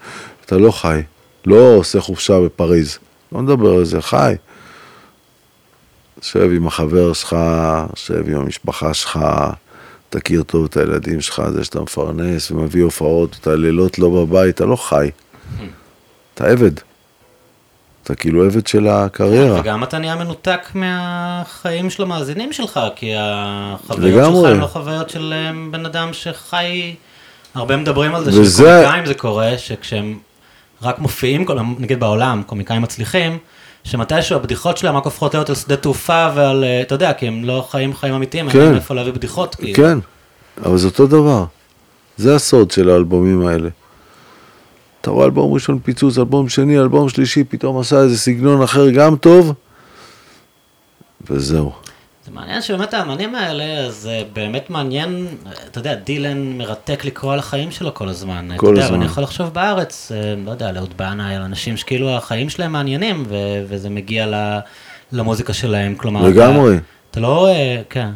אתה לא חי, לא עושה חופשה בפריז, לא מדבר על זה, חי. שב עם החבר שלך, שב עם המשפחה שלך, תכיר טוב את הילדים שלך, זה שאתה מפרנס ומביא הופעות, אתה לילות לא בבית, אתה לא חי. אתה עבד. אתה כאילו עבד של הקריירה. וגם אתה נהיה מנותק מהחיים של המאזינים שלך, כי החוויות. שלך הן לא חוויות של אה, בן אדם שחי... הרבה מדברים על זה שלקומיקאים זה קורה, שכשהם רק מופיעים, כל- נגיד בעולם, קומיקאים מצליחים, שמתישהו הבדיחות שלהם רק הופכות להיות על שדה תעופה ועל, אה, אתה יודע, כי הם לא חיים חיים אמיתיים, אין כן. להם איפה להביא בדיחות. כאילו. כן, אבל זה אותו דבר. זה הסוד של האלבומים האלה. אתה רואה אלבום ראשון פיצוץ, אלבום שני, אלבום שלישי, פתאום עשה איזה סגנון אחר גם טוב, וזהו. זה מעניין שבאמת האמנים האלה, אז אה, באמת מעניין, אתה יודע, דילן מרתק לקרוא על החיים שלו כל הזמן. כל אתה יודע, הזמן. ואני יכול לחשוב בארץ, אה, לא יודע, לאהוד בנאי, על אנשים שכאילו החיים שלהם מעניינים, ו- וזה מגיע ל- למוזיקה שלהם, כלומר... לגמרי. אתה, אתה לא, אה, כן.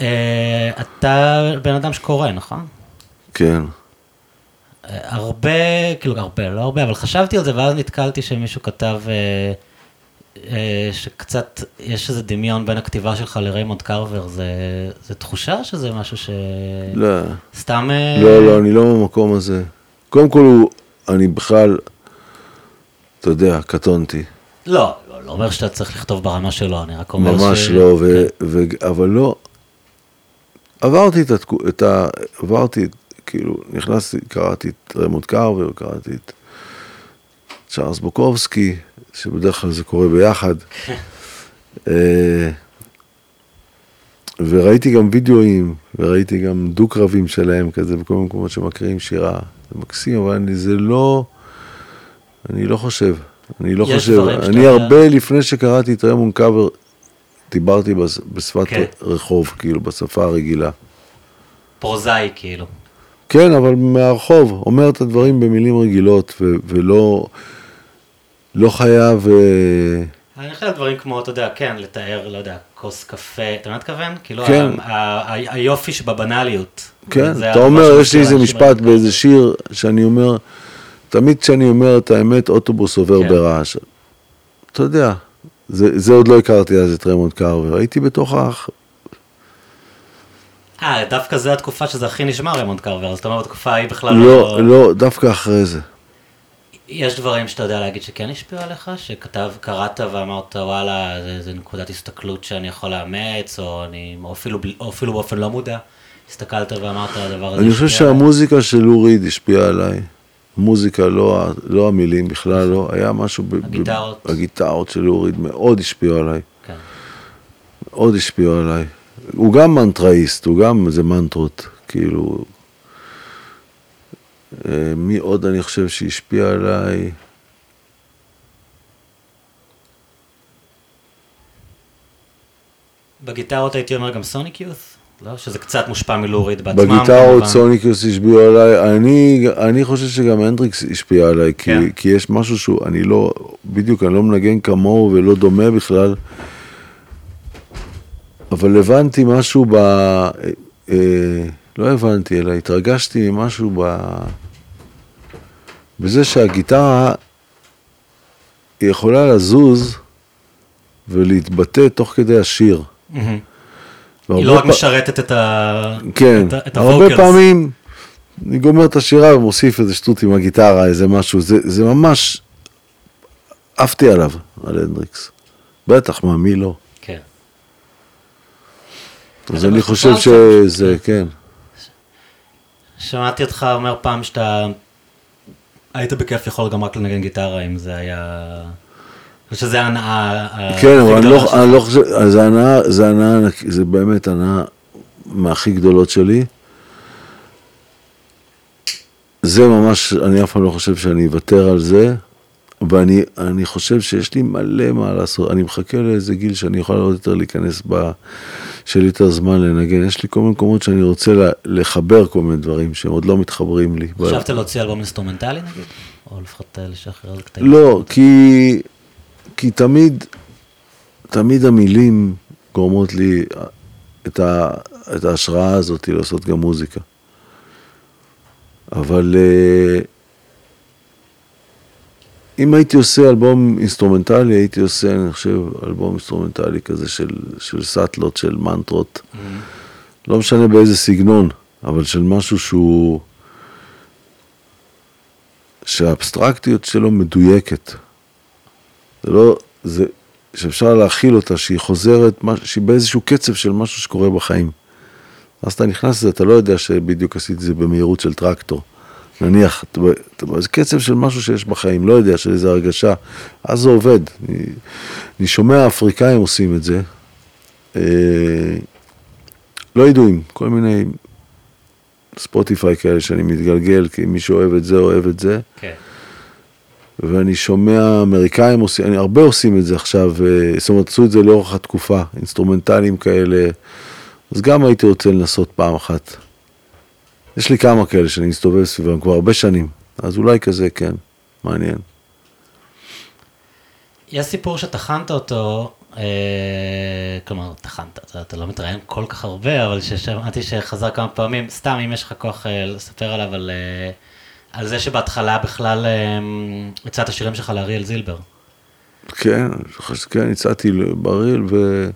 אה, אתה בן אדם שקורא, נכון? כן. אה, הרבה, כאילו הרבה, לא הרבה, אבל חשבתי על זה, ואז נתקלתי שמישהו כתב אה, שקצת, יש איזה דמיון בין הכתיבה שלך לריימונד קרבר, זה, זה תחושה שזה משהו ש... לא, סתם... אה, לא, לא, אני לא במקום הזה. קודם כל, הוא, אני בכלל, אתה יודע, קטונתי. לא, לא, לא אומר שאתה צריך לכתוב ברמה שלו, אני רק אומר ממש ש... לא, ו, כן. ו, אבל לא, עברתי את, התקו, את ה... עברתי, כאילו, נכנסתי, קראתי את רמונד קרבר, קראתי את צ'ארלס בוקובסקי, שבדרך כלל זה קורה ביחד. אה, וראיתי גם וידאוים, וראיתי גם דו-קרבים שלהם כזה, בכל מיני מקומות שמקריאים שירה. זה מקסים, אבל אני, זה לא, אני לא חושב. אני לא חושב, אני יודע- הרבה לפני שקראתי את רמון קאבר, דיברתי בס- בשפת כן. רחוב, כאילו, בשפה הרגילה. פרוזאי, כאילו. כן, אבל מהרחוב, אומר את הדברים במילים רגילות, ו- ולא לא חייב... אה, אני חושב על דברים כמו, אתה יודע, כן, לתאר, לא יודע, כוס קפה, אתה מבין מה אתכוון? כאילו, כן. היופי שבבנאליות. כן, זה אתה אומר, יש לי איזה משפט. באיזה שיר, שאני אומר, תמיד כשאני אומר את האמת, אוטובוס עובר כן. ברעש. אתה יודע, זה, זה עוד לא הכרתי אז את רמונד קרבר, הייתי בתוך ה... אה, דווקא זו התקופה שזה הכי נשמע ריימונד קרבר, אז אתה אומר, בתקופה ההיא בכלל לא, לא, דווקא אחרי זה. יש דברים שאתה יודע להגיד שכן השפיעו עליך? שכתב, קראת ואמרת, וואלה, זה, זה נקודת הסתכלות שאני יכול לאמץ, או, אני, או, אפילו, או אפילו באופן לא מודע, הסתכלת ואמרת, הדבר הזה אני חושב השפיע עליי"? שהמוזיקה של לו ריד השפיעה עליי. מוזיקה, לא, לא המילים בכלל, לא, היה משהו... ב- ב- הגיטרות. הגיטרות של לו ריד מאוד השפיעו עליי. כן. מאוד השפיעו עליי. הוא גם מנטראיסט, הוא גם איזה מנטרות, כאילו... אה, מי עוד אני חושב שהשפיע עליי? בגיטרות הייתי אומר גם סוניק יוס? לא? שזה קצת מושפע מלוריד בעצמם. בגיטרות כמובן. סוניקוס השפיעו עליי, אני, אני חושב שגם הנדריקס השפיע עליי, כי, כן. כי יש משהו שהוא, אני לא, בדיוק, אני לא מנגן כמוהו ולא דומה בכלל, אבל הבנתי משהו ב... אה, אה, לא הבנתי, אלא התרגשתי ממשהו ב... בזה שהגיטרה היא יכולה לזוז ולהתבטא תוך כדי השיר. מהמם. היא לא רק פ- משרתת את ה... כן, את ה- את הרבה הווקלס. פעמים אני גומר את השירה ומוסיף איזה שטות עם הגיטרה, איזה משהו, זה, זה ממש, עפתי עליו, על הנדריקס. בטח, מה, מי לא? כן. אז אני חושב. שזה, כן. שמעתי אותך אומר פעם שאתה היית בכיף יכול גם רק לנגן גיטרה, אם זה היה... שזה ההנאה הכי כן, אבל אני לא. אני לא חושב, זה הנאה, זה הנאה, זה באמת הנאה מהכי גדולות שלי. זה ממש, אני אף פעם לא חושב שאני אוותר על זה, ואני אני חושב שיש לי מלא מה לעשות. אני מחכה לאיזה גיל שאני יכול עוד יותר להיכנס ב... שיהיה לי יותר זמן לנגן. יש לי כל מיני מקומות שאני רוצה לחבר כל מיני דברים שהם עוד לא מתחברים לי. חשבת להוציא אלבום אינסטרומנטלי נגיד? או לפחות אה, לשחרר קטעים? לא, כי, כי תמיד, תמיד המילים גורמות לי את, ה, את ההשראה הזאת לעשות גם מוזיקה. אבל אה, אם הייתי עושה אלבום אינסטרומנטלי, הייתי עושה, אני חושב, אלבום אינסטרומנטלי כזה של, של סאטלות, של מנטרות, לא משנה באיזה סגנון, אבל של משהו שהוא... שהאבסטרקטיות שלו מדויקת. זה לא, זה, שאפשר להכיל אותה, שהיא חוזרת, שהיא באיזשהו קצב של משהו שקורה בחיים. אז אתה נכנס לזה, אתה לא יודע שבדיוק עשיתי את זה במהירות של טרקטור. נניח, זה קצב של משהו שיש בחיים, לא יודע, של איזו הרגשה, אז זה עובד. אני, אני שומע אפריקאים עושים את זה, אה, לא ידועים, כל מיני ספוטיפיי כאלה שאני מתגלגל, כי מי שאוהב את זה, אוהב את זה. כן. ואני שומע אמריקאים עושים, אני, הרבה עושים את זה עכשיו, אה, זאת אומרת, עשו את זה לאורך התקופה, אינסטרומנטלים כאלה, אז גם הייתי רוצה לנסות פעם אחת. יש לי כמה כאלה שאני מסתובב סביבם כבר הרבה שנים, אז אולי כזה, כן, מעניין. יש סיפור שטחנת אותו, אה, כלומר, טחנת, אתה, אתה לא מתראיין כל כך הרבה, אבל ששמעתי שחזר כמה פעמים, סתם אם יש לך כוח אה, לספר עליו, על, אה, על זה שבהתחלה בכלל אה, הצעת השירים שלך לאריאל זילבר. כן, שכן, הצעתי באריאל, ו...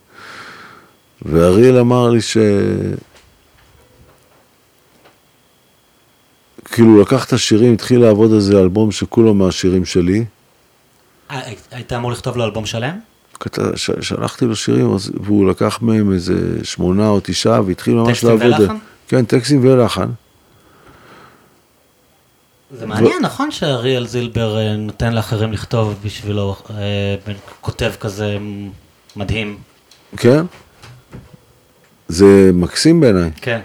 ואריאל אמר לי ש... כאילו, לקח את השירים, התחיל לעבוד על זה אלבום שכולו מהשירים שלי. אה, היית אמור לכתוב לו אלבום שלם? כת- ש- שלחתי לו שירים, אז- והוא לקח מהם איזה שמונה או תשעה, והתחיל ממש טקסטים לעבוד. ולחן? כן, טקסטים ולחן. זה מעניין, נכון שאריאל זילבר אה, נותן לאחרים לכתוב בשבילו, אה, כותב כזה מדהים. כן? זה מקסים בעיניי. כן.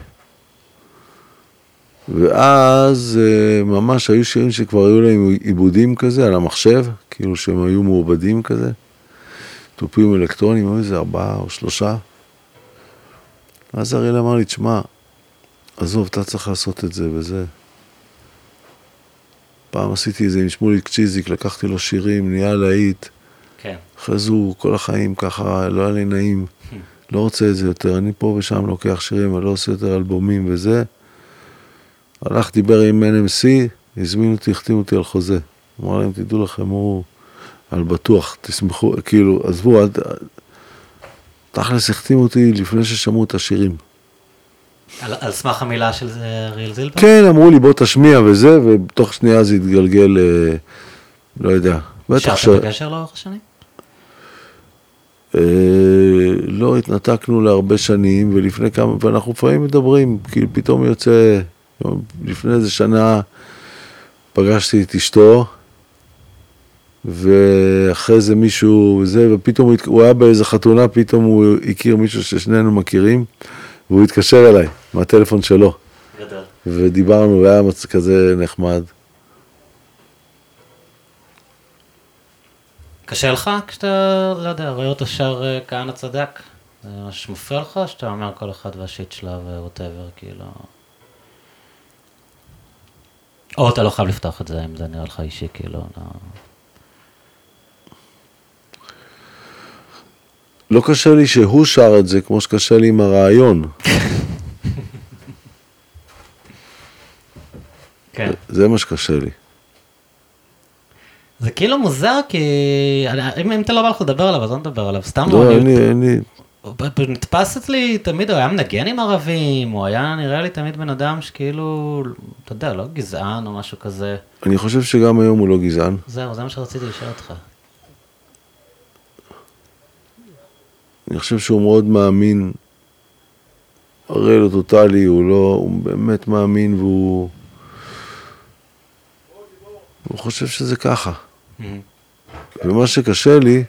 ואז אה, ממש היו שירים שכבר היו להם עיבודים כזה על המחשב, כאילו שהם היו מעובדים כזה. תופים אלקטרונים, היו איזה ארבעה או שלושה. אז אריאל אמר לי, תשמע, עזוב, אתה צריך לעשות את זה וזה. פעם עשיתי את זה עם שמוליק צ'יזיק, לקחתי לו שירים, נהיה להיט. כן. אחרי זה הוא כל החיים ככה, לא היה לי נעים, לא רוצה את זה יותר, אני פה ושם לוקח שירים, אני לא עושה יותר אלבומים וזה. הלך, דיבר עם NMC, הזמין אותי, החתים אותי על חוזה. אמר להם, תדעו לכם, הוא על בטוח, תסמכו, כאילו, עזבו, ת... תכלס החתימו אותי לפני ששמעו את השירים. על, על סמך המילה של זה אריאל זילבר? כן, אמרו לי, בוא תשמיע וזה, ובתוך שנייה זה התגלגל, אה, לא יודע. בטח ש... בקשר לאורך השנים? אה, לא, התנתקנו להרבה שנים, ולפני כמה, ואנחנו לפעמים מדברים, כאילו פתאום יוצא, לפני איזה שנה פגשתי את אשתו, ואחרי זה מישהו, זה, ופתאום הוא, הוא היה באיזה חתונה, פתאום הוא הכיר מישהו ששנינו מכירים, והוא התקשר אליי מהטלפון שלו. ודיברנו, והיה מצ- כזה נחמד. קשה לך כשאתה, לא יודע, רואה אותו שר אה, כהנא צדק? זה ממש מפריע לך, שאתה אומר כל אחד והשיט שלה וווטאבר, כאילו... או אתה לא חייב לפתוח את זה, אם זה נראה לך אישי, כאילו, לא... לא קשה לי שהוא שר את זה כמו שקשה לי עם הרעיון, כן. זה מה שקשה לי. זה כאילו מוזר, כי אם, אם אתה לא בא לך לדבר עליו, אז לא נדבר עליו, סתם לא, אני- אין לי, אין לי, נתפס אצלי תמיד, הוא היה מנגן עם ערבים, הוא היה נראה לי תמיד בן אדם שכאילו, אתה יודע, לא גזען או משהו כזה. אני חושב שגם היום הוא לא גזען. זהו, זה מה שרציתי לשאול אותך. אני חושב שהוא מאוד מאמין, הראל הוא טוטאלי, הוא לא, הוא באמת מאמין והוא... הוא חושב שזה ככה. ומה שקשה לי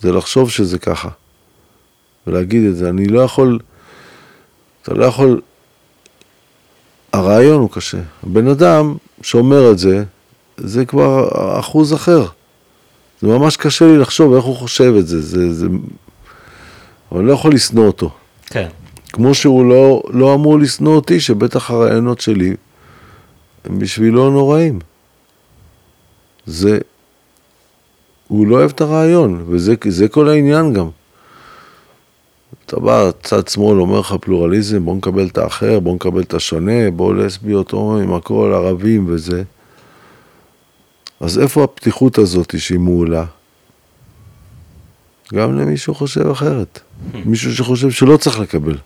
זה לחשוב שזה ככה, ולהגיד את זה. אני לא יכול, אתה לא יכול, הרעיון הוא קשה. הבן אדם שאומר את זה, זה כבר אחוז אחר. זה ממש קשה לי לחשוב איך הוא חושב את זה, זה, זה... אבל אני לא יכול לשנוא אותו. כן. כמו שהוא לא, לא אמור לשנוא אותי, שבטח הרעיונות שלי הם בשבילו נוראים. זה, הוא לא אוהב את הרעיון, וזה כל העניין גם. אתה בא, צד שמאל אומר לך פלורליזם, בוא נקבל את האחר, בוא נקבל את השונה, בוא לסביות, הומואים, הכל, ערבים וזה. אז איפה הפתיחות הזאת שהיא מעולה? גם למי שחושב אחרת. מישהו שחושב שלא צריך לקבל.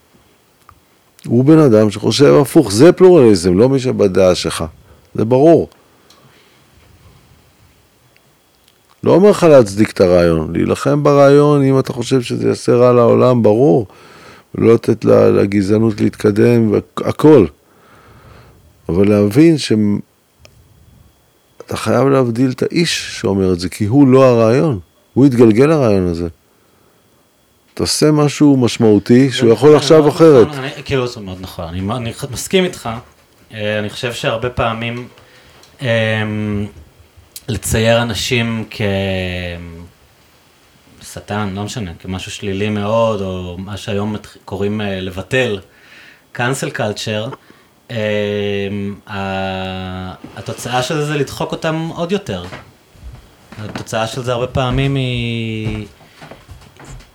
הוא בן אדם שחושב הפוך, זה פלורליזם, לא מי שבדעה שלך. זה ברור. לא אומר לך להצדיק את הרעיון, להילחם ברעיון אם אתה חושב שזה יעשה רע לעולם, ברור. ולא לתת לגזענות להתקדם, הכל. אבל להבין שאתה חייב להבדיל את האיש שאומר את זה, כי הוא לא הרעיון, הוא התגלגל לרעיון הזה. תעשה משהו משמעותי שהוא יכול נכון, אחרת. כאילו זה מאוד נכון, אני מסכים איתך, אה, אני חושב שהרבה פעמים אמ, לצייר אנשים כשטן, לא משנה, כמשהו שלילי מאוד, או מה שהיום קוראים אה, לבטל, cancel culture, אמ, התוצאה של זה זה לדחוק אותם עוד יותר. התוצאה של זה הרבה פעמים היא...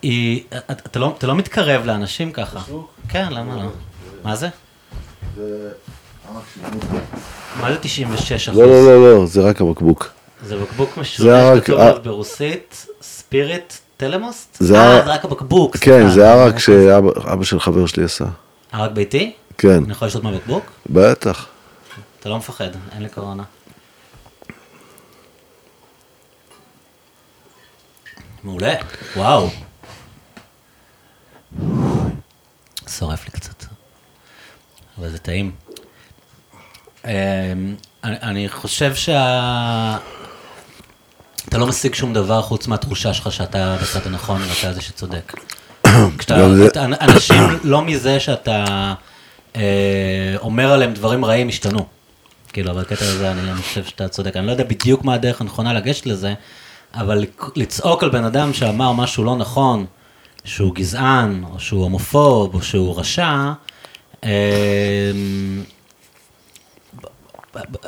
היא, אתה לא, אתה לא מתקרב לאנשים ככה. כן, למה לא? מה זה? מה זה 96 אחוז? לא, לא, לא, לא, זה רק הבקבוק. זה בקבוק משונה שכתוב עליו ברוסית, ספיריט טלמוסט? זה אה, זה רק הבקבוק. כן, זה ערק שאבא של חבר שלי עשה. ערק ביתי? כן. אני יכול לשתות מהבקבוק? בטח. אתה לא מפחד, אין לי קורונה. מעולה, וואו. שורף לי קצת, אבל זה טעים. אמ, אני, אני חושב שה... אתה לא משיג שום דבר חוץ מהתחושה שלך שאתה בצד הנכון ואתה זה שצודק. כשאתה. אנשים לא מזה שאתה אה, אומר עליהם דברים רעים השתנו. כאילו, אבל בקטע הזה אני, אני חושב שאתה צודק. אני לא יודע בדיוק מה הדרך הנכונה לגשת לזה, אבל לצעוק על בן אדם שאמר משהו לא נכון, שהוא גזען, או שהוא הומופוב, או שהוא רשע, אמ,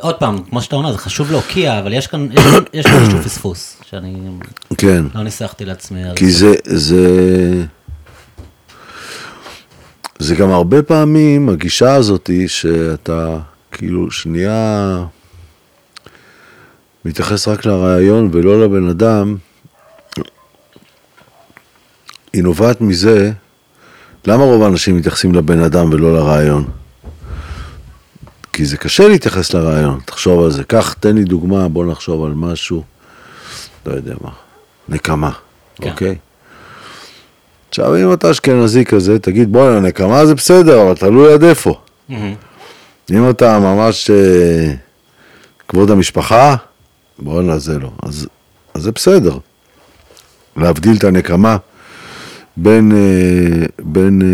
עוד פעם, כמו שאתה אומר, זה חשוב להוקיע, אבל יש כאן, יש כאן איזשהו פספוס, שאני כן. לא ניסחתי לעצמי. כי זה, זה, זה גם הרבה פעמים הגישה הזאתי שאתה כאילו שנייה מתייחס רק לרעיון ולא לבן אדם, היא נובעת מזה, למה רוב האנשים מתייחסים לבן אדם ולא לרעיון? כי זה קשה להתייחס לרעיון, תחשוב על זה. קח, תן לי דוגמה, בוא נחשוב על משהו, לא יודע מה, נקמה, כן. אוקיי? עכשיו, אם אתה אשכנזי כזה, תגיד, בוא'נה, נקמה זה בסדר, אבל תלוי עד איפה. Mm-hmm. אם אתה ממש אה, כבוד המשפחה, בוא'נה, זה לא. אז, אז זה בסדר. להבדיל את הנקמה בין, אה, בין אה,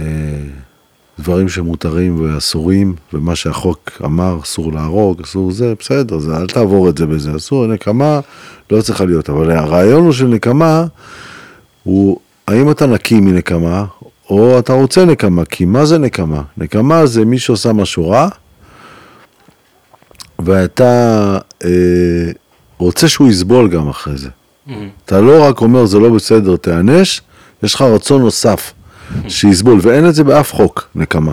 אה, דברים שמותרים ואסורים, ומה שהחוק אמר, אסור להרוג, אסור זה, בסדר, זה, אל תעבור את זה בזה, אסור, נקמה לא צריכה להיות, אבל הרעיון הוא של נקמה, הוא האם אתה נקי מנקמה, או אתה רוצה נקמה, כי מה זה נקמה? נקמה זה מי שעושה משהו רע, ואתה אה, רוצה שהוא יסבול גם אחרי זה. אתה לא רק אומר זה לא בסדר, תיענש, יש לך רצון נוסף שיסבול, ואין את זה באף חוק, נקמה.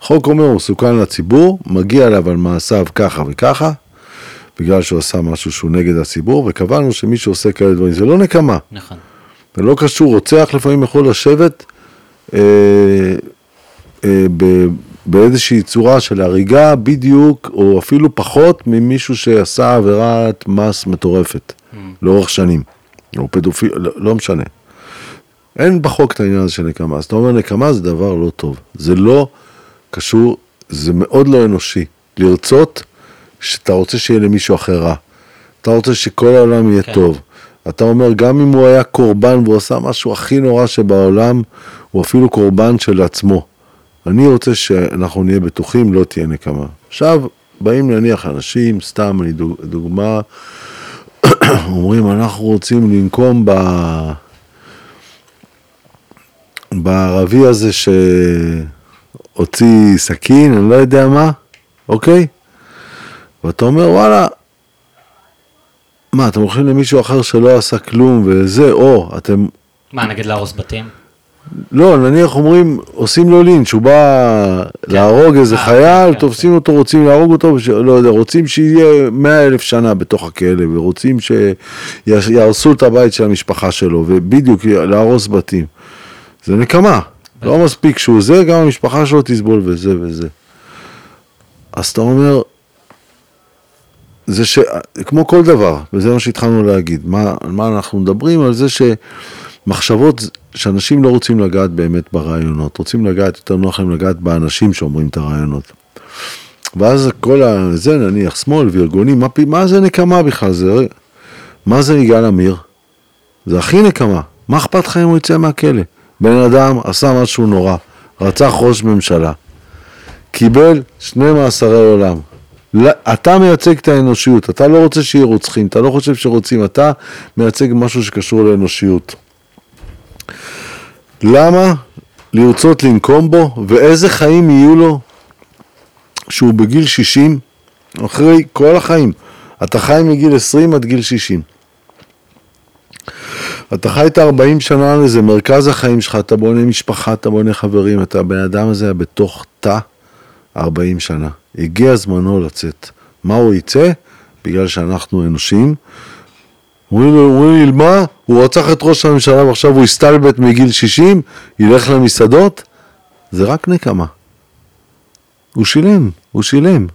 חוק אומר הוא מסוכן לציבור, מגיע אליו על מעשיו ככה וככה, בגלל שהוא עשה משהו שהוא נגד הציבור, וקבענו שמי שעושה כאלה דברים, זה לא נקמה. נכון. זה לא קשור, רוצח לפעמים יכול לשבת אה, אה, ב, באיזושהי צורה של הריגה בדיוק, או אפילו פחות ממישהו שעשה עבירת מס מטורפת. לאורך שנים, או פדופיל, לא, לא משנה. אין בחוק את העניין הזה של נקמה. אז אתה אומר נקמה זה דבר לא טוב. זה לא קשור, זה מאוד לא אנושי. לרצות שאתה רוצה שיהיה למישהו אחר רע. אתה רוצה שכל העולם יהיה כן. טוב. אתה אומר, גם אם הוא היה קורבן והוא עשה משהו הכי נורא שבעולם, הוא אפילו קורבן של עצמו. אני רוצה שאנחנו נהיה בטוחים, לא תהיה נקמה. עכשיו, באים נניח אנשים, סתם, אני דוג- דוגמה, אומרים, אנחנו רוצים לנקום ב... בערבי הזה שהוציא סכין, אני לא יודע מה, אוקיי? ואתה אומר, וואלה, מה, אתם הולכים למישהו אחר שלא עשה כלום וזה, או, אתם, מה, נגיד להרוס בתים? לא, נניח אומרים, עושים לו לינץ', הוא בא להרוג איזה אה, חייל, כן, תופסים אותו, רוצים להרוג אותו, וש- לא יודע, רוצים שיהיה מאה אלף שנה בתוך הכלא, ורוצים שיהרסו את הבית של המשפחה שלו, ובדיוק, להרוס בתים. זה נקמה. לא מספיק שהוא זה, גם המשפחה שלו תסבול וזה וזה. אז אתה אומר, זה ש... כמו כל דבר, וזה מה שהתחלנו להגיד, מה, על מה אנחנו מדברים? על זה שמחשבות, שאנשים לא רוצים לגעת באמת ברעיונות, רוצים לגעת, יותר נוח להם לגעת באנשים שאומרים את הרעיונות. ואז כל ה... זה נניח שמאל וארגונים, מה, מה זה נקמה בכלל? זה... מה זה יגאל עמיר? זה הכי נקמה. מה אכפת לך אם הוא יצא מהכלא? בן אדם עשה משהו נורא, רצח ראש ממשלה, קיבל שני מאסרי עולם. אתה מייצג את האנושיות, אתה לא רוצה שיהיו רוצחים, אתה לא חושב שרוצים, אתה מייצג משהו שקשור לאנושיות. למה לרצות לנקום בו, ואיזה חיים יהיו לו שהוא בגיל 60, אחרי כל החיים. אתה חי מגיל 20 עד גיל 60. אתה חי את 40 שנה לזה, מרכז החיים שלך, אתה בונה משפחה, אתה בונה חברים, אתה הבן אדם הזה היה בתוך תא 40 שנה. הגיע זמנו לצאת. מה הוא יצא? בגלל שאנחנו לו, אומרים לי, מה? הוא רצח את ראש הממשלה ועכשיו הוא הסתלבט מגיל 60, ילך למסעדות? זה רק נקמה. הוא שילם, הוא שילם.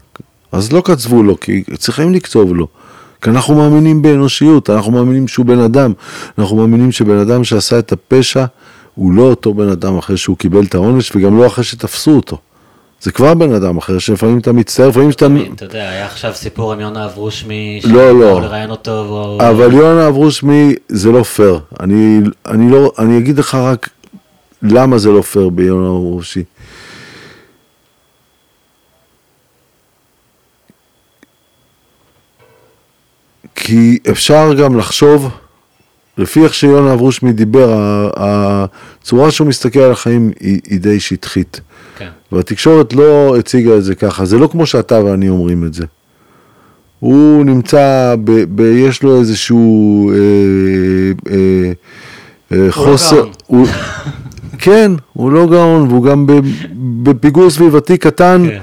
אז לא קצבו לו, כי צריכים לקצוב לו. כי אנחנו מאמינים באנושיות, אנחנו מאמינים שהוא בן אדם. אנחנו מאמינים שבן אדם שעשה את הפשע, הוא לא אותו בן אדם אחרי שהוא קיבל את העונש, וגם לא אחרי שתפסו אותו. זה כבר בן אדם אחר, שלפעמים אתה מצטער, לפעמים שאתה... אתה יודע, היה עכשיו סיפור עם יונה אברושמי, לא, לא. שבאו לראיין אותו, והוא... אבל יונה אברושמי זה לא פייר. אני, אני, לא, אני אגיד לך רק למה זה לא פייר ביונה אברושמי. כי אפשר גם לחשוב, לפי איך שיונה אברושמי דיבר, הצורה שהוא מסתכל על החיים היא, היא די שטחית. כן. והתקשורת לא הציגה את זה ככה, זה לא כמו שאתה ואני אומרים את זה. הוא נמצא, ב, ב, יש לו איזשהו אה, אה, אה, חוסר, גאון. הוא, כן, הוא לא גאון, והוא גם בפיגור סביבתי קטן כן.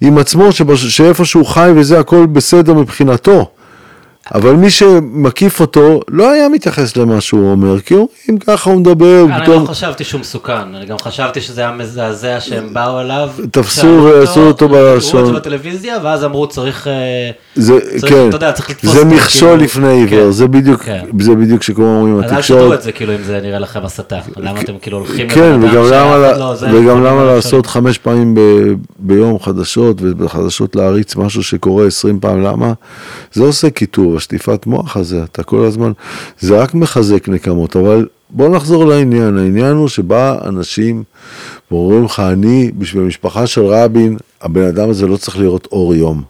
עם עצמו, שבש, שאיפה שהוא חי וזה הכל בסדר מבחינתו. אבל מי שמקיף אותו לא היה מתייחס למה שהוא אומר, כי אומרים ככה הוא מדבר, אני לא חשבתי שהוא מסוכן, אני גם חשבתי שזה היה מזעזע שהם באו אליו, תפסו ועשו אותו ראו בלשון. זה בטלוויזיה, ואז אמרו צריך, אה, זה, כן, אתה יודע, צריך לתפוס זה אותו, מכשול כאילו, לפני עיוור, כן, זה בדיוק, כן. זה בדיוק שכמו אומרים, אז אל תדעו התקשורת, את זה כאילו אם זה נראה לכם הסתה, למה אתם כאילו הולכים כן, וגם למה, לא, וגם למה לשאול. לעשות חמש פעמים ב, ביום חדשות, ובחדשות להריץ משהו שקורה עשרים פעם, למה? זה עושה קיטור, השטיפת מוח הזה, אתה כל הזמן, זה רק מחזק נקמות, אבל בוא נחזור לעניין, העניין הוא שבא אנשים ואומרים לך, אני, בשביל המשפחה של רבין, הבן אדם הזה לא צריך לראות אור יום.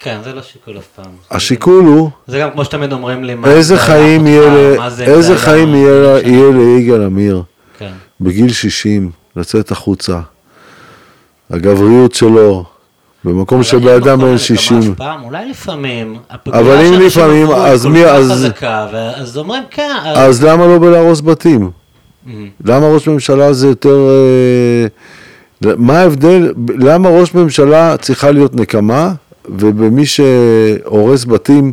כן, זה לא שיקול אף פעם. השיקול הוא, זה גם כמו שתמיד אומרים לי, מה איזה זה חיים היה יהיה ל- זה איזה זה חיים היה- יהיה זה יהיה ליגאל עמיר כן. בגיל 60, לצאת החוצה, הגבריות שלו, במקום אבל שבן אין אדם מקום בן לנקמה 60, אף פעם, אולי לפעמים. אבל אם שאנשים לפעמים, אז מי- אז- חזקה, אז אומרים כן. אז למה לא בלהרוס בתים? מהמם. למה ראש ממשלה זה יותר... אה, מה ההבדל? למה ראש ממשלה צריכה להיות נקמה, ובמי שהורס בתים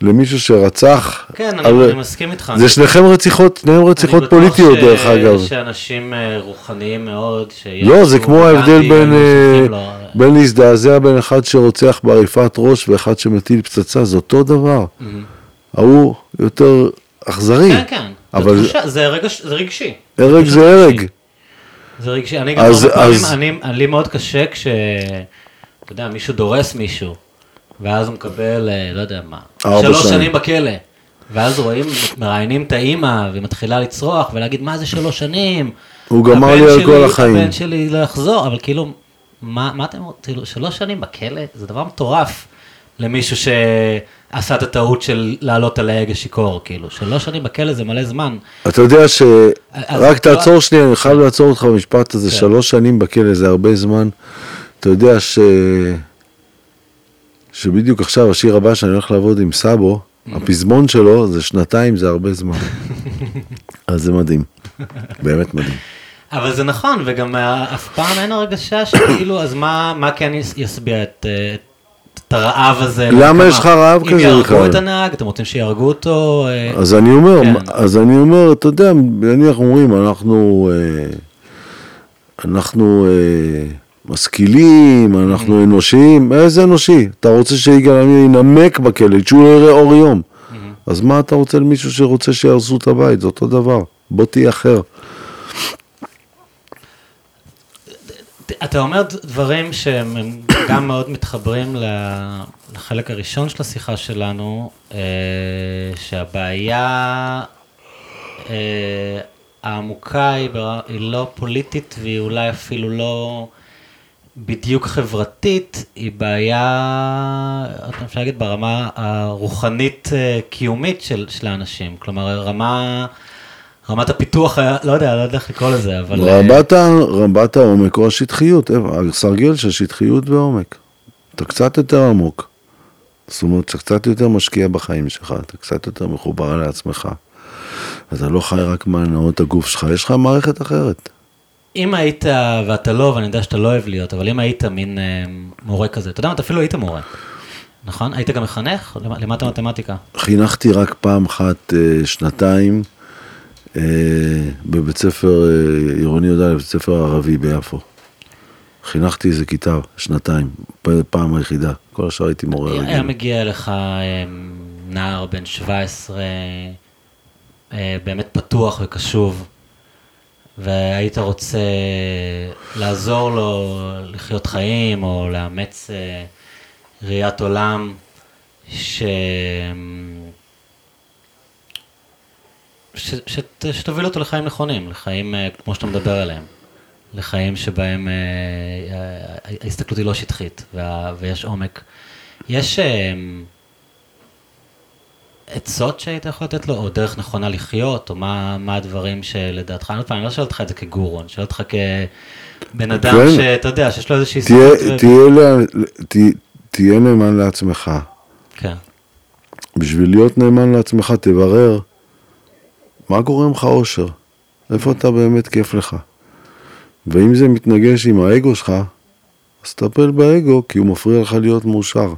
למישהו שרצח... כן, על- אני אני מסכים איתך. זה שניכם רציחות, שניהם רציחות פוליטיות דרך אגב. יש אנשים אה, רוחניים מאוד, לא, זה כמו ההבדל בין, היו אה, לו. בין להזדעזע בין אחד שרוצח בעריפת ראש ואחד שמטיל פצצה, זה אותו דבר. מהמם. ההוא יותר אכזרי. כן, כן. אבל- זה תחושה, זה רגש- זה רגשי. הרג זה הרג. זה רגשי. אני גם אז- הרבה פעמים, אז- אני- לי מאוד קשה כש... אתה יודע, מישהו דורס מישהו. ואז הוא מקבל, אה, לא יודע מה, שלוש שנים. שנים בכלא. ואז רואים, מראיינים את האימא, והיא מתחילה לצרוח ולהגיד, מה זה שלוש שנים? הוא גמר לי על כל החיים." הבן שלי לא יחזור, אבל כאילו, מה, מה אתם, כאילו, שלוש שנים בכלא? זה דבר מטורף למישהו שעשה את הטעות של לעלות על ההגה שיכור, כאילו, שלוש שנים בכלא זה מלא זמן. אתה יודע ש... רק לא- תעצור שנייה, אני חייב לעצור אותך במשפט הזה, כן. שלוש שנים בכלא זה הרבה זמן. אתה יודע ש... שבדיוק עכשיו השיר הבא שאני הולך לעבוד עם סאבו, הפזמון שלו זה שנתיים, זה הרבה זמן. אז זה מדהים, באמת מדהים. אבל זה נכון, וגם אה, אף פעם אין הרגשה שכאילו, אז מה, מה כן יס- ישביע את, אה, את הרעב הזה? למה? יש לך רעב כזה אם יהרגו? את הנהג, אתם רוצים שיהרגו אותו? אה, אז אני אומר, כן. אז אני אומר, אתה יודע, נניח אומרים, אנחנו, אנחנו משכילים, אנחנו אנושיים, איזה אנושי? אתה רוצה שיגאל עמיר ינמק בכלא, שהוא לא יראה אור יום. אז מה אתה רוצה למישהו שרוצה שיהרסו את הבית? זה אותו דבר. בוא תהיה אחר. אתה אומר דברים שהם הם גם מאוד מתחברים לחלק הראשון של השיחה שלנו, אה, שהבעיה אה, העמוקה היא, לא פוליטית והיא אולי אפילו לא בדיוק חברתית, היא בעיה, אפשר להגיד, ברמה הרוחנית אה, של האנשים. כלומר, רמה... רמת הפיתוח, היה- לא יודע, לא יודע איך לקרוא לזה, אבל... אה, רמת, רמת העומק או השטחיות? הסרגל של שטחיות ועומק. אתה קצת יותר עמוק. זאת אומרת, אתה קצת יותר משקיע בחיים שלך, אתה קצת יותר מחובר לעצמך. אתה לא חי רק מהנאות הגוף שלך, יש לך מערכת אחרת. אם היית, ואתה לא, ואני יודע שאתה לא אוהב להיות, אבל אם היית מין אה, מורה כזה, אתה יודע מה, אתה אפילו היית מורה, נכון? היית גם מחנך? לימדת מתמטיקה. חינכתי רק פעם אחת, אה, שנתיים, אה, בבית ספר אה, עירוני י"א, בבית ספר ערבי ביפו. חינכתי איזה כיתה, שנתיים, פעם היחידה. כל השאר הייתי מורה היה רגיל. מגיע אליך אה, נער בן 17, אה, באמת פתוח וקשוב, והיית רוצה לעזור לו לחיות חיים, או לאמץ אה, ראיית עולם, ש... ש... שת... שתוביל אותו לחיים נכונים, לחיים אה, כמו שאתה מדבר עליהם. לחיים שבהם אה, אה, ההסתכלות היא לא שטחית וה, ויש עומק. יש עצות שהיית יכול לתת לו, או דרך נכונה לחיות, או מה, מה הדברים שלדעתך, עוד פעם, אני לא שואל אותך את זה כגורו, אני שואל אותך כבן אדם כן. שאתה יודע, שיש לו איזושהי תה- תהיה נאמן לעצמך. כן, בשביל להיות נאמן לעצמך, תברר מה גורם לך אושר, איפה אתה באמת כיף לך. ואם זה מתנגש עם האגו שלך, אז תטפל באגו, כי הוא מפריע לך להיות מאושר.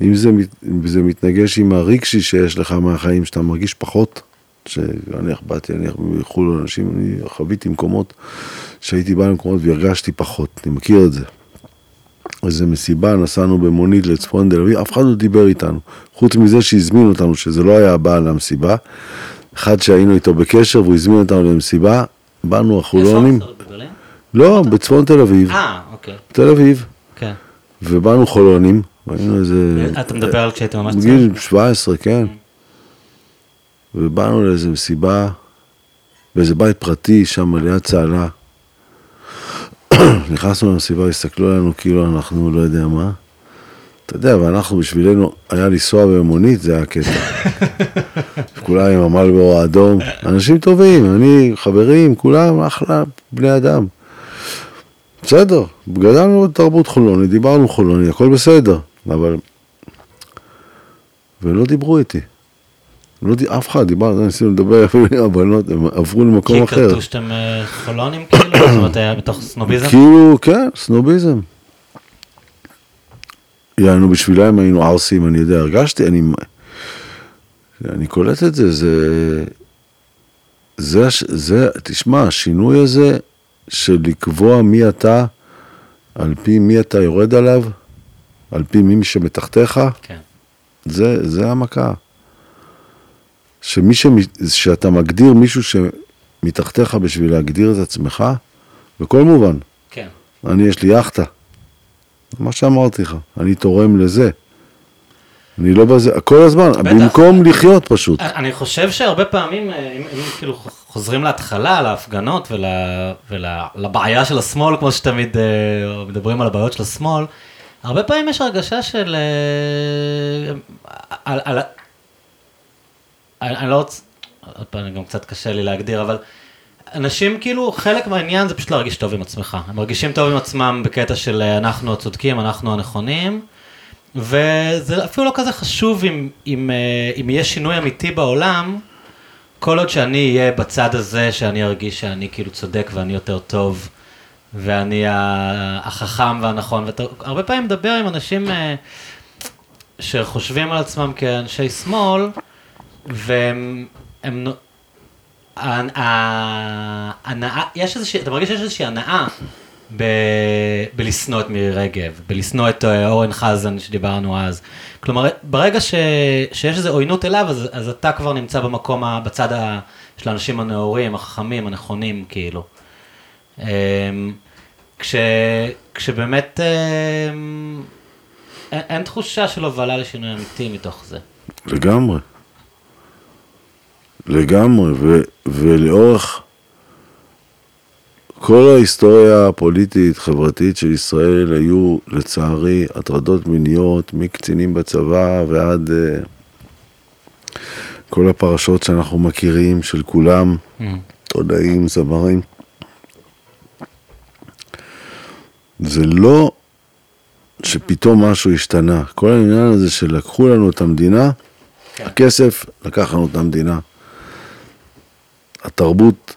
אם זה, מת- זה מתנגש עם הרגשי שיש לך מהחיים, שאתה מרגיש פחות, שנניח באתי, נניח מחו"ל אנשים, אני חוויתי מקומות שהייתי בא למקומות והרגשתי פחות, אני מכיר את זה. איזה מסיבה, נסענו במונית לצפון תל אביב, אף אחד לא דיבר איתנו. חוץ מזה שהזמין אותנו, שזה לא היה הבעל למסיבה. אחד שהיינו איתו בקשר והוא הזמין אותנו למסיבה, באנו החולונים. איפה? בברלין? לא, בצפון תל אביב. אה, אוקיי, תל אביב. כן. ובאנו חולונים, היינו איזה... אתה מדבר על כשהיית ממש צעיר? בגיל 17, כן. ובאנו לאיזה מסיבה, באיזה בית פרטי שם ליד צהלה. נכנסנו למסיבה, הסתכלו עלינו כאילו אנחנו לא יודע מה. אתה יודע, ואנחנו בשבילנו, היה לנסוע במונית, זה היה קטע. כולם עם המלבור האדום, אנשים טובים, אני, חברים, כולם אחלה בני אדם. בסדר, גדלנו בתרבות חולונית, דיברנו חולונית, הכל בסדר, אבל... ולא דיברו איתי. לא די... אף אחד, דיבר, ניסינו לדבר אפילו עם הבנות, הם עברו למקום כי אחר. קלטו שאתם אה, חולונים כאילו? זאת אומרת, היה בתוך סנוביזם? כאילו, כן, סנוביזם. יענו, בשבילם היינו ערסים, אני יודע, הרגשתי, אני, אני קולט את זה, זה, זה, זה, תשמע, השינוי הזה של לקבוע מי אתה, על פי מי אתה יורד עליו, על פי מי שמתחתיך, כן. זה, זה המכה. שמי שמ... שאתה מגדיר מישהו שמתחתיך בשביל להגדיר את עצמך, בכל מובן. כן. אני, יש לי יאכטה. מה שאמרתי לך, אני תורם לזה. אני לא בזה, כל הזמן, בטח. במקום לחיות פשוט. אני חושב שהרבה פעמים, אה, אם, אם כאילו חוזרים להתחלה, להפגנות ול, ולבעיה של השמאל, כמו שתמיד אה, מדברים על הבעיות של השמאל, הרבה פעמים יש הרגשה של... אה, על, על, אני, אני לא רוצה, עוד פעם, גם קצת קשה לי להגדיר, אבל אנשים כאילו, חלק מהעניין זה פשוט להרגיש טוב עם עצמך. הם מרגישים טוב עם עצמם בקטע של אה, אנחנו הצודקים, אנחנו הנכונים, וזה אפילו לא כזה חשוב אם, אם, אה, אם יהיה שינוי אמיתי בעולם, כל עוד שאני אהיה בצד הזה, שאני ארגיש שאני כאילו צודק ואני יותר טוב, ואני החכם והנכון, ואתה הרבה פעמים מדבר עם אנשים אה, שחושבים על עצמם כאנשי שמאל, והם, הם, נו- ה- ה- הנאה, יש איזושהי, אתה מרגיש שיש איזושהי הנאה ב, בלשנוא את מירי רגב, בלשנוא את אה, אורן חזן שדיברנו אז. כלומר, ברגע ש, שיש איזו עוינות אליו, אז, אז אתה כבר נמצא במקום, ה, בצד ה, של האנשים הנאורים, החכמים, הנכונים, כאילו. אמ, כש, כשבאמת אמ, אין, אין תחושה של הובלה לשינוי אמיתי מתוך זה. לגמרי. לגמרי, ו, ולאורך כל ההיסטוריה הפוליטית, חברתית של ישראל, היו לצערי הטרדות מיניות מקצינים בצבא ועד uh, כל הפרשות שאנחנו מכירים של כולם, עיתונאים, זמרים. זה לא שפתאום משהו השתנה. כל העניין הזה שלקחו לנו את המדינה, כן. הכסף לקח לנו את המדינה. התרבות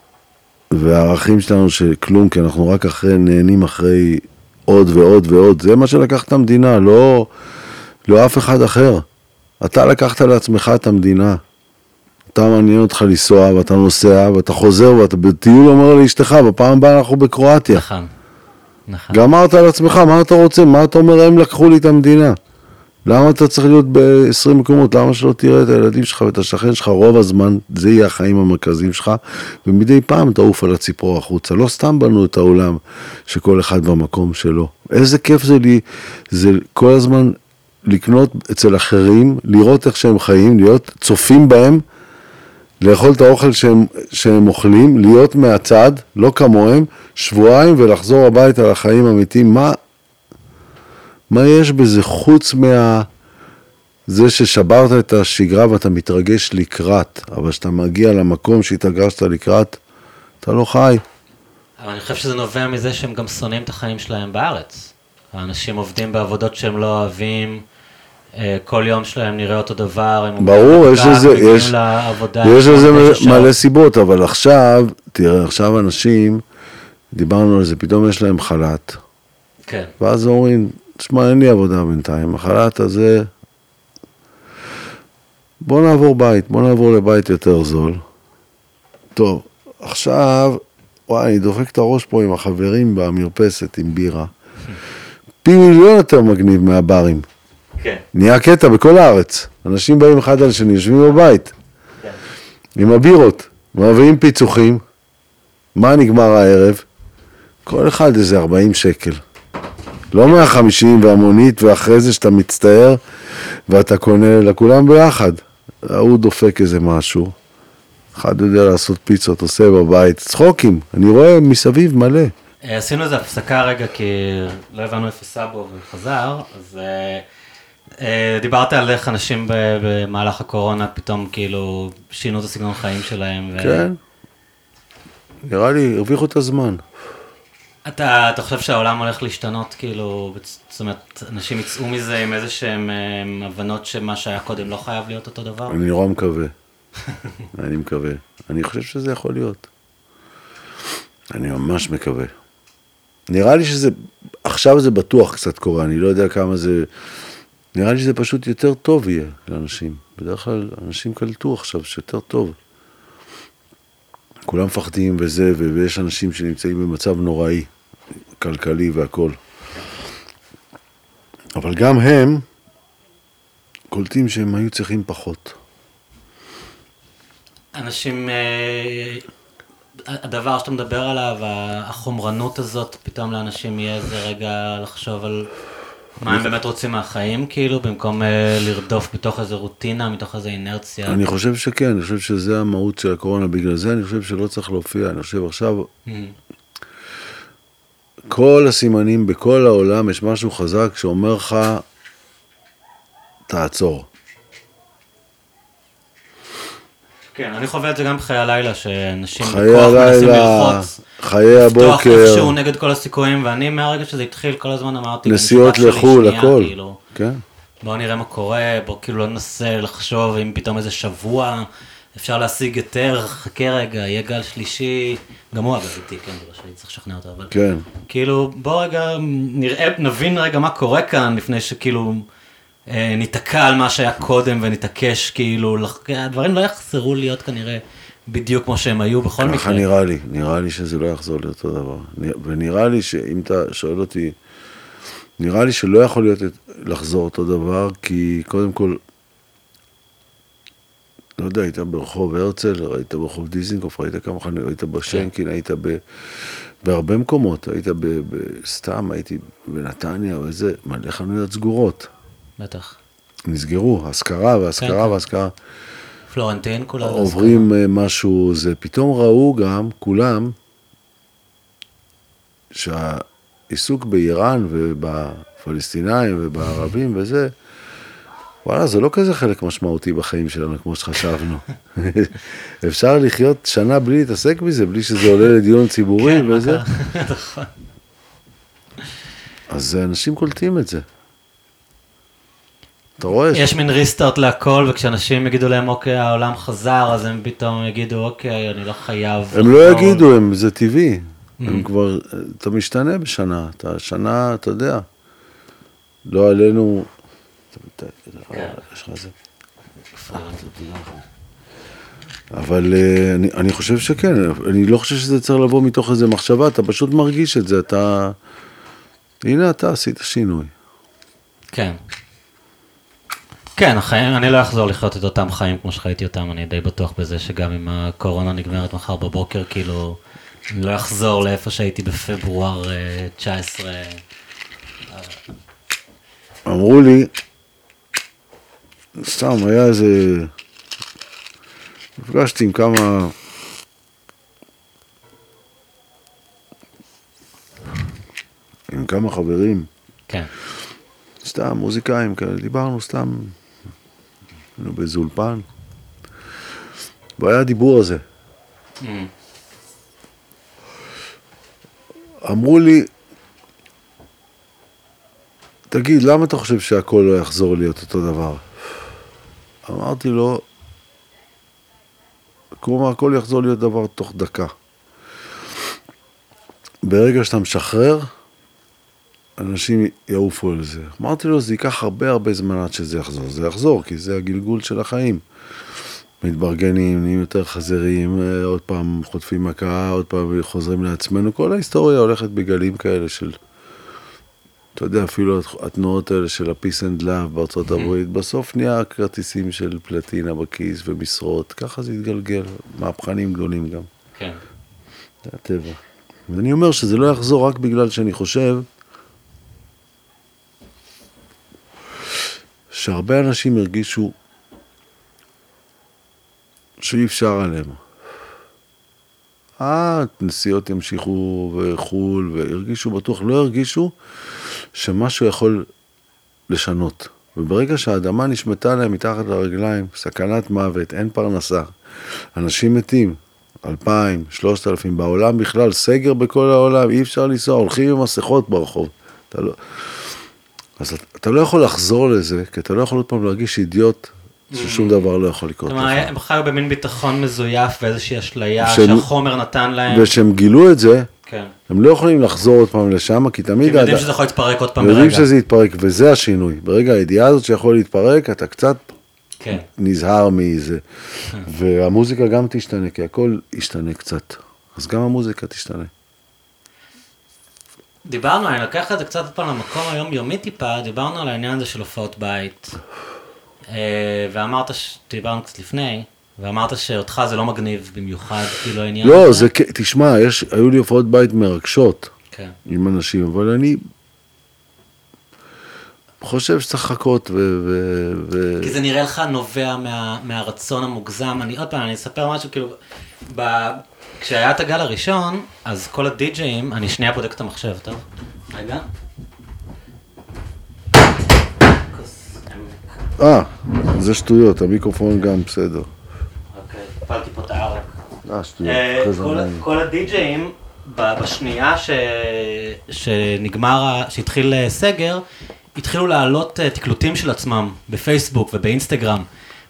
והערכים שלנו שכלום, כי אנחנו רק אחרי, נהנים אחרי עוד ועוד ועוד. זה מה שלקח את המדינה, לא, לא אף אחד אחר. אתה לקחת לעצמך את המדינה. אתה מעניין אותך לנסוע, ואתה נוסע, ואתה חוזר, ואתה בטיול אומר לאשתך, בפעם הבאה אנחנו בקרואטיה. נכון, נכון. גמרת על עצמך, מה אתה רוצה? מה אתה אומר, הם לקחו לי את המדינה? למה אתה צריך להיות ב-20 מקומות? למה שלא תראה את הילדים שלך ואת השכן שלך רוב הזמן? זה יהיה החיים המרכזיים שלך, ומדי פעם תעוף על הציפור החוצה. לא סתם בנו את העולם שכל אחד במקום שלו. איזה כיף זה לי, זה כל הזמן לקנות אצל אחרים, לראות איך שהם חיים, להיות צופים בהם, לאכול את האוכל שהם, שהם אוכלים, להיות מהצד, לא כמוהם, שבועיים ולחזור הביתה לחיים אמיתיים. מה, מה יש בזה חוץ מה... זה ששברת את השגרה ואתה מתרגש לקראת, אבל כשאתה מגיע למקום שהתרגשת לקראת, אתה לא חי. אבל אני חושב שזה נובע מזה שהם גם שונאים את החיים שלהם בארץ. האנשים עובדים בעבודות שהם לא אוהבים, אה, כל יום שלהם נראה אותו דבר, הם ברור, יש לזה, יש, לעבודה, יש לזה מלא. סיבות, אבל עכשיו, תראה, עכשיו אנשים, דיברנו על זה, פתאום יש להם חל"ת, כן, ואז אומרים, תשמע, אין לי עבודה בינתיים, החל"ת הזה, בוא נעבור בית, בוא נעבור לבית יותר זול. טוב, עכשיו, וואי, אני דופק את הראש פה עם החברים במרפסת עם בירה. פי מיליון יותר מגניב מהברים. כן, נהיה קטע בכל הארץ. אנשים באים אחד על השני, יושבים בבית, כן. עם הבירות, מביאים פיצוחים. מה נגמר הערב? כל אחד איזה 40 שקל. לא 150 והמונית, ואחרי זה שאתה מצטער, ואתה קונה לכולם ביחד. ההוא דופק איזה משהו. אחד יודע לעשות פיצות, עושה בבית. צחוקים, אני רואה מסביב מלא. אה, עשינו איזה הפסקה רגע, כי לא הבנו איפה סאבו וחזר, אז אה, אה, דיברת על איך אנשים במהלך הקורונה פתאום כאילו שינו את הסגנון חיים שלהם. כן. נראה לי, הרוויחו את הזמן. אתה, אתה חושב שהעולם הולך להשתנות, כאילו, זאת אומרת, אנשים יצאו מזה עם איזה שהם אה, הבנות שמה שהיה קודם לא חייב להיות אותו דבר? אני נורא מקווה. אני מקווה. אני חושב שזה יכול להיות. אני ממש מקווה. נראה לי שזה, עכשיו זה בטוח קצת קורה, אני לא יודע כמה זה, נראה לי שזה פשוט יותר טוב יהיה לאנשים. בדרך כלל אנשים קלטו עכשיו שיותר טוב. כולם מפחדים וזה, ויש אנשים שנמצאים במצב נוראי, כלכלי והכול. אבל גם הם קולטים שהם היו צריכים פחות. אנשים, אה, הדבר שאתה מדבר עליו, החומרנות הזאת, פתאום לאנשים יהיה איזה רגע לחשוב על מה הם באמת רוצים מהחיים, כאילו, במקום אה, לרדוף מתוך איזה רוטינה, מתוך איזה אינרציה? אני חושב שכן, אני חושב שזה המהות של הקורונה, בגלל זה אני חושב שלא צריך להופיע, אני חושב עכשיו, Mm, כל הסימנים בכל העולם, יש משהו חזק שאומר לך, תעצור. כן, אני חווה את זה גם בחיי הלילה, שאנשים בכוח מנסים ללחוץ. חיי לפתוח הבוקר, איכשהו נגד כל הסיכויים, ואני מהרגע שזה התחיל, כל הזמן אמרתי, נסיעות לחו"ל, הכל. כאילו, כן. בוא נראה מה קורה, בוא כאילו לא ננסה לחשוב אם פתאום איזה שבוע אפשר להשיג היתר, חכה רגע, יהיה גל שלישי, גם הוא אגב איתי, כן, לא שאני צריך לשכנע אותו, אבל כן. כאילו בוא רגע נראה, נבין רגע מה קורה כאן, לפני שכאילו ניתקע על מה שהיה קודם ונתעקש, כאילו, הדברים לא יחזרו להיות כנראה בדיוק כמו שהם היו בכל מקרה. ככה נראה לי, נראה לי שזה לא יחזור לאותו דבר. ונראה לי שאם אתה שואל אותי, נראה לי שלא יכול להיות לחזור אותו דבר, כי קודם כל, לא יודע, היית ברחוב הרצל, ראית ברחוב דיזינגוף, ראית כמה חנויות, היית בשנקין, היית ב, בהרבה מקומות, היית ב, ב, סתם, הייתי בנתניה וזה, מלא חנויות סגורות. בטח. נסגרו, השכרה כן, והשכרה כן. והשכרה. פלורנטין כולה. זה עוברים אה, משהו, זה פתאום ראו גם, כולם, שהעיסוק באיראן ובפלסטינאים ובערבים וזה, וואלה, זה לא כזה חלק משמעותי בחיים שלנו, כמו שחשבנו. אפשר לחיות שנה בלי להתעסק בזה, בלי שזה עולה לדיון ציבורי כן, וזה. נכון. אז אנשים קולטים את זה. אתה רואה? יש מין ריסטארט להכל, וכשאנשים יגידו להם, אוקיי, העולם חזר, אז הם פתאום יגידו, אוקיי, אני לא חייב. הם לא לחזור." יגידו, הם, זה טבעי. Mm. הם כבר, אתה משתנה בשנה, אתה שנה, אתה יודע. לא עלינו... כן. אבל אה, אני, אני חושב שכן, אני לא חושב שזה צריך לבוא מתוך איזה מחשבה, אתה פשוט מרגיש את זה, אתה... הנה אתה עשית שינוי. כן. כן, החיים, אני לא אחזור לחיות את אותם חיים כמו שחייתי אותם, אני די בטוח בזה שגם אם הקורונה נגמרת מחר בבוקר, כאילו, אני לא אחזור לאיפה שהייתי בפברואר אה, 19. אמרו לי, סתם, היה איזה... נפגשתי עם כמה... עם כמה חברים, כן. סתם מוזיקאים כאלה, דיברנו סתם, היינו באיזה אולפן, והיה הדיבור הזה. אמרו לי, תגיד, למה אתה חושב שהכל לא יחזור להיות אותו דבר? אמרתי לו, כלומר, הכל יחזור להיות דבר תוך דקה. ברגע שאתה משחרר, אנשים יעופו על זה. אמרתי לו, זה ייקח הרבה הרבה זמן עד שזה יחזור. זה יחזור, כי זה הגלגול של החיים. מתברגנים, נהיים יותר חזירים, אה, עוד פעם חוטפים מכה, עוד פעם חוזרים לעצמנו. כל ההיסטוריה הולכת בגלים כאלה של, אתה יודע, אפילו התנועות האלה של ה-peace and love בארצות הברית, בסוף נהיה כרטיסים של פלטינה בכיס ומשרות, ככה זה התגלגל, מהפכנים גדולים גם. כן. זה הטבע. ואני אומר שזה לא יחזור רק בגלל שאני חושב שהרבה אנשים הרגישו שאי אפשר עליהם. אה, נסיעות ימשיכו וחו"ל, והרגישו בטוח, לא הרגישו שמשהו יכול לשנות. וברגע שהאדמה נשמטה להם מתחת לרגליים, סכנת מוות, אין פרנסה, אנשים מתים, אלפיים, שלושת אלפים, בעולם בכלל, סגר בכל העולם, אי אפשר לנסוע, הולכים עם מסכות ברחוב. אתה לא... אז אתה- לא יכול לחזור לזה, כי אתה לא יכול עוד פעם להרגיש אידיוט ששום דבר לא יכול לקרות כלומר. הם חיו במין ביטחון מזויף ואיזושהי אשליה שהחומר נתן להם. וכשהם גילו את זה, כן. הם לא יכולים לחזור עוד פעם לשם, כי כי תמיד... הם יודעים שזה יכול להתפרק עוד פעם יודעים ברגע. שזה יתפרק, וזה השינוי. ברגע הידיעה הזאת שיכול להתפרק, אתה קצת כן. נזהר מזה. והמוזיקה גם תשתנה, כי הכל ישתנה קצת. אז גם המוזיקה תשתנה. דיברנו, אני לוקח את זה קצת פעם למקום היומיומי טיפה, דיברנו על העניין הזה של הופעות בית. אה, ואמרת, ש- דיברנו קצת לפני, ואמרת שאותך זה לא מגניב במיוחד, כאילו העניין לא, הזה. זה, תשמע, יש, היו לי הופעות בית מרגשות כן. עם אנשים, אבל אני... חושב שצריך לחכות ו... ו, ו... כי זה נראה לך נובע מה, מהרצון המוגזם. אני עוד פעם, אני אספר משהו, כאילו, ב... כשהיה את הגל הראשון, אז כל הדי-ג'אים, אני שנייה בודק את המחשב, טוב? רגע. אה, זה שטויות, המיקרופון גם בסדר. אוקיי, הפלתי פה את הערק. אה, שטויות. אה, אחרי זה כל- הדי-ג'אים, בשנייה ש... שנגמר, שהתחיל אה, סגר, התחילו להעלות אה, תקלוטים של עצמם בפייסבוק ובאינסטגרם,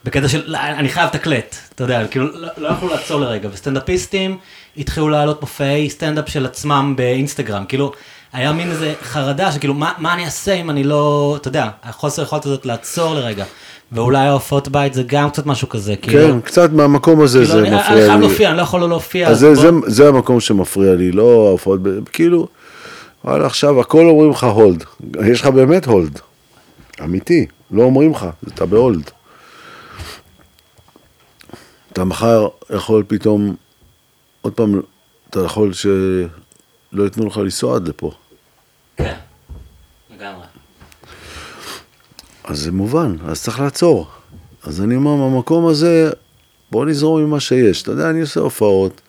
בקטע של, "לא, אני חייב לתקלט, אתה יודע, כאילו, לא, לא יכלו לעצור לרגע, וסטנדאפיסטים התחילו להעלות מופעי סטנדאפ של עצמם באינסטגרם, כאילו, היה מין איזה חרדה שכאילו, מה, מה אני אעשה אם אני לא, אתה יודע, החוסר יכולת הזאת לעצור לרגע, ואולי ההופעות בית זה גם קצת משהו כזה, כאילו, כן, קצת מהמקום הזה כאילו, זה אני, אני מפריע חייב לי. להופיע, אני לא יכול לא להופיע, אז זה, בוא- זה, זה המקום שמפריע לי, לא ההופעות, כאילו, וואלה, עכשיו הכל אומרים לך הולד, יש לך באמת הולד, אמיתי, לא אומרים לך, אתה בהולד. אתה מחר יכול פתאום, עוד פעם, אתה יכול שלא ייתנו לך לנסוע עד לפה, כן, לגמרי. אז זה מובן, אז צריך לעצור. אז אני אומר, מהמקום הזה, בוא נזרום עם מה שיש. אתה יודע, אני עושה הופעות,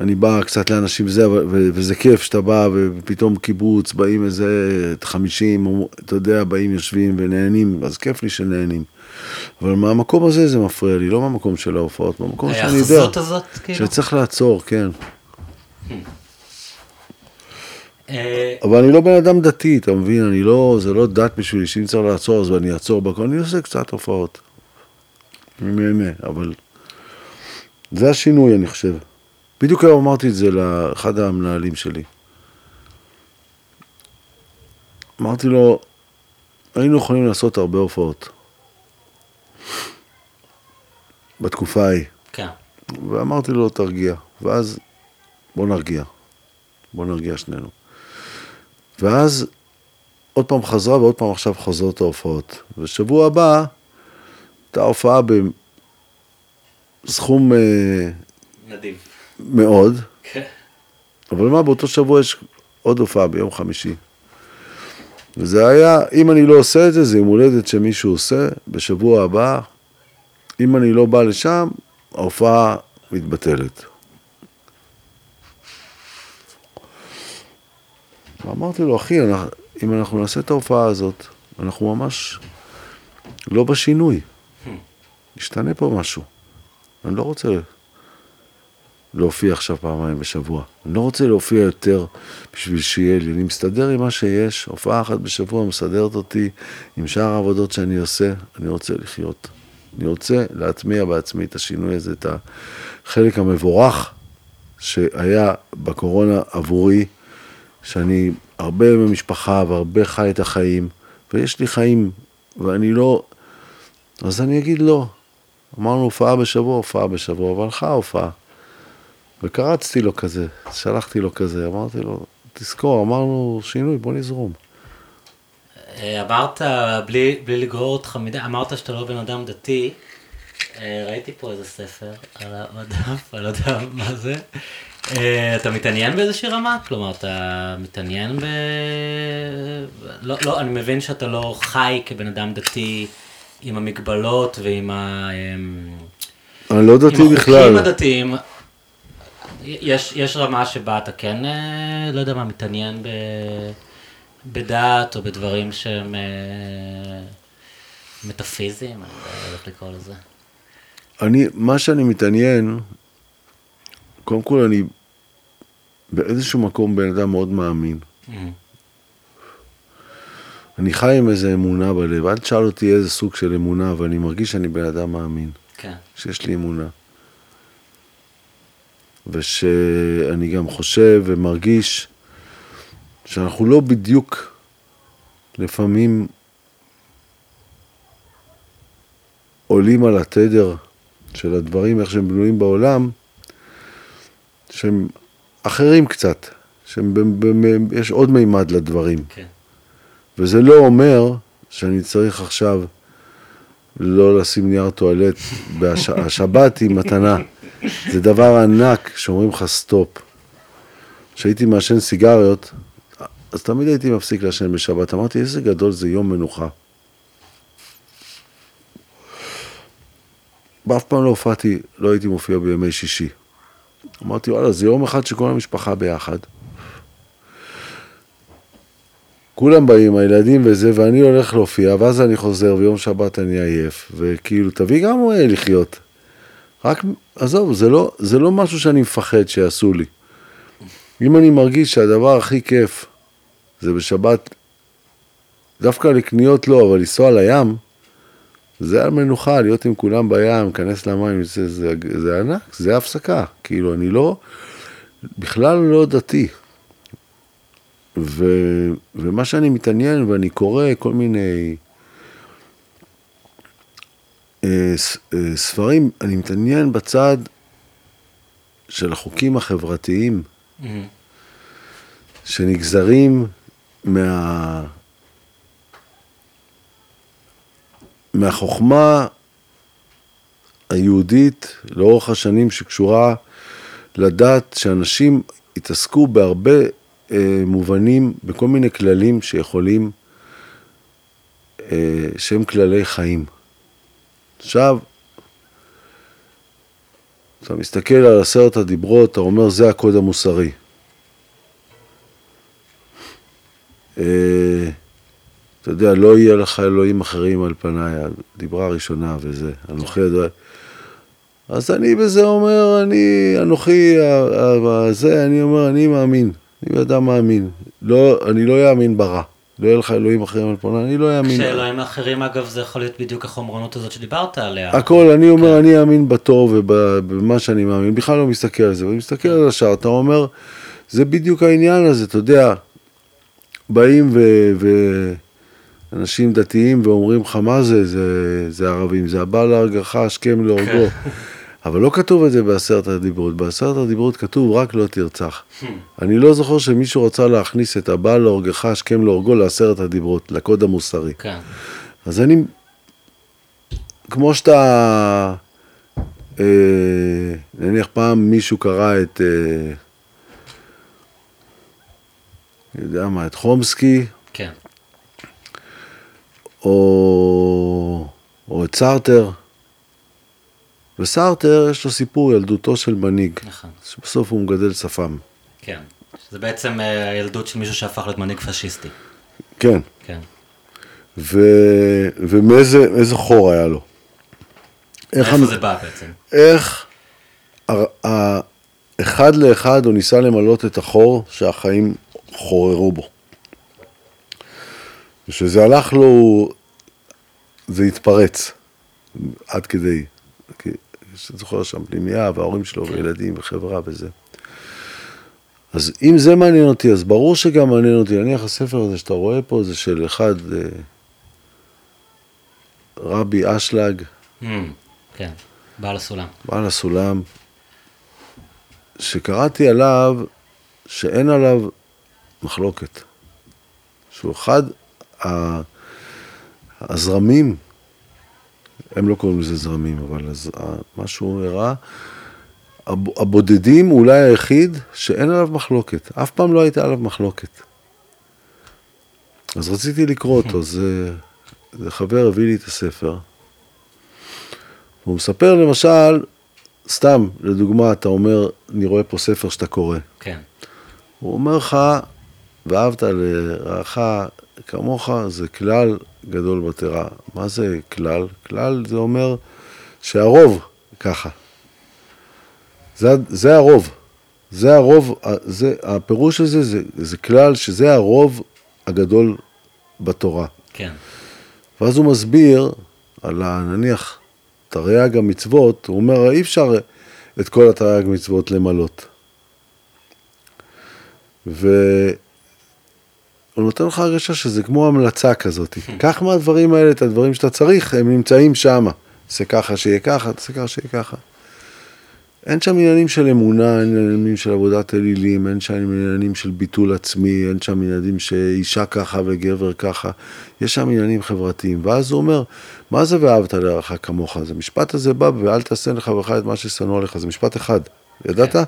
אני בא קצת לאנשים וזה, ו- וזה כיף שאתה בא ופתאום קיבוץ, באים איזה 50, אתה יודע, באים יושבים ונהנים, אז כיף לי שנהנים. אבל מהמקום הזה זה מפריע לי, לא מהמקום של ההופעות, מהמקום שאני יודע. ההאחזות הזאת, כאילו. שצריך לעצור, כן. אה, אבל אני לא בן אדם דתי, אתה מבין? אני לא, זה לא דת בשבילי, שאם צריך לעצור אז אני אעצור בכל, אני עושה קצת הופעות. אני נהנה, אבל זה השינוי, אני חושב. בדיוק היום אמרתי את זה לאחד המנהלים שלי. אמרתי לו, היינו יכולים לעשות הרבה הופעות. בתקופה ההיא. כן. ואמרתי לו, תרגיע. ואז, בוא נרגיע. בוא נרגיע שנינו. ואז עוד פעם חזרה ועוד פעם עכשיו חוזרות ההופעות. ושבוע הבא, הייתה הופעה בסכום אה, נדיב. מאוד, כן. אבל מה, באותו שבוע יש עוד הופעה ביום חמישי. וזה היה, אם אני לא עושה את זה, זה יום הולדת שמישהו עושה, בשבוע הבא, אם אני לא בא לשם, ההופעה מתבטלת. ואמרתי לו, אחי, אם אנחנו נעשה את ההופעה הזאת, אנחנו ממש לא בשינוי. ישתנה פה משהו. אני לא רוצה להופיע עכשיו פעמיים בשבוע. אני לא רוצה להופיע יותר בשביל שיהיה לי. אני מסתדר עם מה שיש, הופעה אחת בשבוע מסדרת אותי עם שאר העבודות שאני עושה, אני רוצה לחיות. אני רוצה להטמיע בעצמי את השינוי הזה, את החלק המבורך שהיה בקורונה עבורי, שאני הרבה במשפחה והרבה חי את החיים, ויש לי חיים, ואני לא... אז אני אגיד לא. אמרנו הופעה בשבוע, הופעה בשבוע, והלכה ההופעה. וקרצתי לו כזה, שלחתי לו כזה, אמרתי לו, תזכור, אמרנו שינוי, בוא נזרום. אה, אמרת, בלי, בלי לגרור אותך מדי, אמרת שאתה לא בן אדם דתי. אה, ראיתי פה איזה ספר על המדף, אני לא יודע מה זה. אה, אתה מתעניין באיזושהי רמה? כלומר, אתה מתעניין ב... לא, לא, אני מבין שאתה לא חי כבן אדם דתי עם המגבלות ועם ה... אני לא דתי עם בכלל. החוקים הדתיים, יש, יש רמה שבה אתה כן, אה, לא יודע מה, מתעניין ב, בדת או בדברים שהם אה, מטאפיזיים, אני לא יודע איך לקרוא לזה. אני, מה שאני מתעניין, קודם כל אני באיזשהו מקום בן אדם מאוד מאמין. אני חי עם איזה אמונה בלב, אל תשאל אותי איזה סוג של אמונה, אבל אני מרגיש שאני בן אדם מאמין, כן. שיש לי אמונה. ושאני גם חושב ומרגיש שאנחנו לא בדיוק לפעמים עולים על התדר של הדברים, איך שהם בנויים בעולם, שהם אחרים קצת, שיש עוד מימד לדברים. כן. וזה לא אומר שאני צריך עכשיו לא לשים נייר טואלט. השבת היא מתנה. זה דבר ענק שאומרים לך stop. כשהייתי מעשן סיגריות, אז תמיד הייתי מפסיק לעשן בשבת. אמרתי, איזה גדול זה יום מנוחה. ואף פעם לא הופעתי, לא הייתי מופיע בימי שישי. אמרתי, וואלה, זה יום אחד שכל המשפחה ביחד. כולם באים, הילדים וזה, ואני הולך להופיע, ואז אני חוזר, ויום שבת אני עייף, וכאילו, תביא גם לחיות. רק, עזוב, זה לא, זה לא משהו שאני מפחד שיעשו לי. אם אני מרגיש שהדבר הכי כיף זה בשבת, דווקא לקניות לא, אבל לנסוע לים, זה על מנוחה, להיות עם כולם בים, להיכנס למים, זה, זה, זה ענק, זה הפסקה. כאילו, אני לא, בכלל לא דתי. ו, ומה שאני מתעניין, ואני קורא כל מיני ספרים, אני מתעניין בצד של החוקים החברתיים mm-hmm. שנגזרים מה... מהחוכמה היהודית לאורך השנים שקשורה לדת שאנשים התעסקו בהרבה אה, מובנים, בכל מיני כללים שיכולים, אה, שהם כללי חיים. עכשיו, אתה מסתכל על עשרת הדיברות, אתה אומר, זה הקוד המוסרי. אה, אתה יודע, לא יהיה לך אלוהים אחרים על פניי, הדיברה הראשונה וזה, אנוכי הדבר. אז אני בזה אומר, אני, אנוכי, זה, אני אומר, אני מאמין, אני אדם מאמין. לא, אני לא אאמין ברע. לא יהיה לך אלוהים אחרים על פניי, אני לא אאמין. כשאלוהים אחרים, אגב, זה יכול להיות בדיוק החומרנות הזאת שדיברת עליה. הכל, אני אומר, כן. אני אאמין בטוב ובמה שאני מאמין, בכלל לא מסתכל על זה, ואני מסתכל על השאר, אתה אומר, זה בדיוק העניין הזה, אתה יודע, באים ו... ו... אנשים דתיים ואומרים לך מה זה, זה, זה ערבים, זה הבא להרגך השכם להורגו. אבל לא כתוב את זה בעשרת הדיברות, בעשרת הדיברות כתוב רק לא תרצח. Hmm. אני לא זוכר שמישהו רצה להכניס את הבא להורגך השכם להורגו לעשרת הדיברות, לקוד המוסרי. כן. אז אני, כמו שאתה, אה, נניח פעם מישהו קרא את, אה, אני יודע מה, את חומסקי, כן. או, או את סארטר. וסארטר יש לו סיפור ילדותו של מנהיג. נכון. שבסוף הוא מגדל שפם. כן. זה בעצם אה, הילדות של מישהו שהפך להיות מנהיג פשיסטי. כן. כן. ו... ומאיזה חור היה לו. איך המ... זה בא בעצם? איך ה... ה... אחד לאחד הוא ניסה למלות את החור שהחיים חוררו בו. וכשזה הלך לו, זה התפרץ, עד כדי, זוכר שם פנימייה, וההורים שלו, כן. וילדים, וחברה וזה. אז אם זה מעניין אותי, אז ברור שגם מעניין אותי. נניח הספר הזה שאתה רואה פה, זה של אחד, אה, רבי אשלג. Mm, כן, בעל הסולם. בעל הסולם, שקראתי עליו שאין עליו מחלוקת. שהוא אחד הזרמים, הם לא קוראים לזה זרמים, אבל מה שהוא הראה, הבודדים אולי היחיד שאין עליו מחלוקת, אף פעם לא הייתה עליו מחלוקת. אז רציתי לקרוא אותו, זה, זה חבר הביא לי את הספר. הוא מספר למשל, סתם, לדוגמה, אתה אומר, אני רואה פה ספר שאתה קורא. כן. הוא אומר לך, ואהבת לרעך כמוך זה כלל גדול בתורה. מה זה כלל? כלל זה אומר שהרוב ככה. זה, זה הרוב. זה הרוב, זה, הפירוש הזה זה, זה כלל שזה הרוב הגדול בתורה. כן. ואז הוא מסביר על נניח תרי"ג המצוות, הוא אומר אי אפשר את כל התרי"ג מצוות למלות. ו... הוא נותן לך הרגשה שזה כמו המלצה כזאת. קח מהדברים האלה את הדברים שאתה צריך, הם נמצאים שם. תעשה ככה שיהיה ככה, תעשה ככה שיהיה ככה. אין שם עניינים של אמונה, אין עניינים של עבודת אלילים, אין שם עניינים של ביטול עצמי, אין שם עניינים שאישה ככה וגבר ככה, יש שם עניינים חברתיים. ואז הוא אומר, מה זה ואהבת לרעך כמוך? זה משפט הזה בא, ואל תעשה לחברך את מה ששנוא עליך, זה משפט אחד. ידעת? כן.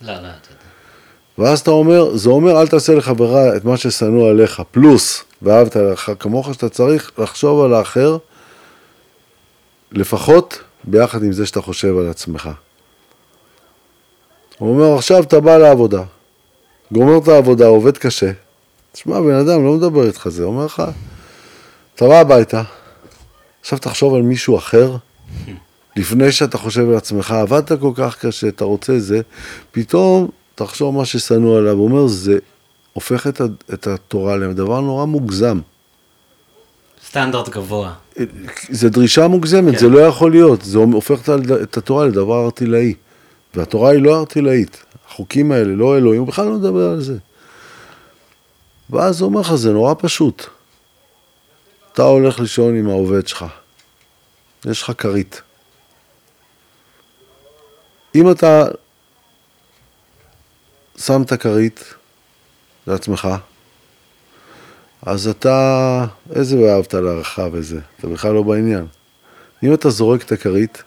לא, לא, יודע. ואז אתה אומר, זה אומר אל תעשה לחברה את מה ששנוא עליך, פלוס, ואהבת לך כמוך, שאתה צריך לחשוב על האחר, לפחות ביחד עם זה שאתה חושב על עצמך. הוא אומר, עכשיו אתה בא לעבודה, גומר את העבודה, עובד קשה. תשמע, בן אדם לא מדבר איתך זה, אומר לך, אתה בא הביתה, עכשיו תחשוב על מישהו אחר, לפני שאתה חושב על עצמך, עבדת כל כך קשה, אתה רוצה זה, פתאום תחשוב מה ששנוא עליו. הוא אומר, זה הופך את, את התורה לדבר נורא מוגזם. סטנדרט גבוה. זה דרישה מוגזמת, כן. זה לא יכול להיות, זה הופך את התורה לדבר ארטילאי. והתורה היא לא ארטילאית, החוקים האלה, לא אלוהים, הוא בכלל לא מדבר על זה. ואז הוא אומר לך, זה נורא פשוט. אתה הולך לישון עם העובד שלך, יש לך כרית. אם אתה שם את הכרית לעצמך, אז אתה, איזה אהבת להערכה וזה, אתה בכלל לא בעניין. אם אתה זורק את הכרית,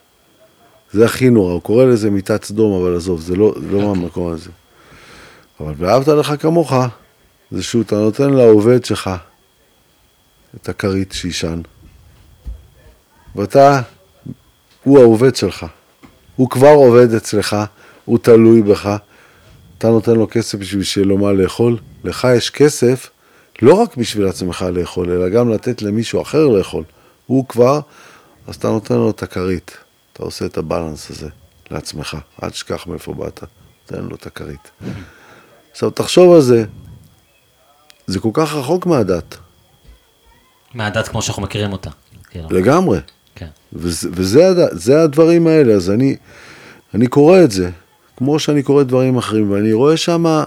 זה הכי נורא, הוא קורא לזה מיטת סדום, אבל עזוב, זה לא, זה לא מהמקום הזה. אבל ואהבת לך כמוך, זה שאתה נותן לעובד שלך את הכרית שישן, ואתה, הוא העובד שלך, הוא כבר עובד אצלך, הוא תלוי בך, אתה נותן לו כסף בשביל שיהיה לו מה לאכול, לך יש כסף לא רק בשביל עצמך לאכול, אלא גם לתת למישהו אחר לאכול. הוא כבר, אז אתה נותן לו את הכרית. אתה עושה את הבלנס הזה לעצמך, אל תשכח מאיפה באת, תן לו את הכרית. עכשיו, תחשוב על זה, זה כל כך רחוק מהדת, מהדת כמו שאנחנו מכירים אותה. כאילו. לגמרי. כן. וזה, וזה הד- זה הדברים האלה, אז אני, אני קורא את זה, כמו שאני קורא דברים אחרים, ואני רואה שמה,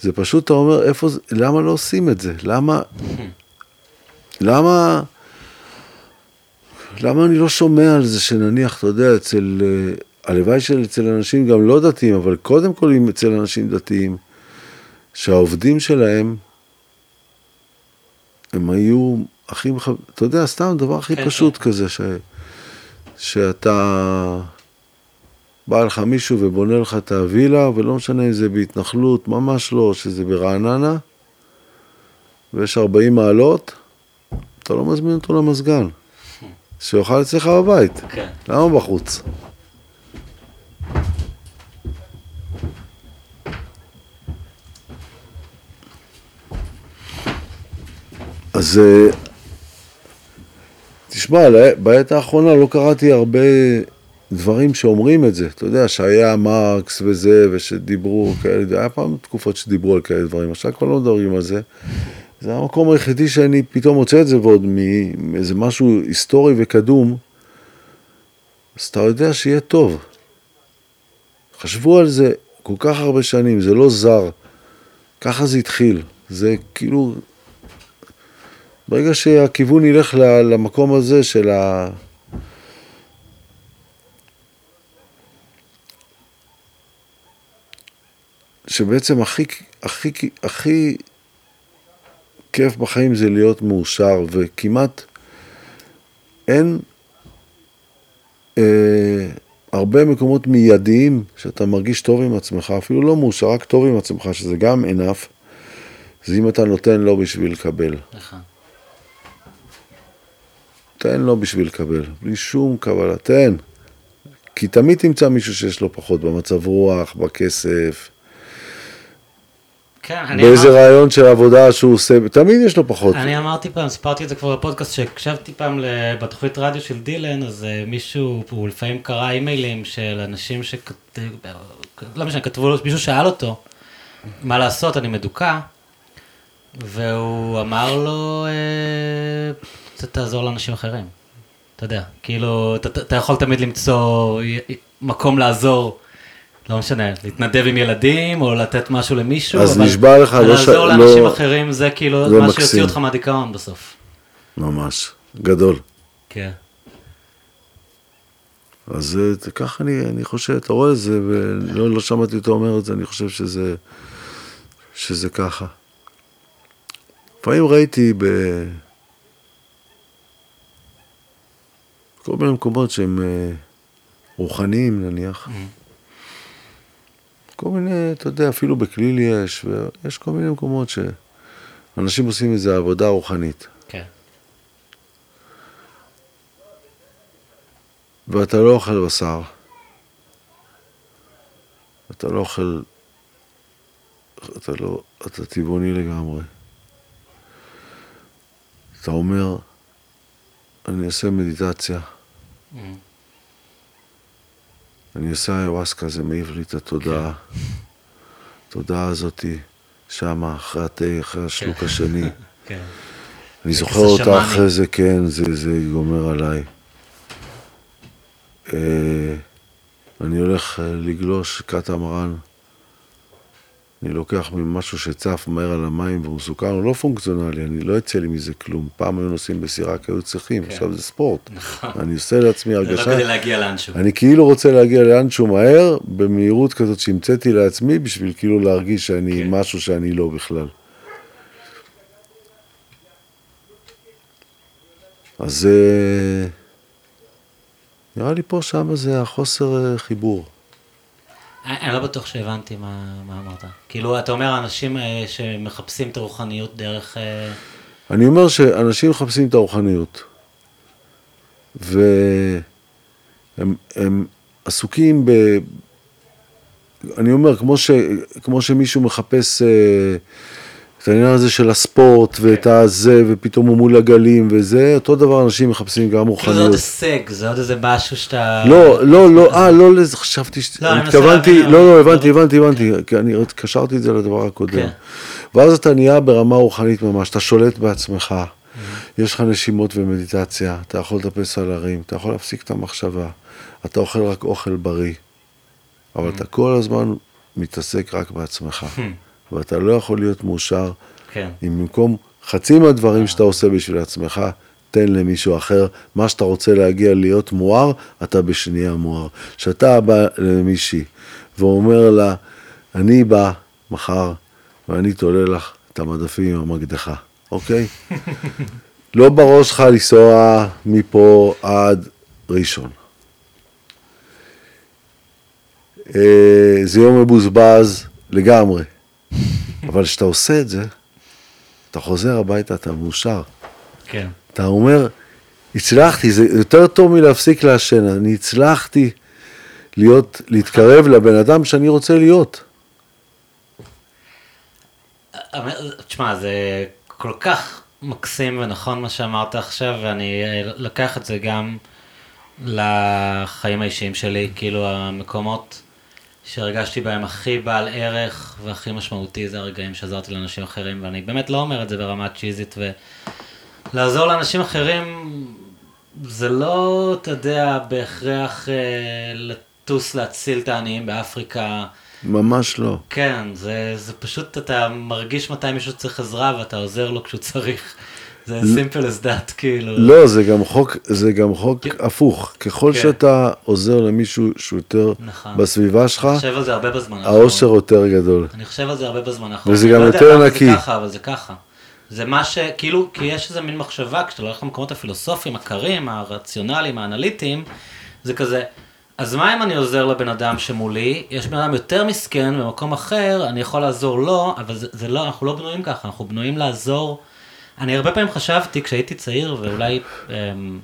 זה פשוט, אתה אומר, איפה זה, למה לא עושים את זה? למה, למה, למה אני לא שומע על זה שנניח, אתה יודע, אצל, אה, הלוואי שאצל אנשים גם לא דתיים, אבל קודם כל אם אצל אנשים דתיים, שהעובדים שלהם, הם היו הכי, אתה יודע, סתם דבר הכי כן, פשוט כן. כזה, ש, שאתה, בא לך מישהו ובונה לך את הווילה, ולא משנה אם זה בהתנחלות, ממש לא, שזה ברעננה, ויש 40 מעלות, אתה לא מזמין אותו למזגן, שיאכל אצלך בבית, כן. למה בחוץ? אז אה, תשמע, בעת האחרונה לא קראתי הרבה דברים שאומרים את זה. אתה יודע, שהיה מרקס וזה, ושדיברו כאלה, היה פעם תקופות שדיברו על כאלה דברים, עכשיו כבר לא מדברים על זה. זה המקום היחידי שאני פתאום מוצא את זה, ועוד מאיזה משהו היסטורי וקדום, אז אתה יודע שיהיה טוב. חשבו על זה כל כך הרבה שנים, זה לא זר. ככה זה התחיל. זה כאילו... ברגע שהכיוון ילך למקום הזה של ה... שבעצם הכי, הכי, הכי כיף בחיים זה להיות מאושר, וכמעט אין אה, הרבה מקומות מיידיים שאתה מרגיש טוב עם עצמך, אפילו לא מאושר, רק טוב עם עצמך, שזה גם enough, זה אם אתה נותן לו בשביל לקבל. נכון. תן לו בשביל לקבל, בלי שום קבלה, תן. כי תמיד תמצא מישהו שיש לו פחות במצב רוח, בכסף, כן, אני באיזה אמרתי- רעיון של עבודה שהוא עושה, תמיד יש לו פחות. אני אמרתי פעם, סיפרתי את זה כבר בפודקאסט, שהקשבתי פעם בתוכנית רדיו של דילן, אז אה, מישהו, הוא לפעמים קרא אימיילים של אנשים שכתבו, לא משנה, כתבו לו, מישהו שאל אותו, מה לעשות, אני מדוכא, והוא אמר לו, אה, "ת- תעזור לאנשים אחרים. אתה יודע, כאילו, אתה- אתה יכול תמיד למצוא מקום לעזור. לא משנה, להתנדב עם ילדים, או לתת משהו למישהו, אז אבל נשבע לך, לא ש- לעזור לאנשים לא- אחרים זה כאילו זה מה מקסים. שיוציא אותך מהדיכאון בסוף. ממש, גדול. כן. אז ככה אני, אני חושב, אתה רואה את זה, ולא לא שמעתי אותו אומר את זה, אני חושב שזה, שזה ככה. לפעמים ראיתי ב... כל מיני מקומות שהם אה, רוחניים נניח. כל מיני, אתה יודע, אפילו בכליל יש, ויש כל מיני מקומות שאנשים עושים איזו עבודה רוחנית. כן. ואתה לא אוכל בשר. אתה לא אוכל, אתה לא, אתה טבעוני לגמרי. אתה אומר, אני אעשה מדיטציה, Mm. אני עושה איוואסקה, זה מעיב לי את התודעה. התודעה הזאתי, שמה, אחרי התה, אחרי השלוק השני. כן. אני זוכר אותה. אחרי זה, כן, זה, זה גומר עליי. אה, אני הולך אה, לגלוש קטמרן. אני לוקח ממשהו שצף מהר על המים והוא מסוכן, הוא לא פונקציונלי, אני לא יצא לי מזה כלום. פעם היו נוסעים בסירה כי היו צריכים, כן. עכשיו זה ספורט. נכון. אני עושה לעצמי זה לא הרגשה, כדי להגיע לאנשהו. אני כאילו רוצה להגיע לאנשהו מהר, במהירות כזאת שהמצאתי לעצמי, בשביל כאילו להרגיש שאני כן. משהו שאני לא בכלל. אז אה, נראה לי פה שמה זה החוסר אה, חיבור. אני לא בטוח שהבנתי מה מה אמרת. כאילו, אתה אומר, האנשים אה, שמחפשים את הרוחניות דרך... אה, אני אומר שאנשים מחפשים את הרוחניות, והם הם עסוקים ב... אני אומר, כמו, ש, כמו שמישהו מחפש אה, את העניין הזה של הספורט ואת הזה, ופתאום הוא מול הגלים וזה, אותו דבר אנשים מחפשים גם כאילו, זה עוד רוחניות. הישג, זה עוד איזה משהו שאתה... לא, לא, לא, אה, לא לזה, חשבתי, לא, התכוונתי, לא, לא, הבנתי, הבנתי, הבנתי, כי אני קשרתי את זה לדבר הקודם. כן. ואז אתה נהיה ברמה רוחנית ממש, אתה שולט בעצמך, יש לך נשימות ומדיטציה, אתה יכול לטפס על הרים, אתה יכול להפסיק את המחשבה, אתה אוכל רק אוכל בריא, אבל אתה כל הזמן מתעסק רק בעצמך, ואתה לא יכול להיות מאושר כן. אם במקום חצי מהדברים שאתה עושה בשביל עצמך, תן למישהו אחר. מה שאתה רוצה להגיע להיות מואר, אתה בשנייה מואר. כשאתה בא למישהי ואומר לה, אני בא מחר ואני תולה לך את המדפים עם המקדחה, אוקיי? לא בראש שלך לנסוע מפה עד ראשון. אה, זה יום מבוזבז לגמרי. אבל כשאתה עושה את זה, אתה חוזר הביתה, אתה מאושר. כן. אתה אומר, הצלחתי, זה יותר טוב מלהפסיק לעשן, אני הצלחתי להיות, להתקרב לבן אדם שאני רוצה להיות. תשמע, זה כל כך מקסים ונכון מה שאמרת עכשיו, ואני אה, לקח את זה גם לחיים האישיים שלי, כאילו המקומות שהרגשתי בהם הכי בעל ערך והכי משמעותי זה הרגעים שעזרתי לאנשים אחרים, ואני באמת לא אומר את זה ברמה צ'יזית, ולעזור לאנשים אחרים זה לא, אתה יודע, בהכרח אה, לטוס להציל את העניים באפריקה. ממש לא. כן, זה, זה פשוט, אתה מרגיש מתי מישהו צריך עזרה ואתה עוזר לו כשהוא צריך. זה simple as that, כאילו. לא, זה גם חוק, זה גם חוק כן. הפוך. ככל כן. שאתה עוזר למישהו שהוא יותר נכון. בסביבה שלך, אני חושב על זה הרבה בזמן האחרון. האושר יותר גדול. אני חושב על זה הרבה בזמן האחרון. וזה גם לא יותר נקי. זה ככה, אבל זה ככה. זה מה ש... כאילו, כי יש איזה מין מחשבה, כשאתה הולך למקומות הפילוסופיים, הקרים, הרציונליים, האנליטיים, זה כזה, אז מה אם אני עוזר לבן אדם שמולי, יש בן אדם יותר מסכן במקום אחר, אני יכול לעזור לו, אבל זה, זה לא, אנחנו לא בנויים ככה, אנחנו בנויים לעזור. אני הרבה פעמים חשבתי, כשהייתי צעיר, ואולי, אמ,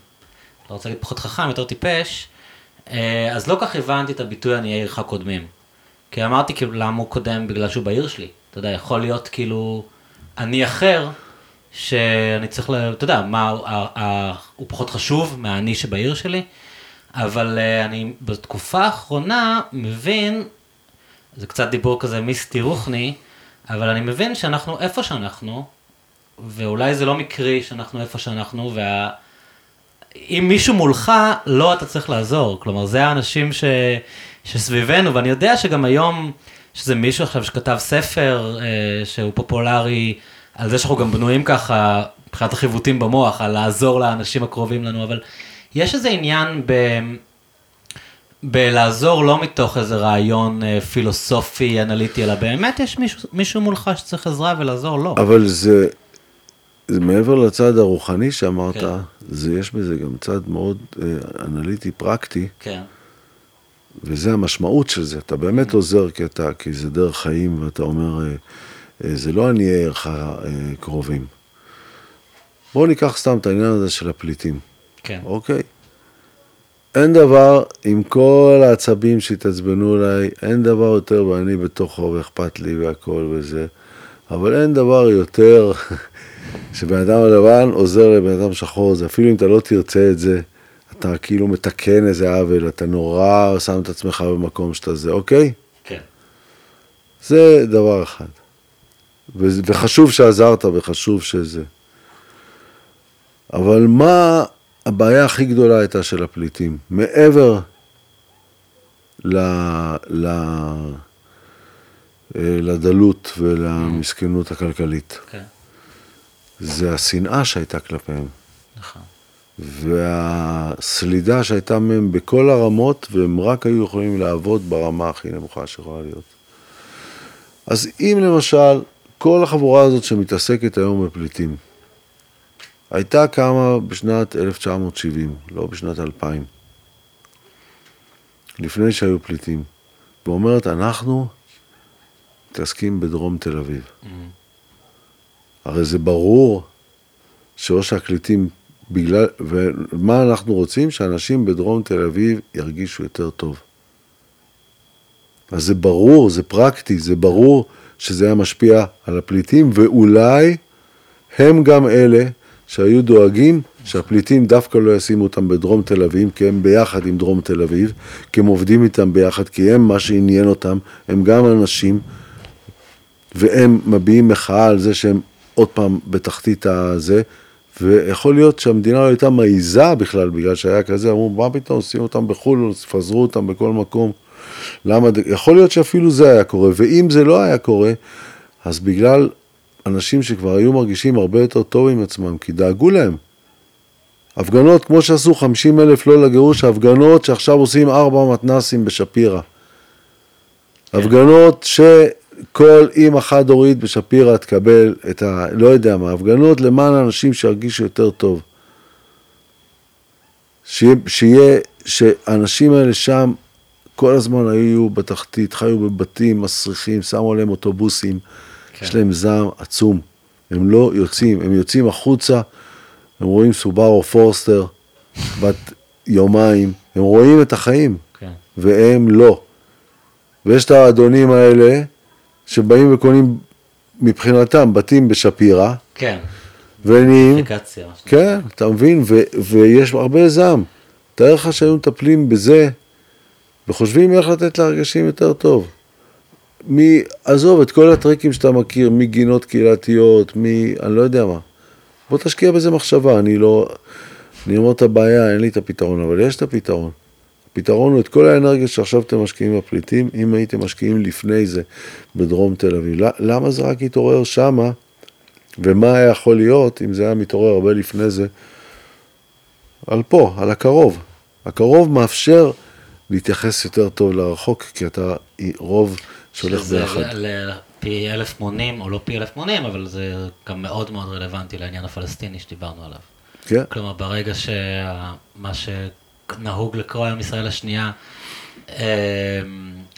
לא רוצה להגיד פחות חכם, יותר טיפש, אה, אז לא כך הבנתי את הביטוי עניי עירך קודמים. כי אמרתי כאילו, למה הוא קודם? בגלל שהוא בעיר שלי. אתה יודע, יכול להיות כאילו אני אחר, שאני צריך, ל... אתה יודע, מה, הוא- ה- ה- הוא פחות חשוב מהאני שבעיר שלי, אבל אה, אני בתקופה האחרונה מבין, זה קצת דיבור כזה מיסטי רוחני, אבל אני מבין שאנחנו איפה שאנחנו, ואולי זה לא מקרי שאנחנו איפה שאנחנו, וה... אם מישהו מולך, לא אתה צריך לעזור. כלומר, זה האנשים ש... שסביבנו, ואני יודע שגם היום, שזה מישהו עכשיו שכתב ספר אה, שהוא פופולרי, על זה שאנחנו גם בנויים ככה, מבחינת החיווטים במוח, על לעזור לאנשים הקרובים לנו, אבל יש איזה עניין ב... בלעזור לא מתוך איזה רעיון אה, פילוסופי, אנליטי, אלא באמת יש מישהו, מישהו מולך שצריך עזרה ולעזור לו. אבל זה, זה מעבר לצד הרוחני שאמרת, כן. זה יש בזה גם צד מאוד אה, אנליטי, פרקטי. כן, וזה המשמעות של זה, אתה באמת עוזר כי, אתה, כי זה דרך חיים, ואתה אומר, אה, אה, זה לא עניי עירך אה, קרובים. בואו ניקח סתם את העניין הזה של הפליטים, כן. אוקיי? אין דבר, עם כל העצבים שהתעצבנו עליי, אין דבר יותר ואני בתוכו ואכפת לי והכל וזה, אבל אין דבר יותר שבן אדם לבן עוזר לבן אדם שחור, זה אפילו אם אתה לא תרצה את זה, אתה כאילו מתקן איזה עוול, אתה נורא שם את עצמך במקום שאתה זה, אוקיי? כן. זה דבר אחד. ו- וחשוב שעזרת וחשוב שזה. אבל מה הבעיה הכי גדולה הייתה של הפליטים? מעבר ל... ל... אה, לדלות ולמסכנות הכלכלית. כן. זה השנאה שהייתה כלפיהם. נכון. והסלידה שהייתה מהם בכל הרמות, והם רק היו יכולים לעבוד ברמה הכי נמוכה שיכולה להיות. אז אם למשל, כל החבורה הזאת שמתעסקת היום בפליטים, הייתה קמה בשנת 1970, לא בשנת 2000, לפני שהיו פליטים, ואומרת, אנחנו מתעסקים בדרום תל אביב. הרי זה ברור שאו שהקליטים בגלל, ומה אנחנו רוצים? שאנשים בדרום תל אביב ירגישו יותר טוב. אז זה ברור, זה פרקטי, זה ברור שזה היה משפיע על הפליטים, ואולי הם גם אלה שהיו דואגים שהפליטים דווקא לא ישימו אותם בדרום תל אביב, כי הם ביחד עם דרום תל אביב, כי הם עובדים איתם ביחד, כי הם, מה שעניין אותם, הם גם אנשים, והם מביעים מחאה על זה שהם עוד פעם בתחתית הזה, ויכול להיות שהמדינה לא הייתה מעיזה בכלל, בגלל שהיה כזה, אמרו, מה פתאום, עושים אותם בחו"ל, פזרו אותם בכל מקום. למה, יכול להיות שאפילו זה היה קורה, ואם זה לא היה קורה, אז בגלל אנשים שכבר היו מרגישים הרבה יותר טוב עם עצמם, כי דאגו להם. הפגנות, כמו שעשו 50 אלף לא לגירוש, הפגנות שעכשיו עושים ארבע מתנסים בשפירא. כן. הפגנות ש... כל אימא חד-הורית בשפירא תקבל את ה... לא יודע מה, הפגנות למען אנשים שירגישו יותר טוב. שיהיה, שיהיה, שהאנשים האלה שם כל הזמן היו בתחתית, חיו בבתים מסריחים, שמו עליהם אוטובוסים, כן. יש להם זעם עצום. הם לא יוצאים, הם יוצאים החוצה, הם רואים סובארו פורסטר בת יומיים, הם רואים את החיים, כן. והם לא. ויש את האדונים האלה, שבאים וקונים מבחינתם בתים בשפירא. כן. ונהיים... כן, אתה מבין? ו, ויש הרבה זעם. תאר לך שהיו מטפלים בזה וחושבים איך לתת להרגשים יותר טוב. מי, עזוב את כל הטריקים שאתה מכיר, מגינות קהילתיות, מ... אני לא יודע מה. בוא תשקיע בזה מחשבה, אני לא... אני אומר את הבעיה, אין לי את הפתרון, אבל יש את הפתרון. הפתרון הוא את כל האנרגיה שעכשיו אתם משקיעים בפליטים, אם הייתם משקיעים לפני זה בדרום תל אביב. למה זה רק התעורר שמה, ומה היה יכול להיות אם זה היה מתעורר הרבה לפני זה, על פה, על הקרוב. הקרוב מאפשר להתייחס יותר טוב לרחוק, כי אתה רוב שהולך ביחד. פי אלף מונים, או לא פי אלף מונים, אבל זה גם מאוד מאוד רלוונטי לעניין הפלסטיני שדיברנו עליו. כן. כלומר, ברגע שמה ש... נהוג לקרוא היום ישראל השנייה, אמ,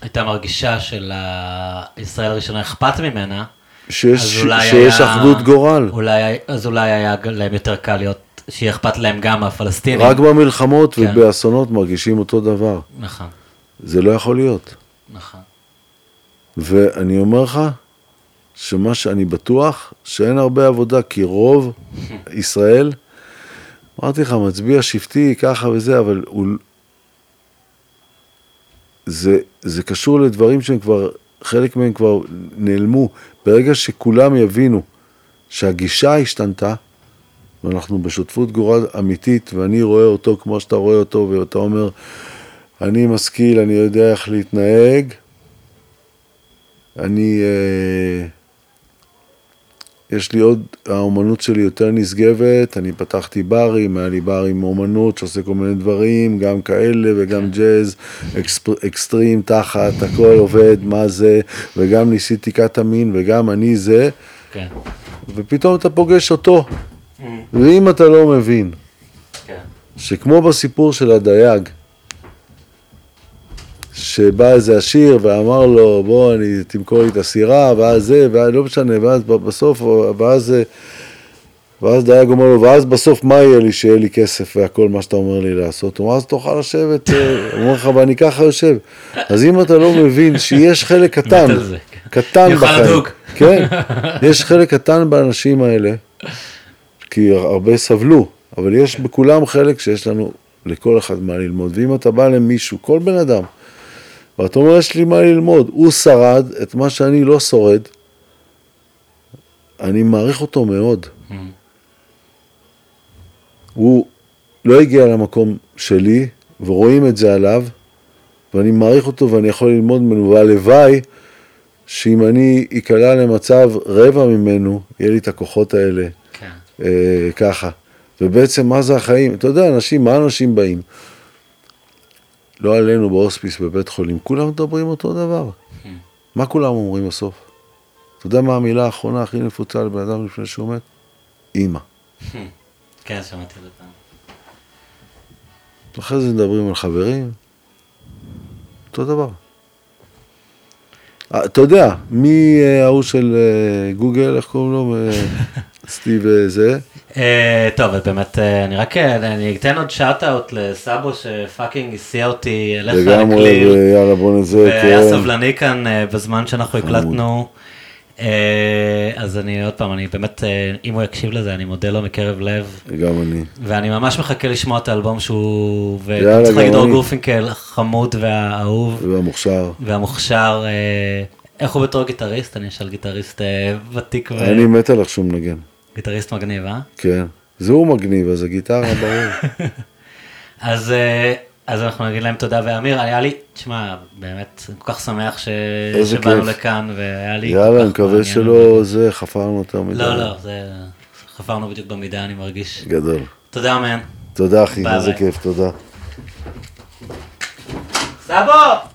הייתה מרגישה שלישראל הראשונה אכפת ממנה, שיש, שיש היה, אחדות גורל. אולי, אז אולי היה להם יותר קל להיות, שיהיה אכפת להם גם מהפלסטינים. רק במלחמות כן. ובאסונות מרגישים אותו דבר. נכון. זה לא יכול להיות. נכון. ואני אומר לך, שמה שאני בטוח, שאין הרבה עבודה, כי רוב ישראל אמרתי לך, מצביע שבטי, ככה וזה, אבל הוא... זה, זה קשור לדברים שהם כבר, חלק מהם כבר נעלמו. ברגע שכולם יבינו שהגישה השתנתה, ואנחנו בשותפות גורל אמיתית, ואני רואה אותו כמו שאתה רואה אותו, ואתה אומר, אני משכיל, אני יודע איך להתנהג, אני... אה, יש לי עוד, האומנות שלי יותר נשגבת, אני פתחתי ברים, היה לי בר עם אומנות שעושה כל מיני דברים, גם כאלה וגם כן. ג'אז, אקספר, אקסטרים תחת, הכל עובד, מה זה, וגם ניסיתי קטמין וגם אני זה, כן. ופתאום אתה פוגש אותו, mm. ואם אתה לא מבין, כן. שכמו בסיפור של הדייג, שבא איזה עשיר ואמר לו, בוא, אני, תמכור לי את הסירה, ואז זה, ואז לא משנה, ואז בסוף, ואז, ואז דייג אומר לו, ואז בסוף מה יהיה לי שיהיה לי כסף והכל מה שאתה אומר לי לעשות? הוא אומר, אז תוכל לשבת, אה, הוא אומר לך, ואני ככה יושב. אז אם אתה לא מבין שיש חלק קטן, כן. קטן בחיים. כן, יש חלק קטן באנשים האלה, כי הרבה סבלו, אבל יש בכולם חלק שיש לנו לכל אחד מה ללמוד. ואם אתה בא למישהו, כל בן אדם, ואתה אומר, יש לי מה ללמוד, הוא שרד את מה שאני לא שורד, אני מעריך אותו מאוד. הוא לא הגיע למקום שלי, ורואים את זה עליו, ואני מעריך אותו ואני יכול ללמוד ממנו, והלוואי שאם אני איקלע למצב רבע ממנו, יהיה לי את הכוחות האלה. כן. אה, ככה. ובעצם מה זה החיים? אתה יודע, אנשים, מה אנשים באים? לא עלינו בהוספיס בבית חולים, כולם מדברים אותו דבר. מה כולם אומרים בסוף? אתה יודע מה המילה האחרונה הכי נפוצה לבן אדם לפני שהוא מת? אימא. כן, שמעתי את זה פעם. אחרי זה מדברים על חברים, אותו דבר. אה, אתה יודע, מי אה, ההוא של אה, גוגל, איך קוראים לו? סטיב זה? אה, טוב, אז באמת, אה, אני רק, אה, אני אתן עוד שאט-אאוט לסאבו שפאקינג הסיע אותי אליך לגמרי, לקליל, ויאללה בוא נזה, והיה כן. סבלני כאן בזמן שאנחנו הקלטנו. אז אני עוד פעם, אני באמת, אם הוא יקשיב לזה, אני מודה לו מקרב לב. גם אני. ואני ממש מחכה לשמוע את האלבום שהוא, יאללה, וצריך להגיד אור. גורפינקל, החמוד והאהוב והמוכשר. והמוכשר. איך הוא בתור גיטריסט? אני אשאל גיטריסט ותיק אני מת על איך שהוא מנגן. וגיטריסט מגניב, אה? כן. זה הוא מגניב, אז הגיטרה, ברור. אז, אה, אז אנחנו נגיד להם תודה, ואמיר, היה לי, תשמע, באמת, אני כל כך שמח ש... שבאנו כיף. לכאן, והיה לי... יאללה, אני מקווה. שלא זה, חפרנו יותר מדי. לא, לא, זה... חפרנו בדיוק במידה, אני מרגיש. גדול. תודה, מן. תודה, אחי, איזה. כיף, תודה. סבו!